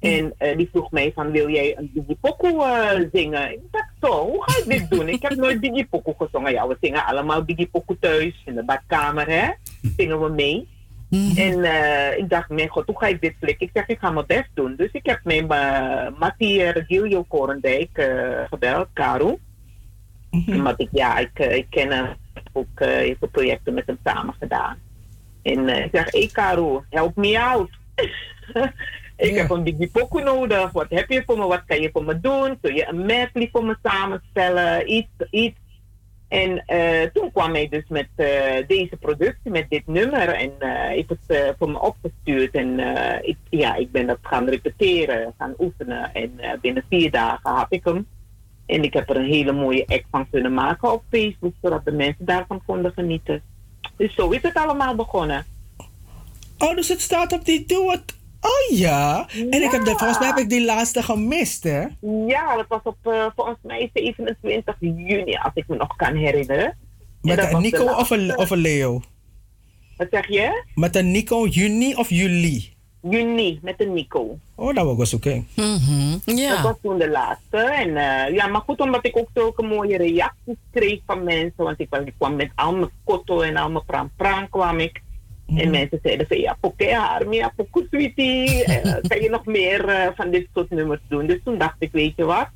En eh, die vroeg mij van, wil jij een Biggie zingen? Ik dacht zo, hoe ga ik dit doen? Ik heb nooit Biggie Pokoe gezongen. Ja, we zingen allemaal Biggie Pokoe thuis, in de badkamer, hè. Zingen we mee. En eh, ik dacht, mijn god, hoe ga ik dit flikken? Ik zeg, ik ga mijn best doen. Dus ik heb mijn uh, Mattie Regilio Korendijk eh, gebeld, Caro. Want ik, ja, ik, eh, ik ken hem ook heel veel projecten met hem samen gedaan. En eh, ik zeg, hé hey, Caro, help me out. ik heb een Biggie Pokoe nodig. Wat heb je voor me? Wat kan je voor me doen? Kun je een medley voor me samenstellen? Iets, iets. En eh, toen kwam hij dus met eh, deze productie, met dit nummer. En eh heeft het eh, voor me opgestuurd. En eh, ik, ja, ik ben dat gaan repeteren, gaan oefenen. En eh, binnen vier dagen had ik hem. En ik heb er een hele mooie act van kunnen maken op Facebook, zodat de mensen daarvan konden genieten. Dus zo is het allemaal begonnen. Oh, dus het staat op die Do. Oh ja. En ik heb de, volgens mij heb ik die laatste gemist, hè? Ja, dat was op eh, volgens mij 27 juni, als ik me nog kan herinneren. En Met een Nico of een, of een Leo? Wat zeg je? Met een Nico juni of juli? Juni, met een Nico. Oh, dat was oké. Dat was toen de laatste. En eh, ja, maar goed, omdat ik ook zulke mooie reacties kreeg van mensen. Want ik, ik kwam met al mijn kotto en al mijn pram-pram kwam ik. En mensen zeiden van ja, poké haar, ja, pokoe sweetie. Eh, kan je nog meer eh, van dit soort nummers doen? Dus toen dacht ik, weet je wat?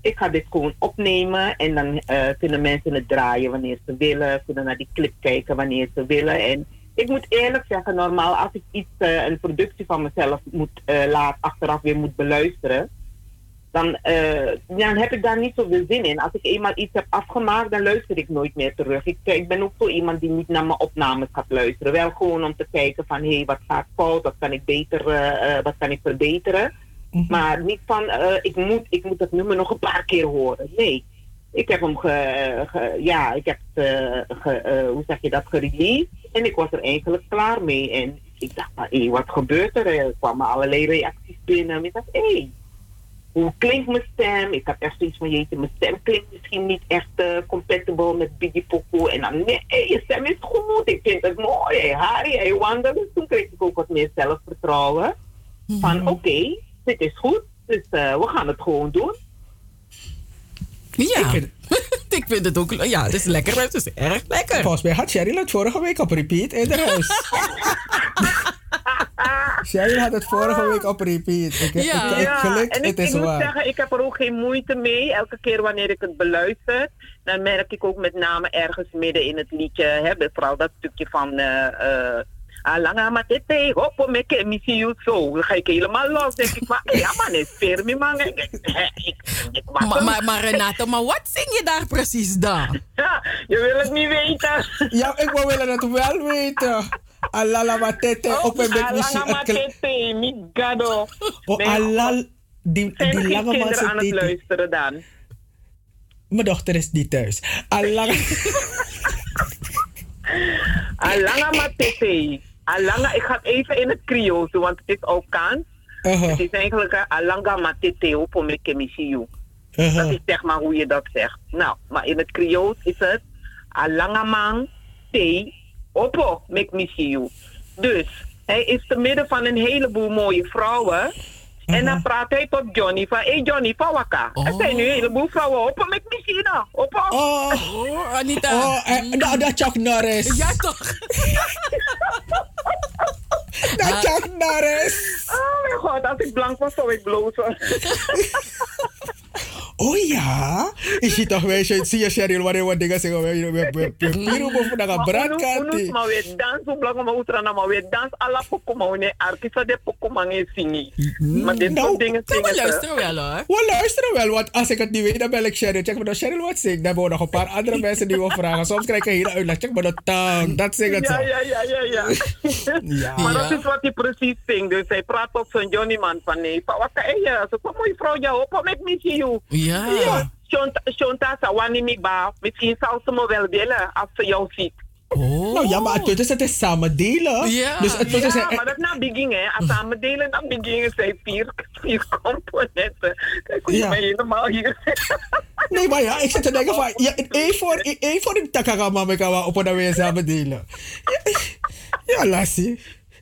Ik ga dit gewoon opnemen en dan eh, kunnen mensen het draaien wanneer ze willen. Kunnen naar die clip kijken wanneer ze willen. En ik moet eerlijk zeggen, normaal als ik iets, een productie van mezelf moet laat achteraf weer moet beluisteren, dan, eh, dan heb ik daar niet zoveel zin in. Als ik eenmaal iets heb afgemaakt, dan luister ik nooit meer terug. Ik, ik ben ook zo iemand die niet naar mijn opnames gaat luisteren. Wel gewoon om te kijken van, hé, hey, wat gaat fout? Wat kan ik beter, eh, eh, wat kan ik verbeteren? Maar niet van, eh, ik, moet, ik moet het nummer nog een paar keer horen. Nee. Ik heb hem ge, ge- ja, ik heb het, eh, ge, eh, hoe zeg je dat, gereleased. En ik was er eigenlijk klaar mee. En ik dacht, maar, hé, wat gebeurt er? Er kwamen allerlei reacties binnen. En ik dacht, hé, hey, hoe klinkt mijn stem? Ik had echt zoiets van, jeetje, mijn stem klinkt misschien niet echt eh, compatible met Biggie Pokoe. En dan, nee, je stem is goed, ik vind het mooi. Hey, Harry, hey, Wanda. Dus toen kreeg ik ook wat meer zelfvertrouwen. Van, oké, dit is goed, dus eh, we gaan het gewoon doen. Ja, ik vind, het ook, ja, het is lekker, het is erg lekker. Volgens mij had Cheryl het vorige week op repeat in haar huis. Cheryl had het vorige week op repeat. Ik, ik, ik, gelukt, en ik, het is ik moet zeggen, ik heb er ook geen moeite mee. Elke keer wanneer ik het beluister, dan merk ik ook met name ergens midden in het liedje, hè, vooral dat stukje van eh eh Alanga matete, hoppo meke, missie you zo. Dan ga ik helemaal los. denk ik, maar ja man, is fermi man. Ik, ik, ik, ik, Maar, een- maar, maar Renate, maar wat zing je daar precies dan? Ja, je wil het niet weten. Ja, ik wil willen het wel weten. Alala matete op een beetje Alanga matete, mi gado. Oh, alal, die, Zijn er die lange man kinderen aan het luisteren dan? Mijn dochter is niet thuis. Alala. Alanga matete. Alanga, ik ga even in het Creoolse, want het is ook kans. Uh-huh. Het is eigenlijk eh, alanga matete op een mekemisiu. Uh-huh. Dat is zeg maar hoe je dat zegt. Nou, maar in het Creools is het alanga man te opo mekemisiu. Dus hij is te midden van een heleboel mooie vrouwen. En dan praat hij tot Johnny van, hé hey Johnny, van wakka. Er zijn nu een heleboel vrouwen op met machine. Op, op. Oh, Anita. Oh, eh, dat, dat Chuck Norris. Ja, toch? dat Chuck Norris. Oh mijn god, als ik blank was zou ik blozen. Oh ja? Is je toch weer, zie je Cheryl, wanneer wat dingen zeggen, we we we we piru boven brandkant. maar weer dans, maar utra maar weer dans alla pokoma, ne arkisa de pokoma nge singi. Maar dit soort dingen zingen we ze. luisteren wel hoor. We luisteren wel, want als ik het niet weet, dan bel ik Cheryl. Check maar dat Cheryl wat zingt. Dan hebben we nog een paar andere mensen die we vragen. Soms krijg ik een hele uitleg. Check maar dat tang. Dat zingt het zo. Ja, ja, ja, ja, ja. Ja. Maar dat is wat hij precies zingt. Dus hij praat op zo'n Johnny man van nee. Wat kan je? Zo van mooie vrouw, ja, op met missie, joh. Ja. Shonta- Shonta Sawani Miba. Misschien zou ze me wel willen als ze jou ziet. Oh. Nou ja, maar het is, het is samen delen. Ja, Dus het is, ja eh, maar dat is na begin, hè. Als samen delen, dan begin zijn vier, vier componenten. Kijk hoe je Ja. mij helemaal hier... Nee, maar ja, ik zit te denken van, ja, één voor, één voor de takagama met elkaar op en weer samen delen. Ja, ja Lassie.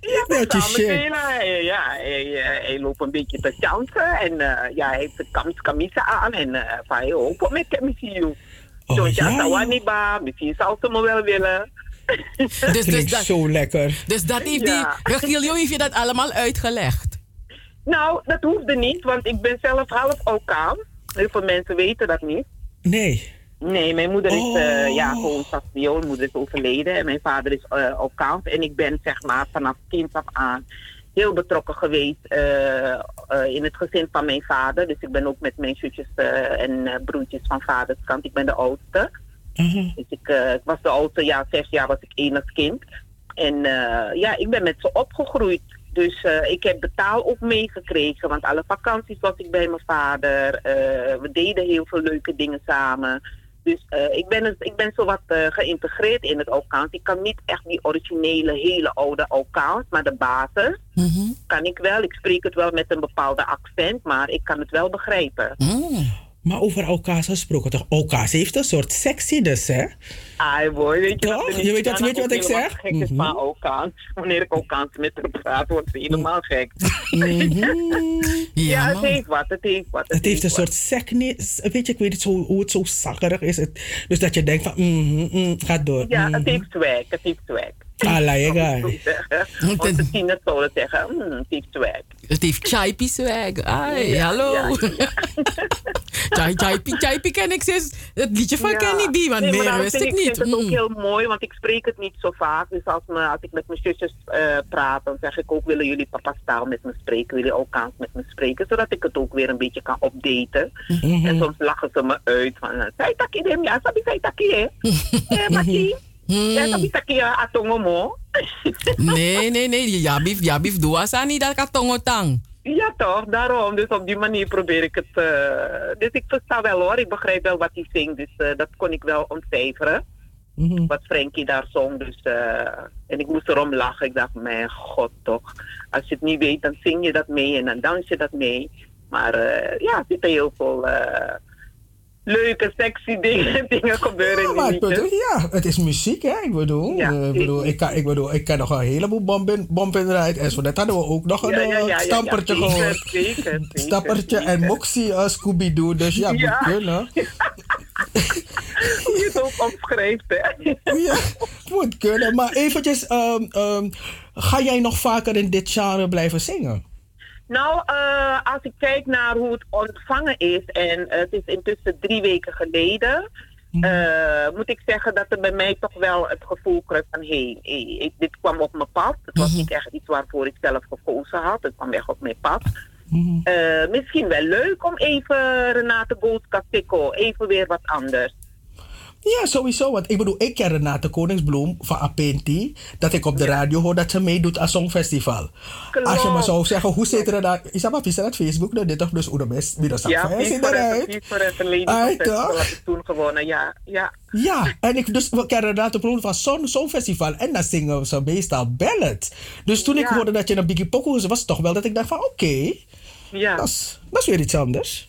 Ja, Dat is delen. Hij, ja, hij, eh, hij loopt een beetje te chansen. En eh, ja, hij heeft de kams kamisa aan. En uh, van, hij ook met chemie. Oh, Zontje ja, ja. Sawaniba. Misschien zou ze me wel willen. Dus, Klinkt dat, zo lekker. dus dat heeft Ja. die, Regilio heeft je dat allemaal uitgelegd. Nou, dat hoefde niet, want ik ben zelf half Alkaan. Heel veel mensen weten dat niet. Nee. Nee, mijn moeder is Oh. eh, ja, gewoon Sasvio. Mijn moeder is overleden en mijn vader is eh Alkaans. En ik ben zeg maar vanaf kind af aan heel betrokken geweest eh, in het gezin van mijn vader. Dus ik ben ook met mijn zusjes en broertjes van vaders kant. Ik ben de oudste. Dus ik, ik was de oudste, ja, zes jaar was ik enig kind. En ja, ik ben met ze opgegroeid. Dus ik heb betaal ook meegekregen. Want alle vakanties was ik bij mijn vader. We deden heel veel leuke dingen samen. Dus eh, ik, ben, ik ben zo wat eh, geïntegreerd in het Alkaans. Ik kan niet echt die originele, hele oude Alkaans. Maar de basis kan ik wel. Ik spreek het wel met een bepaalde accent. Maar ik kan het wel begrijpen. Maar over Aukaas gesproken, toch? Aukaas heeft een soort sexiness, hè? Ai boy, weet je Toch? dat Je weet dat- weet je wat ik zeg? gek is van Alkaans. Wanneer ik Alkaans met haar praat, wordt ze helemaal gek. ja, het heeft wat, het heeft wat. Het heeft een soort seknis. Weet je, ik weet het zo, hoe het zo zakkerig is. Het, dus dat je denkt van, mm, mm, ga door. Ja, mhm. het heeft swag, het heeft swag. Ah, laat je gaan. Zo zeggen. Want de tieners zouden zeggen, mm, het heeft swag. Het heeft chaipi swag. Ai, Ja, hallo. ja, Chai, chaipi, chaipi ken ik sinds het liedje van Ja. Kenny B, want Nee, meer wist ik Ik niet. vind het ook Mm. heel mooi, want ik spreek het niet zo vaak. Dus als, me, als ik met mijn zusjes eh, praat, dan zeg ik ook, willen jullie papa's taal met me spreken? Willen jullie Alkaans met me spreken? Zodat ik het ook weer een beetje kan updaten. Mhm. En soms lachen ze me uit van, zei taki dem, ja, sabi zei taki, hè? Eh, Ja, sabi taki, ja, atongo mo. Nee, nee, nee. Jabif, jabif, doa sani dat katongotang. Ja, toch, daarom. Dus op die manier probeer ik het. eh, dus ik versta wel hoor, ik begrijp wel wat hij zingt. Dus eh, dat kon ik wel ontcijferen. Wat Frankie daar zong. Dus, eh, en ik moest erom lachen. Ik dacht, mijn god toch. Als je het niet weet, dan zing je dat mee en dan dans je dat mee. Maar ja, er zitten heel veel leuke, sexy dingen, dingen gebeuren Maar die het ja, het is muziek, hè? Ik bedoel, Ja, eh, ik, bedoel ik, kan, ik bedoel, ik ken nog een heleboel bompen, rijden. En zo net hadden we ook nog een Ja, ja, ja, eh, ja, ja, stampertje gehoord. zeker, zeker, Stampertje en. Moxie uh, Scooby-Doo. Dus ja, moet Ja. kunnen. Hoe je het ook opschrijft, hè. Ja, moet kunnen. Maar eventjes, ehm, ehm, ga jij nog vaker in dit genre blijven zingen? Nou, eh, als ik kijk naar hoe het ontvangen is, en het is intussen drie weken geleden, eh, moet ik zeggen dat er bij mij toch wel het gevoel kreeg van hé, hey, dit kwam op mijn pad. Het was niet echt iets waarvoor ik zelf gekozen had, het kwam echt op mijn pad. Eh, misschien wel leuk om even Renate Goldkastikko, even weer wat anders. Ja, sowieso. Want ik bedoel, ik ken Renate Koningsbloem van Apenti. Dat ik op de radio hoor dat ze meedoet aan Songfestival. Als je me zou zeggen, hoe zit Renate... Is dat maar via Facebook? Nou, dit toch dus hoe de best. Wie dat Ja, eruit. Ik toen gewonnen, ja. ja. Ja, en ik dus we kennen Renate Bloem van zo'n zo'n festival. En dan zingen ze meestal ballads. Dus toen ik hoorde dat je een Biggie Poco was, het toch wel dat ik dacht van oké, Ja. dat, is, dat is weer iets anders.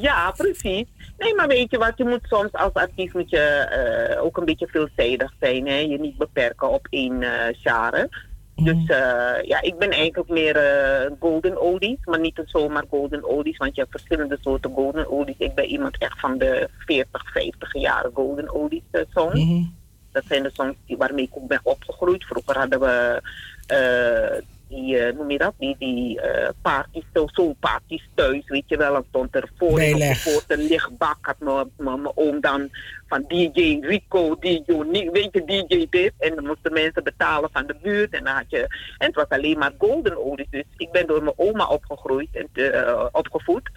Ja, precies. Nee, maar weet je wat, je moet soms als artiest moet je eh, ook een beetje veelzijdig zijn. Hè? Je niet beperken op één eh genre. Dus eh, ja, ik ben eigenlijk meer golden oldies, maar niet zomaar golden oldies, want je hebt verschillende soorten golden oldies. Ik ben iemand echt van de 40, 50 jaren golden oldies songs. Mhm. Dat zijn de songs die, waarmee ik ook ben opgegroeid. Vroeger hadden we eh, die, eh, noem je dat, die, die parties, zo- soulparties thuis, weet je wel. Dan stond er voor de lichtbak had mijn- oom dan van DJ Rico, DJ weet je, DJ dit. En dan moesten mensen betalen van de buurt. En, dan had je, en het was alleen maar golden oldies. Dus ik ben door mijn oma opgegroeid en eh, opgevoed.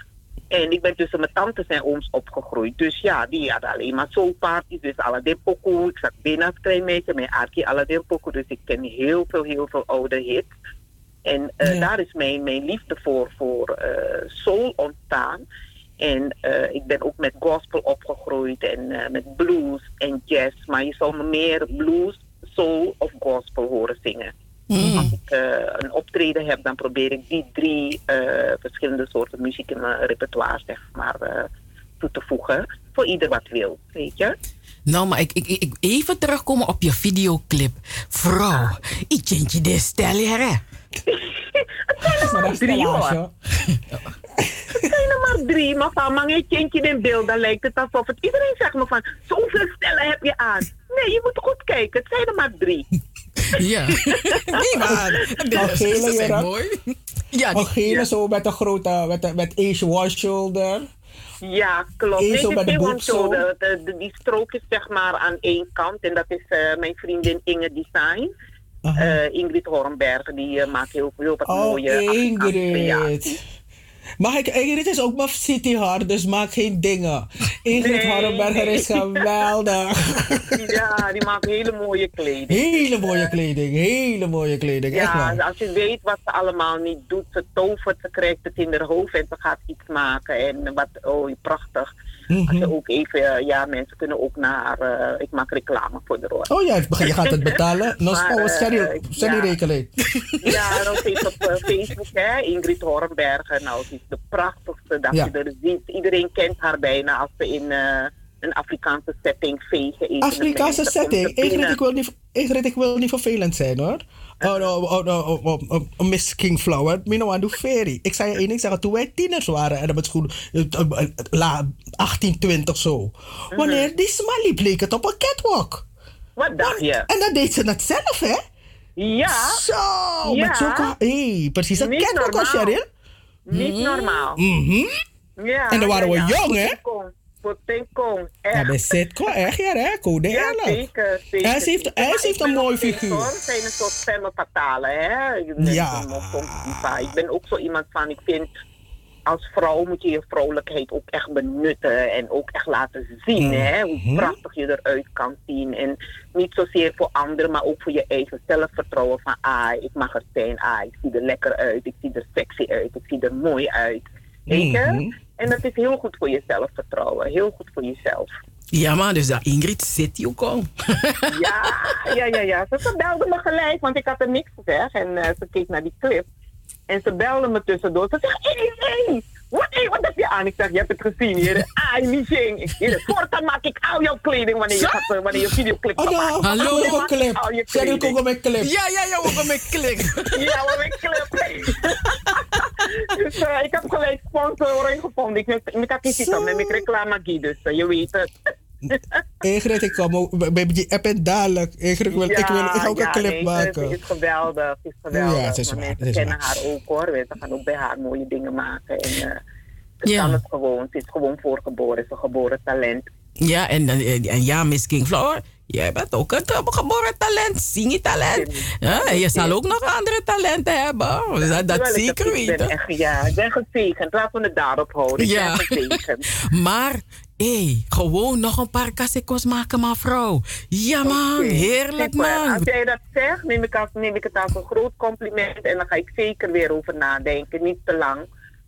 En ik ben tussen mijn tantes en ooms opgegroeid. Dus ja, die hadden alleen maar soulparties. Dus Aladdin Pokoe. Ik zat binnen als klein meisje met Arkie Aladdin Pokoe. Dus ik ken heel veel, heel veel oude hits. En eh, daar is mijn, mijn liefde voor, voor eh, soul ontstaan. En eh, ik ben ook met gospel opgegroeid en met blues en jazz. Maar je zal me meer blues, soul of gospel horen zingen. Als ik een optreden heb, dan probeer ik die drie verschillende soorten muziek in mijn repertoire zeg maar, toe te voegen. Voor ieder wat wil, weet je. Nou, maar ik, ik, ik even terugkomen op je videoclip. Vrouw, ik je de hier, hè? Het zijn er maar drie hoor. Het zijn er maar drie, maar van man, je kindje in beeld, dan lijkt het alsof het... Iedereen zegt me van, zoveel stellen heb je aan. Nee, je moet goed kijken, het zijn er maar drie. Ja. nee, maar zijn jurk. mooi. Ja, een gele zo met een grote, met, een- met Ace one shoulder. Ja, klopt. Eén Nee, zo het bij is de boek zo. zo. De, de, de- die strook is zeg maar aan één kant. En dat is eh, mijn vriendin Inge Design. Eh, Ingrid Hornberg, die eh, maakt heel, heel wat Oh, mooie Ingrid. Mag ik, Ingrid is ook mijn city hard, dus maak geen dingen. Ingrid Nee, Harrenberger is geweldig. Ja, die maakt hele mooie kleding. Hele mooie kleding, hele mooie kleding. Ja, als je weet wat ze allemaal niet doet, ze tovert, ze krijgt het in haar hoofd en ze gaat iets maken. En wat, oh, prachtig. Mhm. ook even, eh, ja, mensen kunnen ook naar, eh, ik maak reclame voor de hoor. Oh ja, je gaat het betalen. Nog Maar, oh, Sherry, Sherry ja. rekening. Ja, dan zit op eh, Facebook, hè, Ingrid Hornbergen. Nou, ze is de prachtigste dat Ja. je er ziet. Iedereen kent haar bijna als ze in een Afrikaanse setting vegen. Afrikaanse setting. Ingrid, ik wil niet, Ingrid, ik wil niet vervelend zijn hoor. Oh, oh, oh, oh, oh, Miss King Flower, Mino aan ferry. Ik zei je één ding zeggen, toen wij tieners waren en op het school, eh, eh, la- 18, 20 zo. Wanneer die Smally bleek het op een catwalk. Wat dacht je? En dan deed ze het zelf, hè? Ja. Zo, Ja. met zulke... Hey, precies een catwalk was. Cheryl. Niet normaal. Mhm. Ja, En dan waren we jong, hè? Potenkong, Ja, bij Sitco, echt ja, hè? Code Ja, zeker, ze heeft, een mooi figuur. Het zijn een soort stemmen fatale, hè? Ja. Ik ben ook zo iemand van, ik vind... Als vrouw moet je je vrouwelijkheid ook echt benutten en ook echt laten zien, Mhm. hè? Hoe prachtig je eruit kan zien. En niet zozeer voor anderen, maar ook voor je eigen zelfvertrouwen. Van, ah, ik mag er zijn. Ah, ik zie er lekker uit. Ik zie er sexy uit. Ik zie er mooi uit. Je? Mhm. En dat is heel goed voor je zelfvertrouwen. Heel goed voor jezelf. Ja, maar dus dat Ingrid zit hier ook al. Ja, ja, ja, ja. Ze, ze belde me gelijk, want ik had er niks gezegd. En eh, ze keek naar die clip. En ze belde me tussendoor. Ze zegt, hé, hey, wat, hey, wat heb je aan? Ik zeg, je hebt het gezien hier. Niet zing. Ik zeg, voortaan maak ik al jouw kleding wanneer je, gaat, eh, wanneer je videoclip gaat maken. Hallo. Ook ik clip. Cheryl kleding. ook een clip. Ja, ja, ja, ook met klik. Ja, wat een clip. dus eh, ik heb gelijk sponsoring gevonden. Ik, ik zitten met mijn reclame dus eh, je weet het. Ingrid, ik kom ook bij die app en dadelijk. Ingrid, wil, ik wil ik ga ook ja, een clip nee, maken. Ze is geweldig. Ze is geweldig. Ja, het is Maar waar, mensen het is kennen waar. haar ook hoor. We gaan ook bij haar mooie dingen maken. En, eh, ze Ja. kan het gewoon. Ze is gewoon voorgeboren. Ze is een geboren talent. Ja, en, en, en ja, Miss King Flower, jij bent ook een geboren talent, zingietalent. Ja, en je zal ook nog andere talenten hebben. Dat, dat zeker het- weten. echt, ja, ik ben gezegend. Laten we het daarop houden. Ik Ja. ben gezegend. Maar, hé, gewoon nog een paar kassikos maken, mevrouw. Ja, man, heerlijk, man. Als jij dat zegt, neem ik, als, neem ik het als een groot compliment. En dan ga ik zeker weer over nadenken. Niet te lang.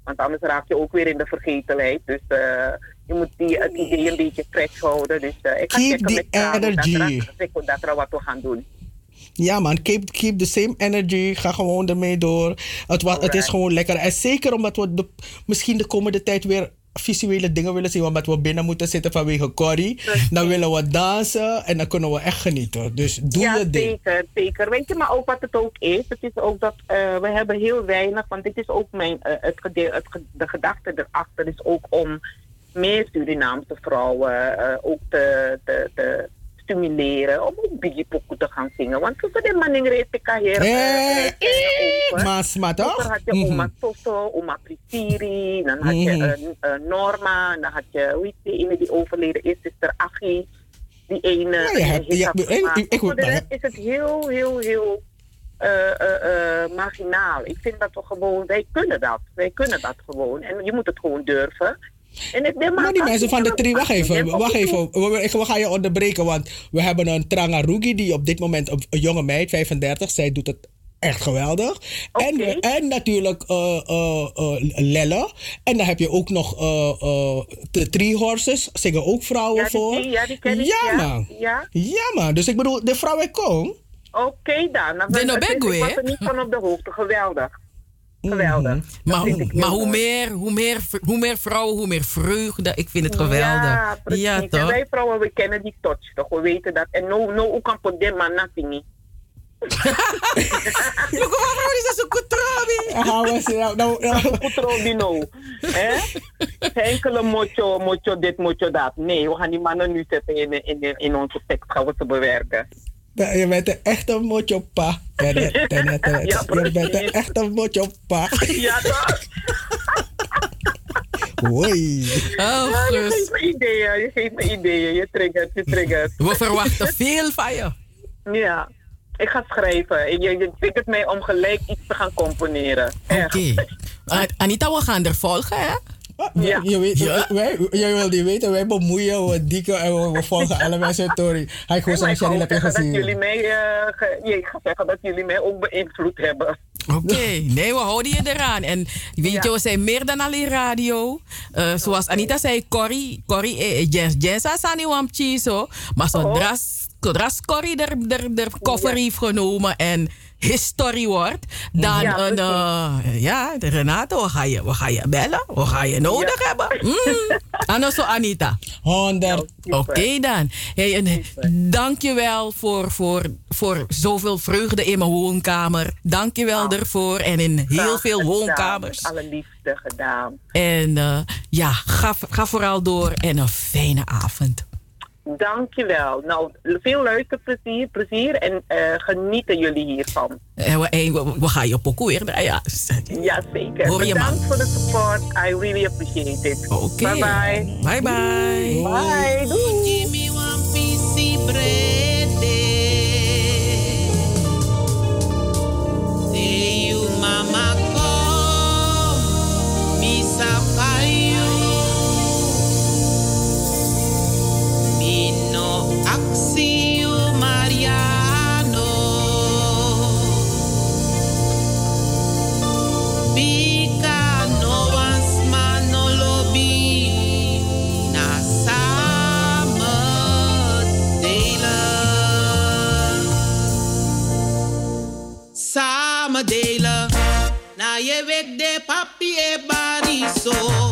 Want anders raak je ook weer in de vergetelheid. Dus eh, je moet die, het idee een beetje fresh houden. Dus eh, ik ga Keep checken the met energy. Dat, dat er wat we gaan doen. Ja man, keep, keep the same energy. Ga gewoon ermee door. Het, het is gewoon lekker. En zeker omdat we de, misschien de komende tijd weer visuele dingen willen zien, omdat we binnen moeten zitten vanwege Corrie, dan willen we dansen en dan kunnen we echt genieten. Dus doe ja, je ding. zeker, zeker. Weet je, maar ook wat het ook is, het is ook dat eh, we hebben heel weinig, want dit is ook mijn, eh, het, het, de gedachte erachter is ook om meer Surinaamse vrouwen eh, ook te, te, te stimuleren om ook Biggie Pokoe te gaan zingen. Want voor de mannen reed ik hier. Eh, Mas, maar toch? Vroeger had je Mhm. oma Toto, oma Prisiri, dan had je Mhm. eh, eh, Norma, dan had je, hoe heet die ene die overleden is, sister Achie. Die ene. Ja, ik- Voor de rest is het heel, heel, heel eh, eh, eh, marginaal. Ik vind dat we gewoon, wij kunnen dat. Wij kunnen dat gewoon. En je moet het gewoon durven. Ik Maar die mensen van de tri, wacht even, wacht even. We, we- ik- we gaan je onderbreken, want we hebben een Trangarugi die op dit moment, een, een jonge meid, 35, zij doet het echt geweldig. En, en natuurlijk eh, eh, eh, Lelle. En dan heb je ook nog eh, eh, de Three Horses, zingen ook vrouwen Ja, die- voor. die- ja, die ken ik, Ja, ja. man. Ja. Ja, man. Dus ik bedoel, de vrouwen komen. Oké dan. De het is- Nobegwe, Ik was er niet van op de hoogte. Geweldig. Mhm. Geweldig. Maar, hoe, heel maar hoe, meer, hoe, meer, hoe meer vrouwen, hoe meer vreugde. Ik vind het geweldig. Ja, precies. Ja, en toch? wij vrouwen, we kennen die touch toch? We weten dat. En no, no, hoe kan voor dit man nothing niet. Kutrobi no. Hè? Enkele mocho, mocho dit, mocho dat. Nee, we gaan die mannen nu zetten in, in, in onze tekst. Gaan we ze bewerken. Ja, Je bent een echte tenet. Ja, Je bent een echte mochopa. Ja, toch? Hoi. Oh, Ja, je geeft me ideeën, je geeft me ideeën. Je triggert, je triggert. We verwachten veel van je. Ja, ik ga schrijven. Je, je triggert mij om gelijk iets te gaan componeren. Oké. Ah, Anita, we gaan er volgen, hè? Ja. Je, weet, wij, jij wil niet weten, wij bemoeien, we dikken en we, we volgen alle mensen story. Hij gewoon zo'n heb je dat gezien. jullie mij, eh, ge- ja, ik ga zeggen dat jullie mij ook beïnvloed hebben. Oké, nee, we houden je eraan. En weet je, we zijn meer dan alleen radio. Eh, zoals Anita zei, Corrie, Corrie, eh, Jens, Jens Asani Wamchi, zo. Maar zodra, zodra Corrie koffer heeft genomen en history wordt, dan Ja, een, eh, ja, de Renato, we gaan je, we gaan je bellen, we gaan je nodig hebben. Mm. Anders zo, Anita. 100. Oké dan. Hey, en, dank je wel voor, voor, voor zoveel vreugde in mijn woonkamer. Dank je wel ervoor. En in heel veel woonkamers. Alle liefde gedaan. En eh, ja, ga, ga vooral door en een fijne avond. Dankjewel. Nou, veel luisterplezier plezier en eh, genieten jullie hiervan. En we, en we, we gaan je pokoe weer draaien. Ja, zeker. Hoor je, Bedankt voor de support. I really appreciate it. Oké. Bye bye. Bye bye. Bye. Doei. Give me one piece bread. Say you mama come, me Sio Mariano Pica Novasmano Lobi na Sama Dela Sama Dela na yeweg de papier bariso.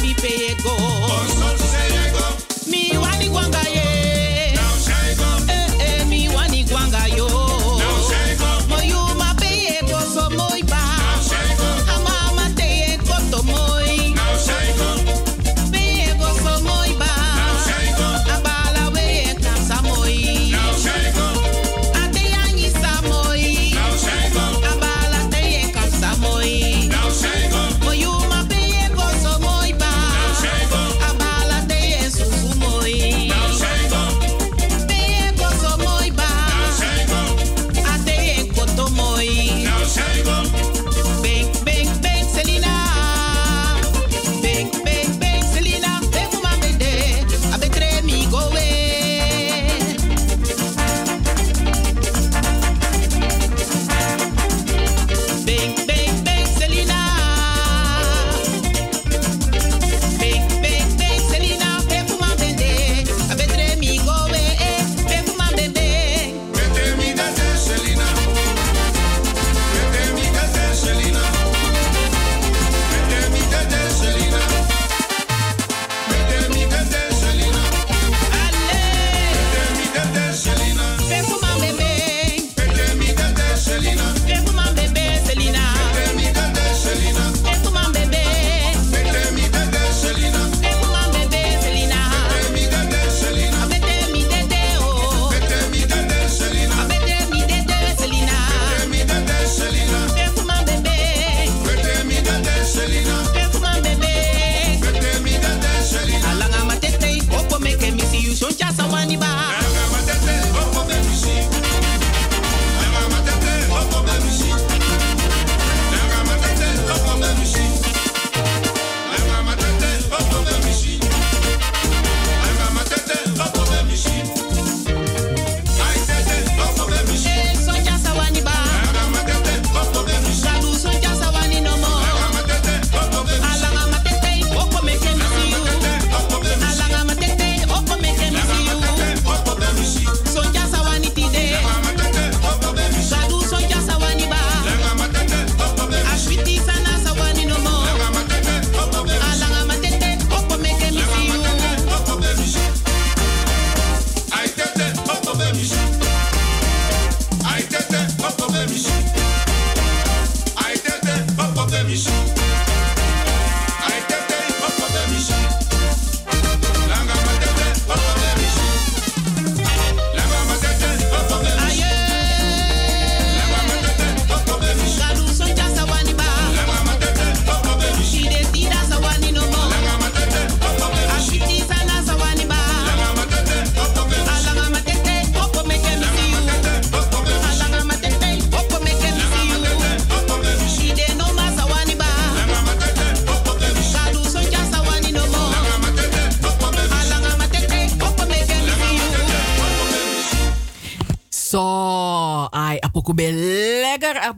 mi peyeko. Osun se. Mi wani wanga ye.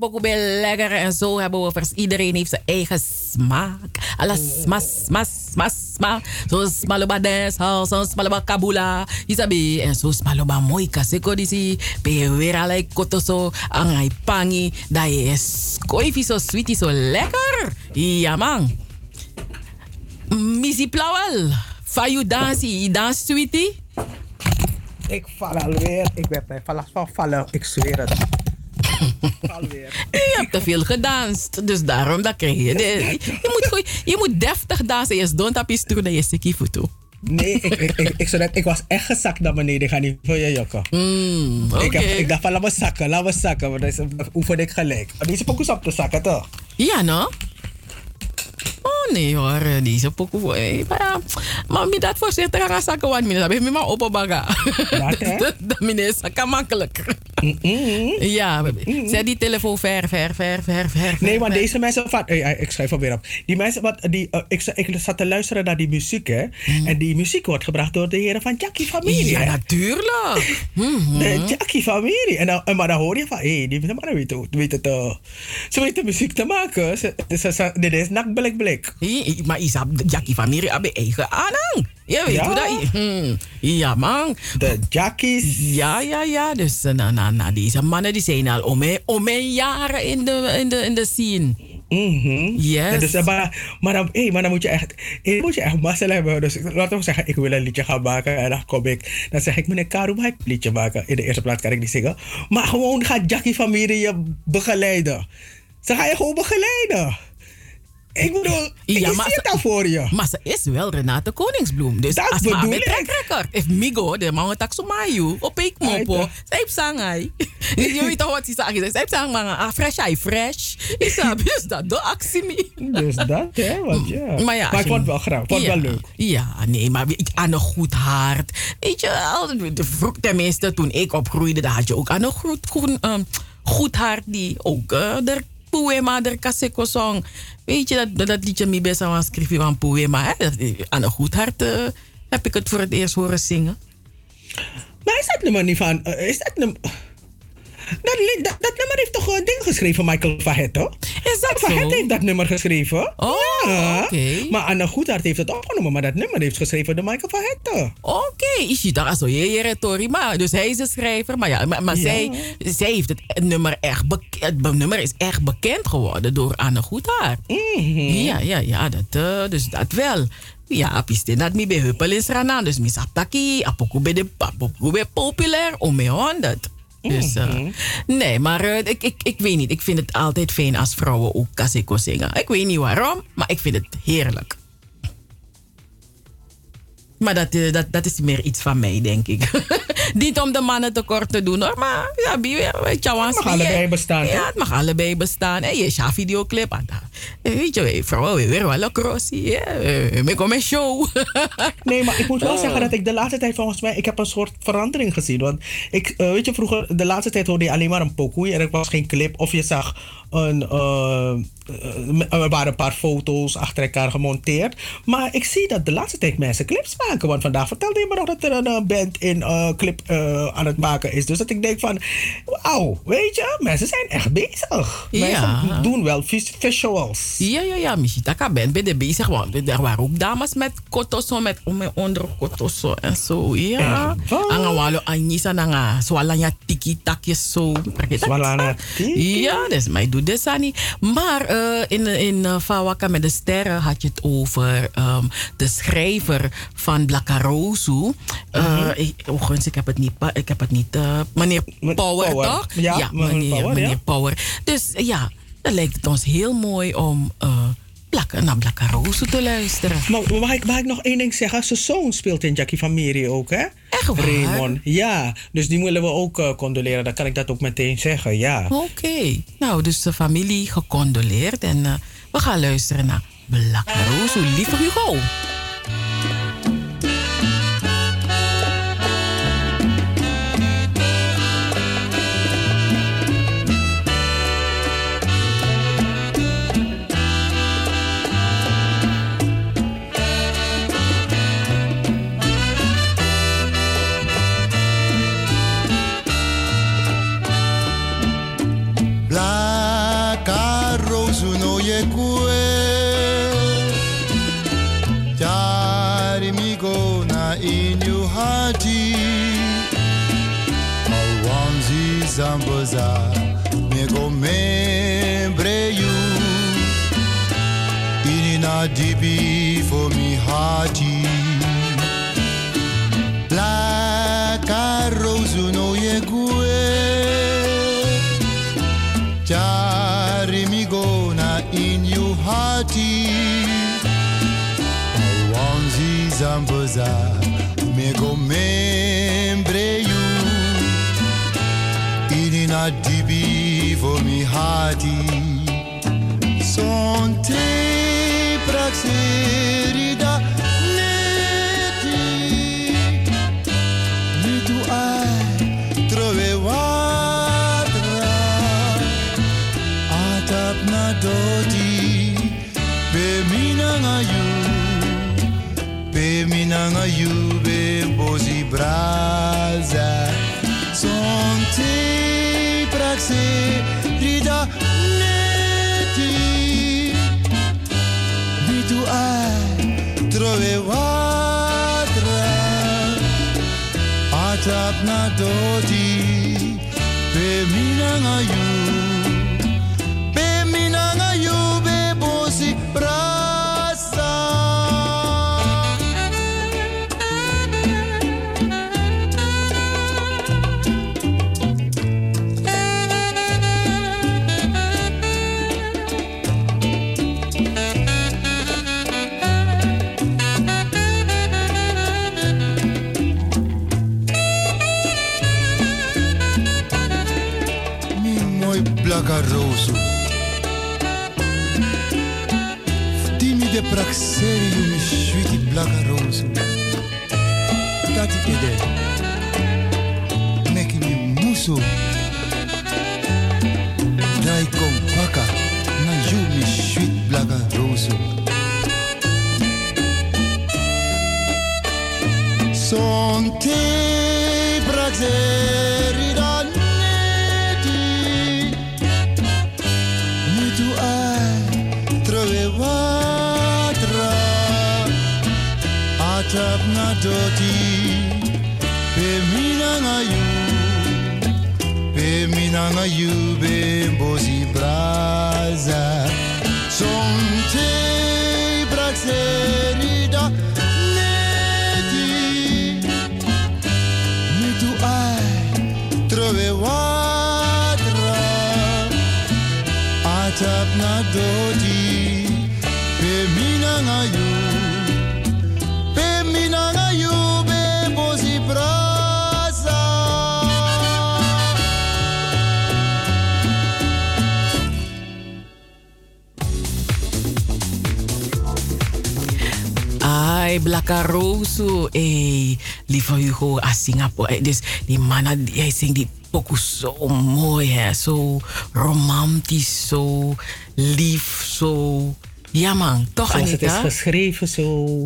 Apokube lekker. En zo hebben we vers iedereen heeft zijn eigen smaak. Alles smas, smas, smas, smas. Zo smaloba dancehall, zo smaloba kabula. Isabi, en zo smaloba mooi kaseko disi. Weer alai koto so, angai pangi. Dat is koifi zo sweetie, zo lekker. Ja man. Missy Plauwel, je dansie, dans sweetie? Ik val alweer. Ik ben van vallen. Ik zweer het. Je hebt te veel gedanst, dus daarom dat krijg je. de- je, moet goed, je moet deftig dansen. Je don't op je stoel dat je stukje voet Nee, ik, ik, ik, ik, ik was echt gezakt naar beneden. Ik ga niet voor je jokken. ik, heb, ik dacht van laat me zakken, laat me zakken. Want dan is- oefen ik gelijk. Maar Deze pokus op te zakken toch? Ja, no? Oh nee hoor, deze pokoe eh, Maar maar mi dat voorzichtig gaan zakken, want mi dat heb maar op baga. Dat mi is zakken makkelijk. Ja, zet die telefoon ver, ver, ver, ver, ver. Nee, ver. deze mensen van. ik schrijf alweer op. Die mensen, wat, die, eh, ik, ik zat te luisteren naar die muziek, hè? En die muziek wordt gebracht door de heren van Jackie Familie. Ja, natuurlijk. Mhm. De Jackie Familie. En dan, maar dan hoor je van, hé, hey, die mannen weten, weten te, ze weten muziek te maken. Ze, ze, ze, dit is nakblik blik. Maar Isab, Jackie Familie hebben eigen aanhang. Je weet hoe dat is. Hmm. Ja, man. De Jackies. Ja, ja, ja. Dus eh, nou, nou, nou, deze mannen die zijn al om mijn, om mijn jaren in de, in de, in de scene. Yes. Ja, dus, eh, maar, maar, dan, hey, maar dan moet je echt, eh, moet je echt mazzel hebben. Dus laten we zeggen, ik wil een liedje gaan maken. En dan kom ik. Dan zeg ik, meneer Karu, mag ik een liedje maken? In de eerste plaats kan ik niet zingen. Maar gewoon gaat Jackie Familie je begeleiden. Ze gaan je gewoon begeleiden. Ik bedoel, ik Ja, zie maar het ze- dan voor je. Maar ze is wel Renate Koningsbloem. Dus Dat bedoel met ik. track record. If Migo, de man tak sumayu, op ik mopo. Zij hij. Je weet toch wat ze zeggen. Zij zang maar ah, fresh hij fresh. Ik zeg, dus dat doe actie niet. Dus dat, hè? Want ja. Maar ja, maar ik vond wel grappig. Ik vond ja, wel leuk. Ja, nee, maar aan een goed hart. Weet je wel, tenminste toen ik opgroeide, dan had je ook aan een goed, goed, ehm, goed hart die ook uh, poema, de kaseko song. Weet je, dat, dat, liedje me best wel schrijven van poema. Hè? Dat- Aan een goed hart eh, heb ik het voor het eerst horen zingen. Maar is dat nummer niet van... eh, is dat nummer... Dat, dat, dat nummer heeft toch een ding geschreven, Michael Fahetto? Is dat Van? Het heeft dat nummer geschreven. Oh, ja. oké. Maar Anne Goedhart heeft het opgenomen, maar dat nummer heeft geschreven door Michael Fahetto. Oké, is je daar zo je dus hij is de schrijver, maar ja, maar, maar Ja. zij, zij heeft het nummer echt het nummer is echt bekend geworden door Anne Goedhaar. Ja, ja, ja, dat, eh, dus dat wel. Ja, piste dat mi be huppel is ranan, dus mi saptaki, apoku be de apoku be populair, om me honderd. Eh, nee, maar eh, ik, ik, ik weet niet. Ik vind het altijd fijn als vrouwen ook kaseko zingen. Ik weet niet waarom, maar ik vind het heerlijk. Maar dat, eh, dat, dat is meer iets van mij, denk ik. Niet om de mannen tekort te doen hoor. Maar ja, weet je, Het mag allebei bestaan, Ja, het mag allebei bestaan. En je ja, videoclip. en eh, Weet je, vrouwen weer wel een Eh, ik kom een show. Nee, maar ik moet wel Oh. zeggen dat ik de laatste tijd volgens mij... Ik heb een soort verandering gezien. Want ik, eh, weet je, vroeger, de laatste tijd hoorde je alleen maar een pokoe. En er was geen clip. Of je zag een... eh, eh, er waren een paar foto's achter elkaar gemonteerd. Maar ik zie dat de laatste tijd mensen clips maken. Want vandaag vertelde je me nog dat er een eh, band in clip aan het maken is. Dus dat ik denk van... Wauw, weet je, mensen zijn echt bezig. Ja. Mensen doen wel vis- visuals. Ja, ja, ja. Michitaka bent bij de bezig. Want er waren ook dames met kotoso, met onder kotoso en zo. Ja. Anga walo anisa nanga swalanya tiki takjes zo. Swalanya tiki? Ja, dus mij doet niet. Maar eh, in, in uh, Fawaka met de sterren had je het over ehm, de schrijver van Blakarozu. Eh, Mhm. ik, oh, ik heb het niet. Ik heb het niet eh, meneer Power, Power. toch? Ja, meneer meneer, Power, meneer ja. Power. Dus ja, dan lijkt het ons heel mooi om eh Blak- naar Blakarozu te luisteren. Maar mag ik, mag ik nog één ding zeggen? Zijn zoon speelt in Jackie van Meri ook, hè? Echt waar? Raymond. Ja, dus die willen we ook eh, condoleren. Dan kan ik dat ook meteen zeggen, ja. Oké, nou, dus de familie gecondoleerd. En eh, we gaan luisteren naar Blakarozu. Lieve Hugo. Inina dibi for me hearty like a rose no ye gue. Jari mi gona in you hearty Wanzi zamboza me go membre you. Inina dibi for me hearty Sonte Be minanga you Be bozi braza. Sonte praxe rida neti. Mi tu ai trove watra Atap na doti Be minanga you Dimi de praxeri you mi sweetie blaka rozo Tati ede Neki mi muso Dai kom paka Na you mi sweet blaka rozo Son doti Be minanga you Be minanga you Be bozi braza Son te praxeri da neti Mi tu ai trove watra Atap na doti Ai, Blakaroso. Hey, lieve Hugo, a Singapore. Eh, Dus die mannen, hij zingt die pokoe zo mooi, hè. Zo romantisch, zo lief, zo... Ja man, toch Zoals het is Anita? geschreven, zo,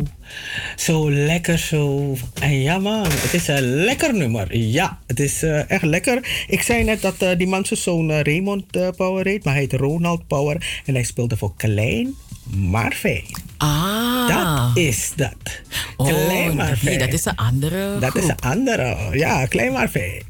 zo lekker, zo. En ja man, het is een lekker nummer. Ja, het is eh, echt lekker. Ik zei net dat eh, die man zijn zoon eh, Raymond eh, Power heet, maar hij heet Ronald Power. En hij speelde voor Klein maar fijn. Ah. Dat is dat. Oh, Klein nee, dat is een andere Dat is een andere, ja, Klein maar fijn.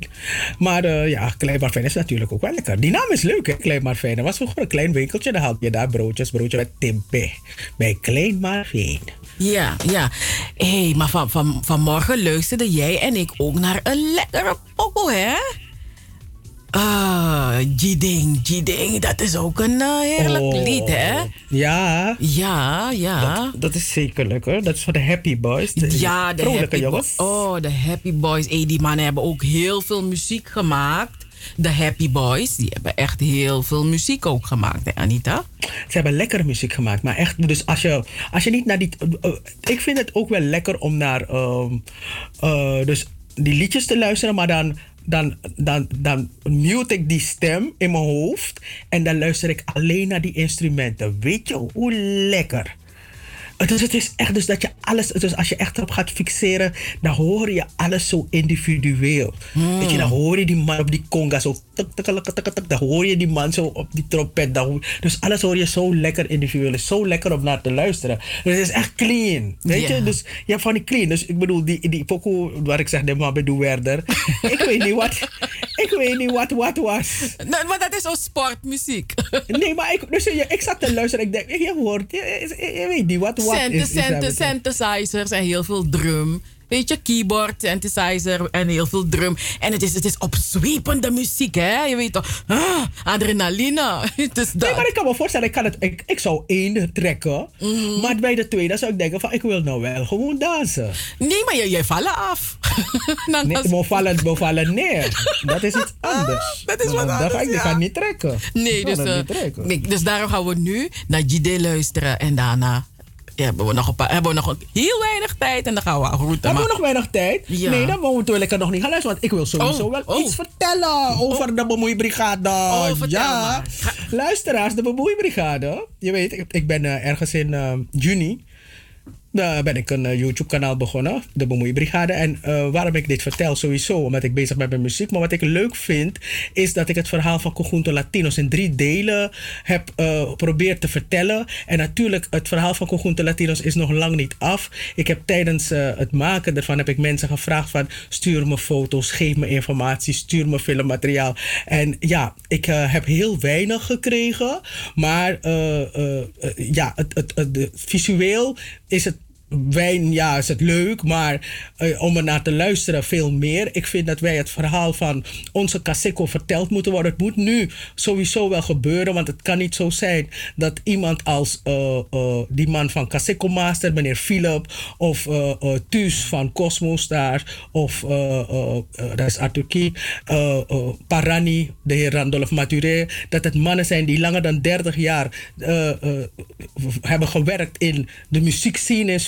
Maar eh, ja, Klein maar fijn is natuurlijk ook wel lekker. Die naam is leuk, hè, Klein maar fijn. Er was vroeger een klein winkeltje, dan had je daar broodjes, broodje met tempeh. Bij Klein maar fijn. Ja, ja. Hé, hey, maar van, van, vanmorgen luisterden jij en ik ook naar een lekkere pokoe, hè? Ah, Jiding, Jiding, dat is ook een eh, heerlijk Oh, lied, hè? Ja. Ja, ja. Dat, dat is zeker lekker. Dat is voor de Happy Boys. De Ja, de Happy jongens. Boys. Oh, de Happy Boys. Hey, die mannen hebben ook heel veel muziek gemaakt. De Happy Boys, die hebben echt heel veel muziek ook gemaakt, hè, Anita? Ze hebben lekkere muziek gemaakt. Maar echt, dus als je, als je niet naar die. eh, ik vind het ook wel lekker om naar. ehm, eh, dus die liedjes te luisteren, maar dan. Dan, dan, dan mute ik die stem in mijn hoofd. En dan luister ik alleen naar die instrumenten. Weet je hoe lekker? Dus het is echt dus dat je alles, dus als je echt erop gaat fixeren, dan hoor je alles zo individueel. Weet je, dan hoor je die man op die conga zo, tuk, tuk, tuk, dan hoor je die man zo op die trompet. Dan dus alles hoor je zo lekker individueel. Is zo lekker om naar te luisteren. Dus het is echt clean. Weet je, dus je hebt van die clean. Dus ik bedoel, die, die pokoe waar ik zeg, de man bedoel Werder. ik weet niet wat, ik weet niet wat wat was. Nou, maar dat is ook sportmuziek. Nee, maar ik, dus, je- ik zat te luisteren. Ik denk, je hoort, je, je- je weet niet wat wat Synthesizers en heel veel drum. Weet je, keyboard, synthesizer en heel veel drum. En het is, het is opzwepende muziek, hè? Je weet toch, ah, adrenaline. Het is dat. Nee, maar ik kan me voorstellen, ik, kan het, ik, ik zou één trekken. Mhm. Maar bij de tweede zou ik denken van, ik wil nou wel gewoon dansen. Nee, maar je, je vallen af. Dan Nee, als- we vallen, we vallen neer. Dat is iets anders. Dat is wat Dan ga anders, ik, ik ja. ga niet trekken. Nee, Ik dus, eh, niet trekken. nee, dus daarom gaan we nu naar Jide luisteren. En daarna hebben we nog, een paar, hebben we nog een- heel weinig tijd. En dan gaan we groeten. Hebben we nog weinig tijd? Ja. Nee, dan moeten we lekker nog niet gaan luisteren. Want ik wil sowieso Oh, wel oh. iets vertellen over de bemoeibrigade. Oh, ja. maar. Luisteraars, de bemoeibrigade. Je weet, ik, ik ben eh, ergens in eh, juni. Daar ben ik een eh, YouTube-kanaal begonnen, de Bemoeibrigade. En eh, waarom ik dit vertel, sowieso omdat ik bezig ben met muziek. Maar wat ik leuk vind, is dat ik het verhaal van Conjunto Latinos in drie delen heb eh, geprobeerd te vertellen. En natuurlijk, het verhaal van Conjunto Latinos is nog lang niet af. Ik heb tijdens het maken ervan heb ik mensen gevraagd van... stuur me foto's, geef me informatie, stuur me filmmateriaal. En ja, ik heb heel weinig gekregen. Maar ja, het, het, het, visueel is het wijn, ja, is het leuk, maar eh, om er naar te luisteren veel meer. Ik vind dat wij het verhaal van onze Kaseko verteld moeten worden. Het moet nu sowieso wel gebeuren, want het kan niet zo zijn dat iemand als eh, eh, die man van Kaseko Master, meneer Philip, of Thuis van Cosmos daar, of dat is eh, Parani, de heer Randolph Maturé, dat het mannen zijn die langer dan 30 jaar hebben gewerkt in de muziekscene in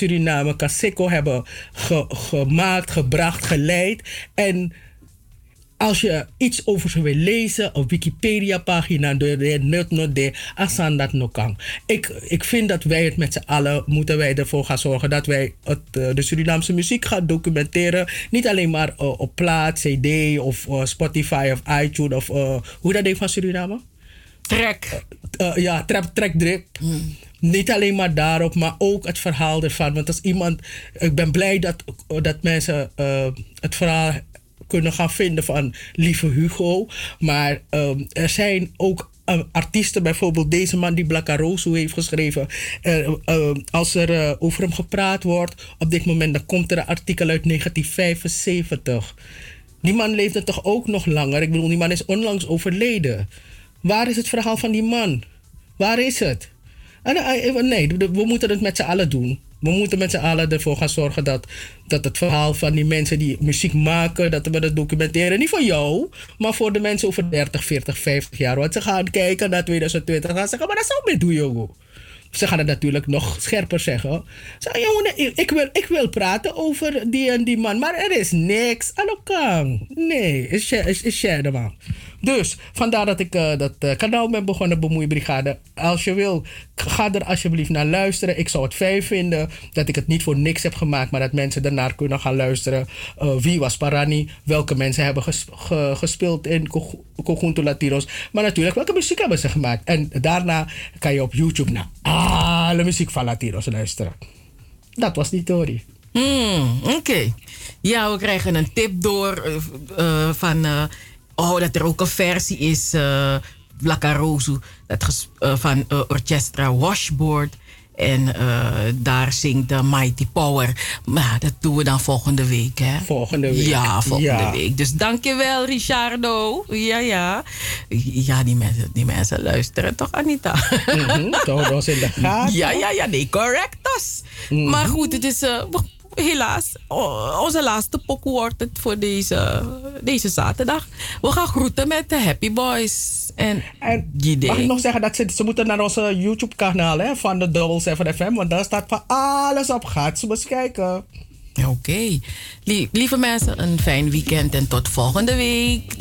Kaseko hebben ge- gemaakt, gebracht, geleid. En als je iets over ze wil lezen, een Wikipedia-pagina, de de nut de asan dat no kan. Ik, ik vind dat wij het met z'n allen moeten wij ervoor gaan zorgen dat wij het, eh, de Surinaamse muziek gaan documenteren. Niet alleen maar eh, op plaat, CD of eh, Spotify of iTunes of hoe dat ding van Suriname? Trek. ja, trap, track, drip. Niet alleen maar daarop, maar ook het verhaal ervan. Want als iemand. Ik ben blij dat, dat mensen eh, het verhaal kunnen gaan vinden van lieve Hugo. Maar ehm, er zijn ook eh, artiesten, bijvoorbeeld deze man die Blackaroso heeft geschreven. Eh, eh, als er eh, over hem gepraat wordt op dit moment, dan komt er een artikel uit 1975. Die man leefde toch ook nog langer? Ik bedoel, die man is onlangs overleden. Waar is het verhaal van die man? Waar is het? En, eh, eh, nee, we moeten het met z'n allen doen. We moeten met z'n allen ervoor gaan zorgen dat, dat het verhaal van die mensen die muziek maken, dat we dat documenteren. Niet voor jou, maar voor de mensen over 30, 40, 50 jaar. Want ze gaan kijken naar 2020 en gaan zeggen, maar dat zou mee doen, jongen. Ze gaan het natuurlijk nog scherper zeggen. Zeg, jongen, ik- ik wil, ik wil praten over die en die man, maar er is niks aan elkaar. Nee, is is is man. Dus vandaar dat ik eh, dat eh, kanaal ben begonnen, Bemoeibrigade. Als je wil, ga er alsjeblieft naar luisteren. Ik zou het fijn vinden dat ik het niet voor niks heb gemaakt, maar dat mensen ernaar kunnen gaan luisteren. Eh, wie was Parani? Welke mensen hebben ges- ge- gespeeld in Co- Conjunto Latinos? Maar natuurlijk, welke muziek hebben ze gemaakt? En daarna kan je op YouTube naar alle muziek van Latinos luisteren. Dat was die Tori. Hmm, Oké. Ja, we krijgen een tip door van. Oh, dat er ook een versie is. Blackaroso. Dat eh, van eh, Orchestra Washboard. En daar zingt de Mighty Power. Maar dat doen we dan volgende week, hè? Volgende week. Ja, volgende Ja. week. Dus dankjewel, Richardo. Ja, ja. Ja, die mensen, die mensen luisteren toch, Anita? Mhm, ze houden ons in de gaten. Ja, ja, ja. Nee, correct. us. Mhm. Maar goed, het is helaas onze laatste pokoe wordt het voor deze, deze zaterdag. We gaan groeten met de Happy Boys. En, die Mag ik nog zeggen dat ze, ze moeten naar onze YouTube-kanaal van de Double 7 FM, want daar staat van alles op. Gaat ze eens kijken. Oké. Lie- lieve mensen, een fijn weekend en tot volgende week.